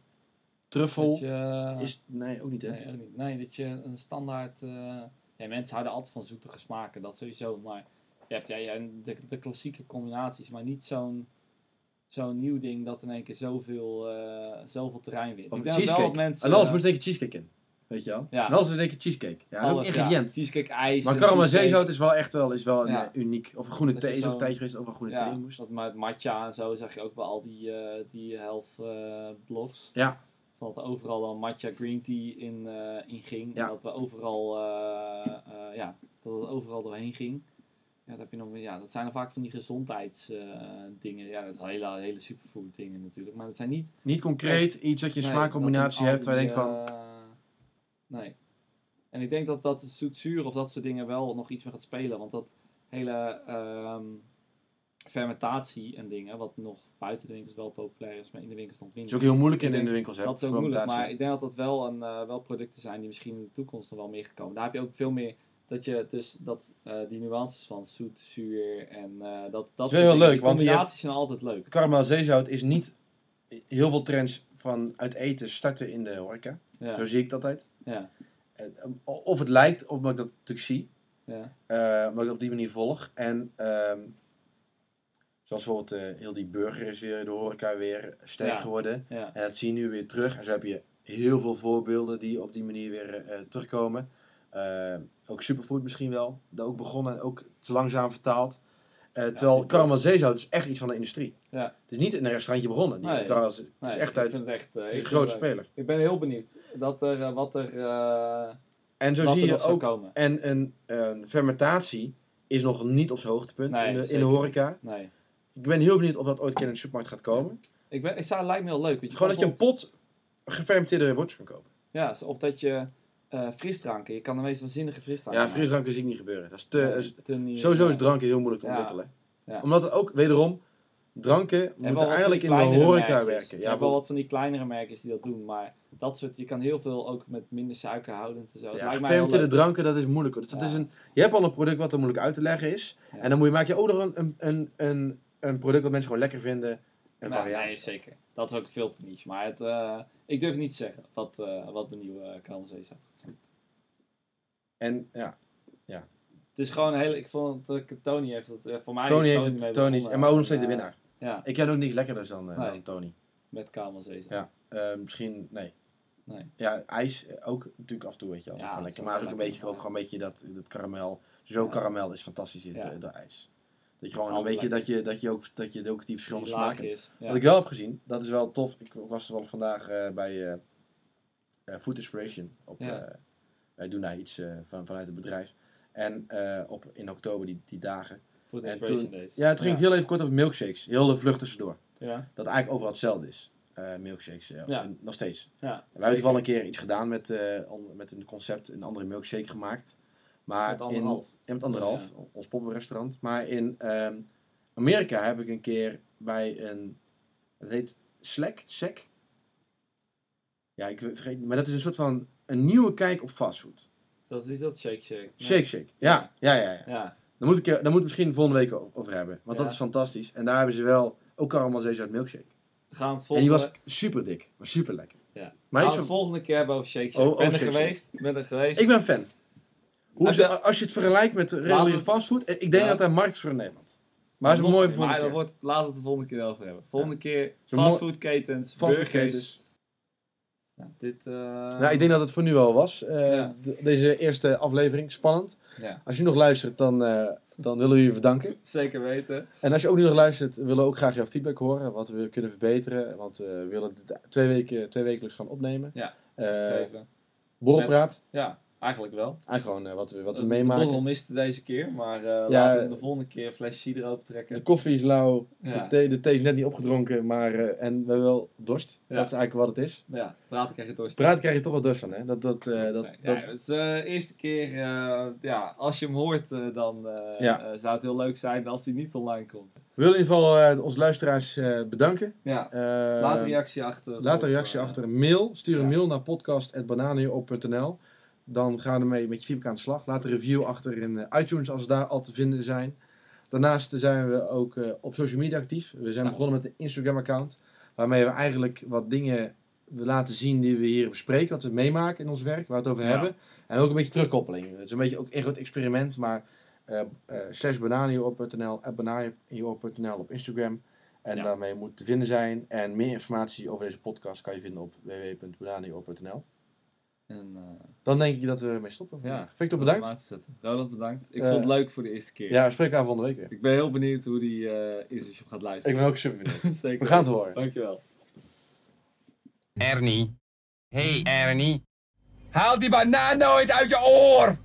Truffel je, is nee ook niet hè. nee, ook niet. Nee, dat je een standaard... eh, ja, mensen houden altijd van zoetige smaken, dat sowieso. Maar je hebt ja, ja, de, de klassieke combinaties, maar niet zo'n zo'n nieuw ding dat in één keer zoveel, eh, zoveel terrein wint. Ik denk wel dat mensen... en alles moest denken cheesecake in. Weet je wel? Ja. En alles is denken cheesecake. Ja, ook alles, ingrediënt. Ja, cheesecake, ijs... Maar zeezout is wel echt wel, is wel een, Ja. uniek. Of een groene Dat thee is ook een tijdje geweest, ook een groene Ja, thee moest. dat met matcha en zo zag je ook wel al die, eh die health eh, blogs. Ja. Dat er overal dan matcha green tea in, eh, in ging. Dat we overal, ja, dat het overal doorheen ging. Ja, dat, heb je nog, ja, dat zijn dan vaak van die gezondheidsdingen. ja, dat zijn hele, hele superfood dingen natuurlijk. Maar dat zijn niet... Niet concreet iets dat je een nee, smaakcombinatie een hebt waar je denkt van... nee. En ik denk dat dat zoetzuur of dat soort dingen wel nog iets meer gaat spelen. Want dat hele ehm, fermentatie en dingen, wat nog buiten de winkels wel populair is, maar in de winkels nog Het is minder. ook heel moeilijk in, in de winkels. hè, Dat is ook moeilijk, maar ik denk dat dat wel, een, eh, wel producten zijn die misschien in de toekomst nog wel meer gaan komen. Daar heb je ook veel meer, dat je dus dat, eh, die nuances van zoet, zuur en eh, dat, dat soort heel leuk, die want combinaties zijn altijd leuk. Caramel zeezout is niet heel veel trends van uit eten starten in de horeca. Ja, Zo zie ik dat altijd. ja, Eh, Of het lijkt, of omdat ik dat natuurlijk zie. ja. eh omdat ik op die manier volg. En ehm, zoals bijvoorbeeld eh, heel die burger is weer de horeca weer sterk Ja. geworden. ja. En dat zie je nu weer terug. En zo heb je heel veel voorbeelden die op die manier weer terugkomen. Ook superfood misschien wel. Dat ook begonnen en ook te langzaam vertaald. Eh, terwijl vind ik caramel zeezout is echt iets van de industrie. Ja. Het is niet in een restaurantje begonnen. Die Nee. caramel- het is echt uit het echt, eh, het is een grote het speler. Ik ben heel benieuwd dat er, eh, wat er, En zo wat zie je ook. komen. En een, een fermentatie is nog niet op zijn hoogtepunt Nee, in, de, in de horeca. Nee. Ik ben heel benieuwd of dat ooit een keer in de supermarkt gaat komen. Ik, ben, ik zou, het lijkt me heel leuk. weet je, Gewoon dat je een pot gefermenteerde wortels kan kopen. Ja, of dat je eh, frisdranken, je kan de meest waanzinnige frisdranken Ja, frisdranken zie ik niet gebeuren. Dat is te, Ja, is- te niet- sowieso is dranken heel moeilijk te ontwikkelen. Ja. Omdat het ook, wederom, dranken moeten eigenlijk in de horeca merkjes. werken. Je Ja, hebt wel wat van die kleinere merkjes die dat doen, maar dat soort, je kan heel veel ook met minder suikerhoudend en zo. Ja, gefermenteerde leuk. dranken, dat is moeilijk. Dus dat Ja. is een, je hebt al een product wat er moeilijk uit te leggen is. Ja. En dan moet je, maak je ook nog een, een, een, een, product wat mensen gewoon lekker vinden. En Nou, variatie. nee, zeker. Dat is ook veel te niche. Maar het, eh, ik durf niet te zeggen wat, eh, wat de nieuwe uh, gaat zijn. En ja, Het is gewoon een hele... Ik vond dat Tony heeft het... eh, voor mij Tony is heeft mee het, Tony is, en maar ook nog steeds de eh, winnaar. Ja, Ik ken ook niks lekkerder dan, eh, Nee. dan Tony. met kamelzees. Ja. Eh, misschien, nee. Nee. Ja, ijs eh, ook natuurlijk af en toe, weet je wel. Ja, Ja, dat lekker. Maar ook een beetje, ook ja. gewoon een beetje dat, dat karamel. Zo Ja. karamel is fantastisch in Ja. de, de ijs. Dat je gewoon een beetje, dat je, dat je ook, dat je ook die Die verschillende laag smaken is. Ja. Wat ik wel heb gezien, dat is wel tof. Ik was wel vandaag eh, bij eh, eh, Food Inspiration. Op, Ja. wij doen daar iets van, vanuit het bedrijf. En op, in oktober die, die dagen. Food En Inspiration toen- Days. Ja, toen ging het heel even kort over milkshakes. Heel de vlucht tussendoor. Ja. Dat eigenlijk overal hetzelfde is. milkshakes. nog steeds. Ja, We hebben toevallig een keer iets gedaan met, on- met een concept, een andere milkshake gemaakt. Maar Met anderhalf. In, ja, met anderhalf, Ja, ons poppenrestaurant. Maar in ehm, Amerika heb ik een keer bij een, het heet Slack, Sec. Ja, ik vergeet, maar dat is een soort van een nieuwe kijk op fastfood. Dat is dat Shake Shake. Nee. Shake Shake, ja, ja, ja. ja. Ja, Daar moet ik, er- daar moet ik misschien volgende week over hebben. Want dat is fantastisch. En daar hebben ze wel ook caramel uit milkshake. gaan het En volgende... die was super dik, maar super lekker. ja. Maar we gaan het volgende keer hebben over Shake Shake. Oh, ben oh, er geweest. Ik ben er geweest. Ik ben fan. Hoe ze, je- als je het vergelijkt met reguliere fastfood, eh, ik denk Ja. dat daar markt is voor in Nederland. Maar dat is een mooie Maar volgende keer. wordt, laten we het de volgende keer over hebben. Volgende keer fastfoodketens, burgers. Ja, dit... eh, Nou, ik denk dat het voor nu al was. eh, Ja. deze eerste aflevering, spannend. ja, Als je nog luistert, dan, dan willen we je bedanken. zeker weten. En als je ook nu nog luistert, willen we ook graag jouw feedback horen. Wat we kunnen verbeteren. Want we willen dit twee, weken, twee wekelijks gaan opnemen. Ja, borrelpraat. Ja, eigenlijk wel. Eigenlijk gewoon eh, wat we, wat we De meemaken. borrel miste deze keer, maar eh, Ja, laten we de volgende keer een flesje cider open De koffie is lauw. Ja. De, thee, de thee is net niet opgedronken. Maar, eh, en we hebben wel dorst. Ja. Dat is eigenlijk wat het is. Ja, praten krijg je dorst. Praten krijg je toch wel dorst van. Hè? Dat, dat, eh, dat, ja, dat, het is de eerste keer, eh, ja, als je hem hoort, eh, dan eh, eh, zou het heel leuk zijn als hij niet online komt. We willen in ieder geval eh, onze luisteraars eh, bedanken. Ja, Eh, laat een reactie achter. Laat een reactie eh, achter mail. Stuur een mail naar podcast.bananenop.nl. Dan gaan we ermee met je feedback aan de slag. Laat een review achter in eh, iTunes als ze daar al te vinden zijn. Daarnaast zijn we ook eh, op social media actief. We zijn begonnen met een Instagram account. Waarmee we eigenlijk wat dingen laten zien die we hier bespreken. Wat we meemaken in ons werk. Waar we het over Ja. hebben. En ook een beetje terugkoppeling. Het is een beetje ook een groot experiment. Maar eh slash bananenop.nl bananenop.nl op Instagram. En Ja. daarmee moet te vinden zijn. En meer informatie over deze podcast kan je vinden op www.bananenop.nl. En, eh, Dan denk ik dat we ermee stoppen. ja, vandaag. Victor, bedankt. zetten. Ronald, bedankt. Ik Eh, vond het leuk voor de eerste keer. Ja, we spreken elkaar volgende week weer. Ik ben heel benieuwd hoe die eh, is als je hem gaat Ik luisteren. ben ook super benieuwd. Zeker. We gaan het horen. Dankjewel. Ernie. Hey Ernie. Haal die banaan nooit uit je oor!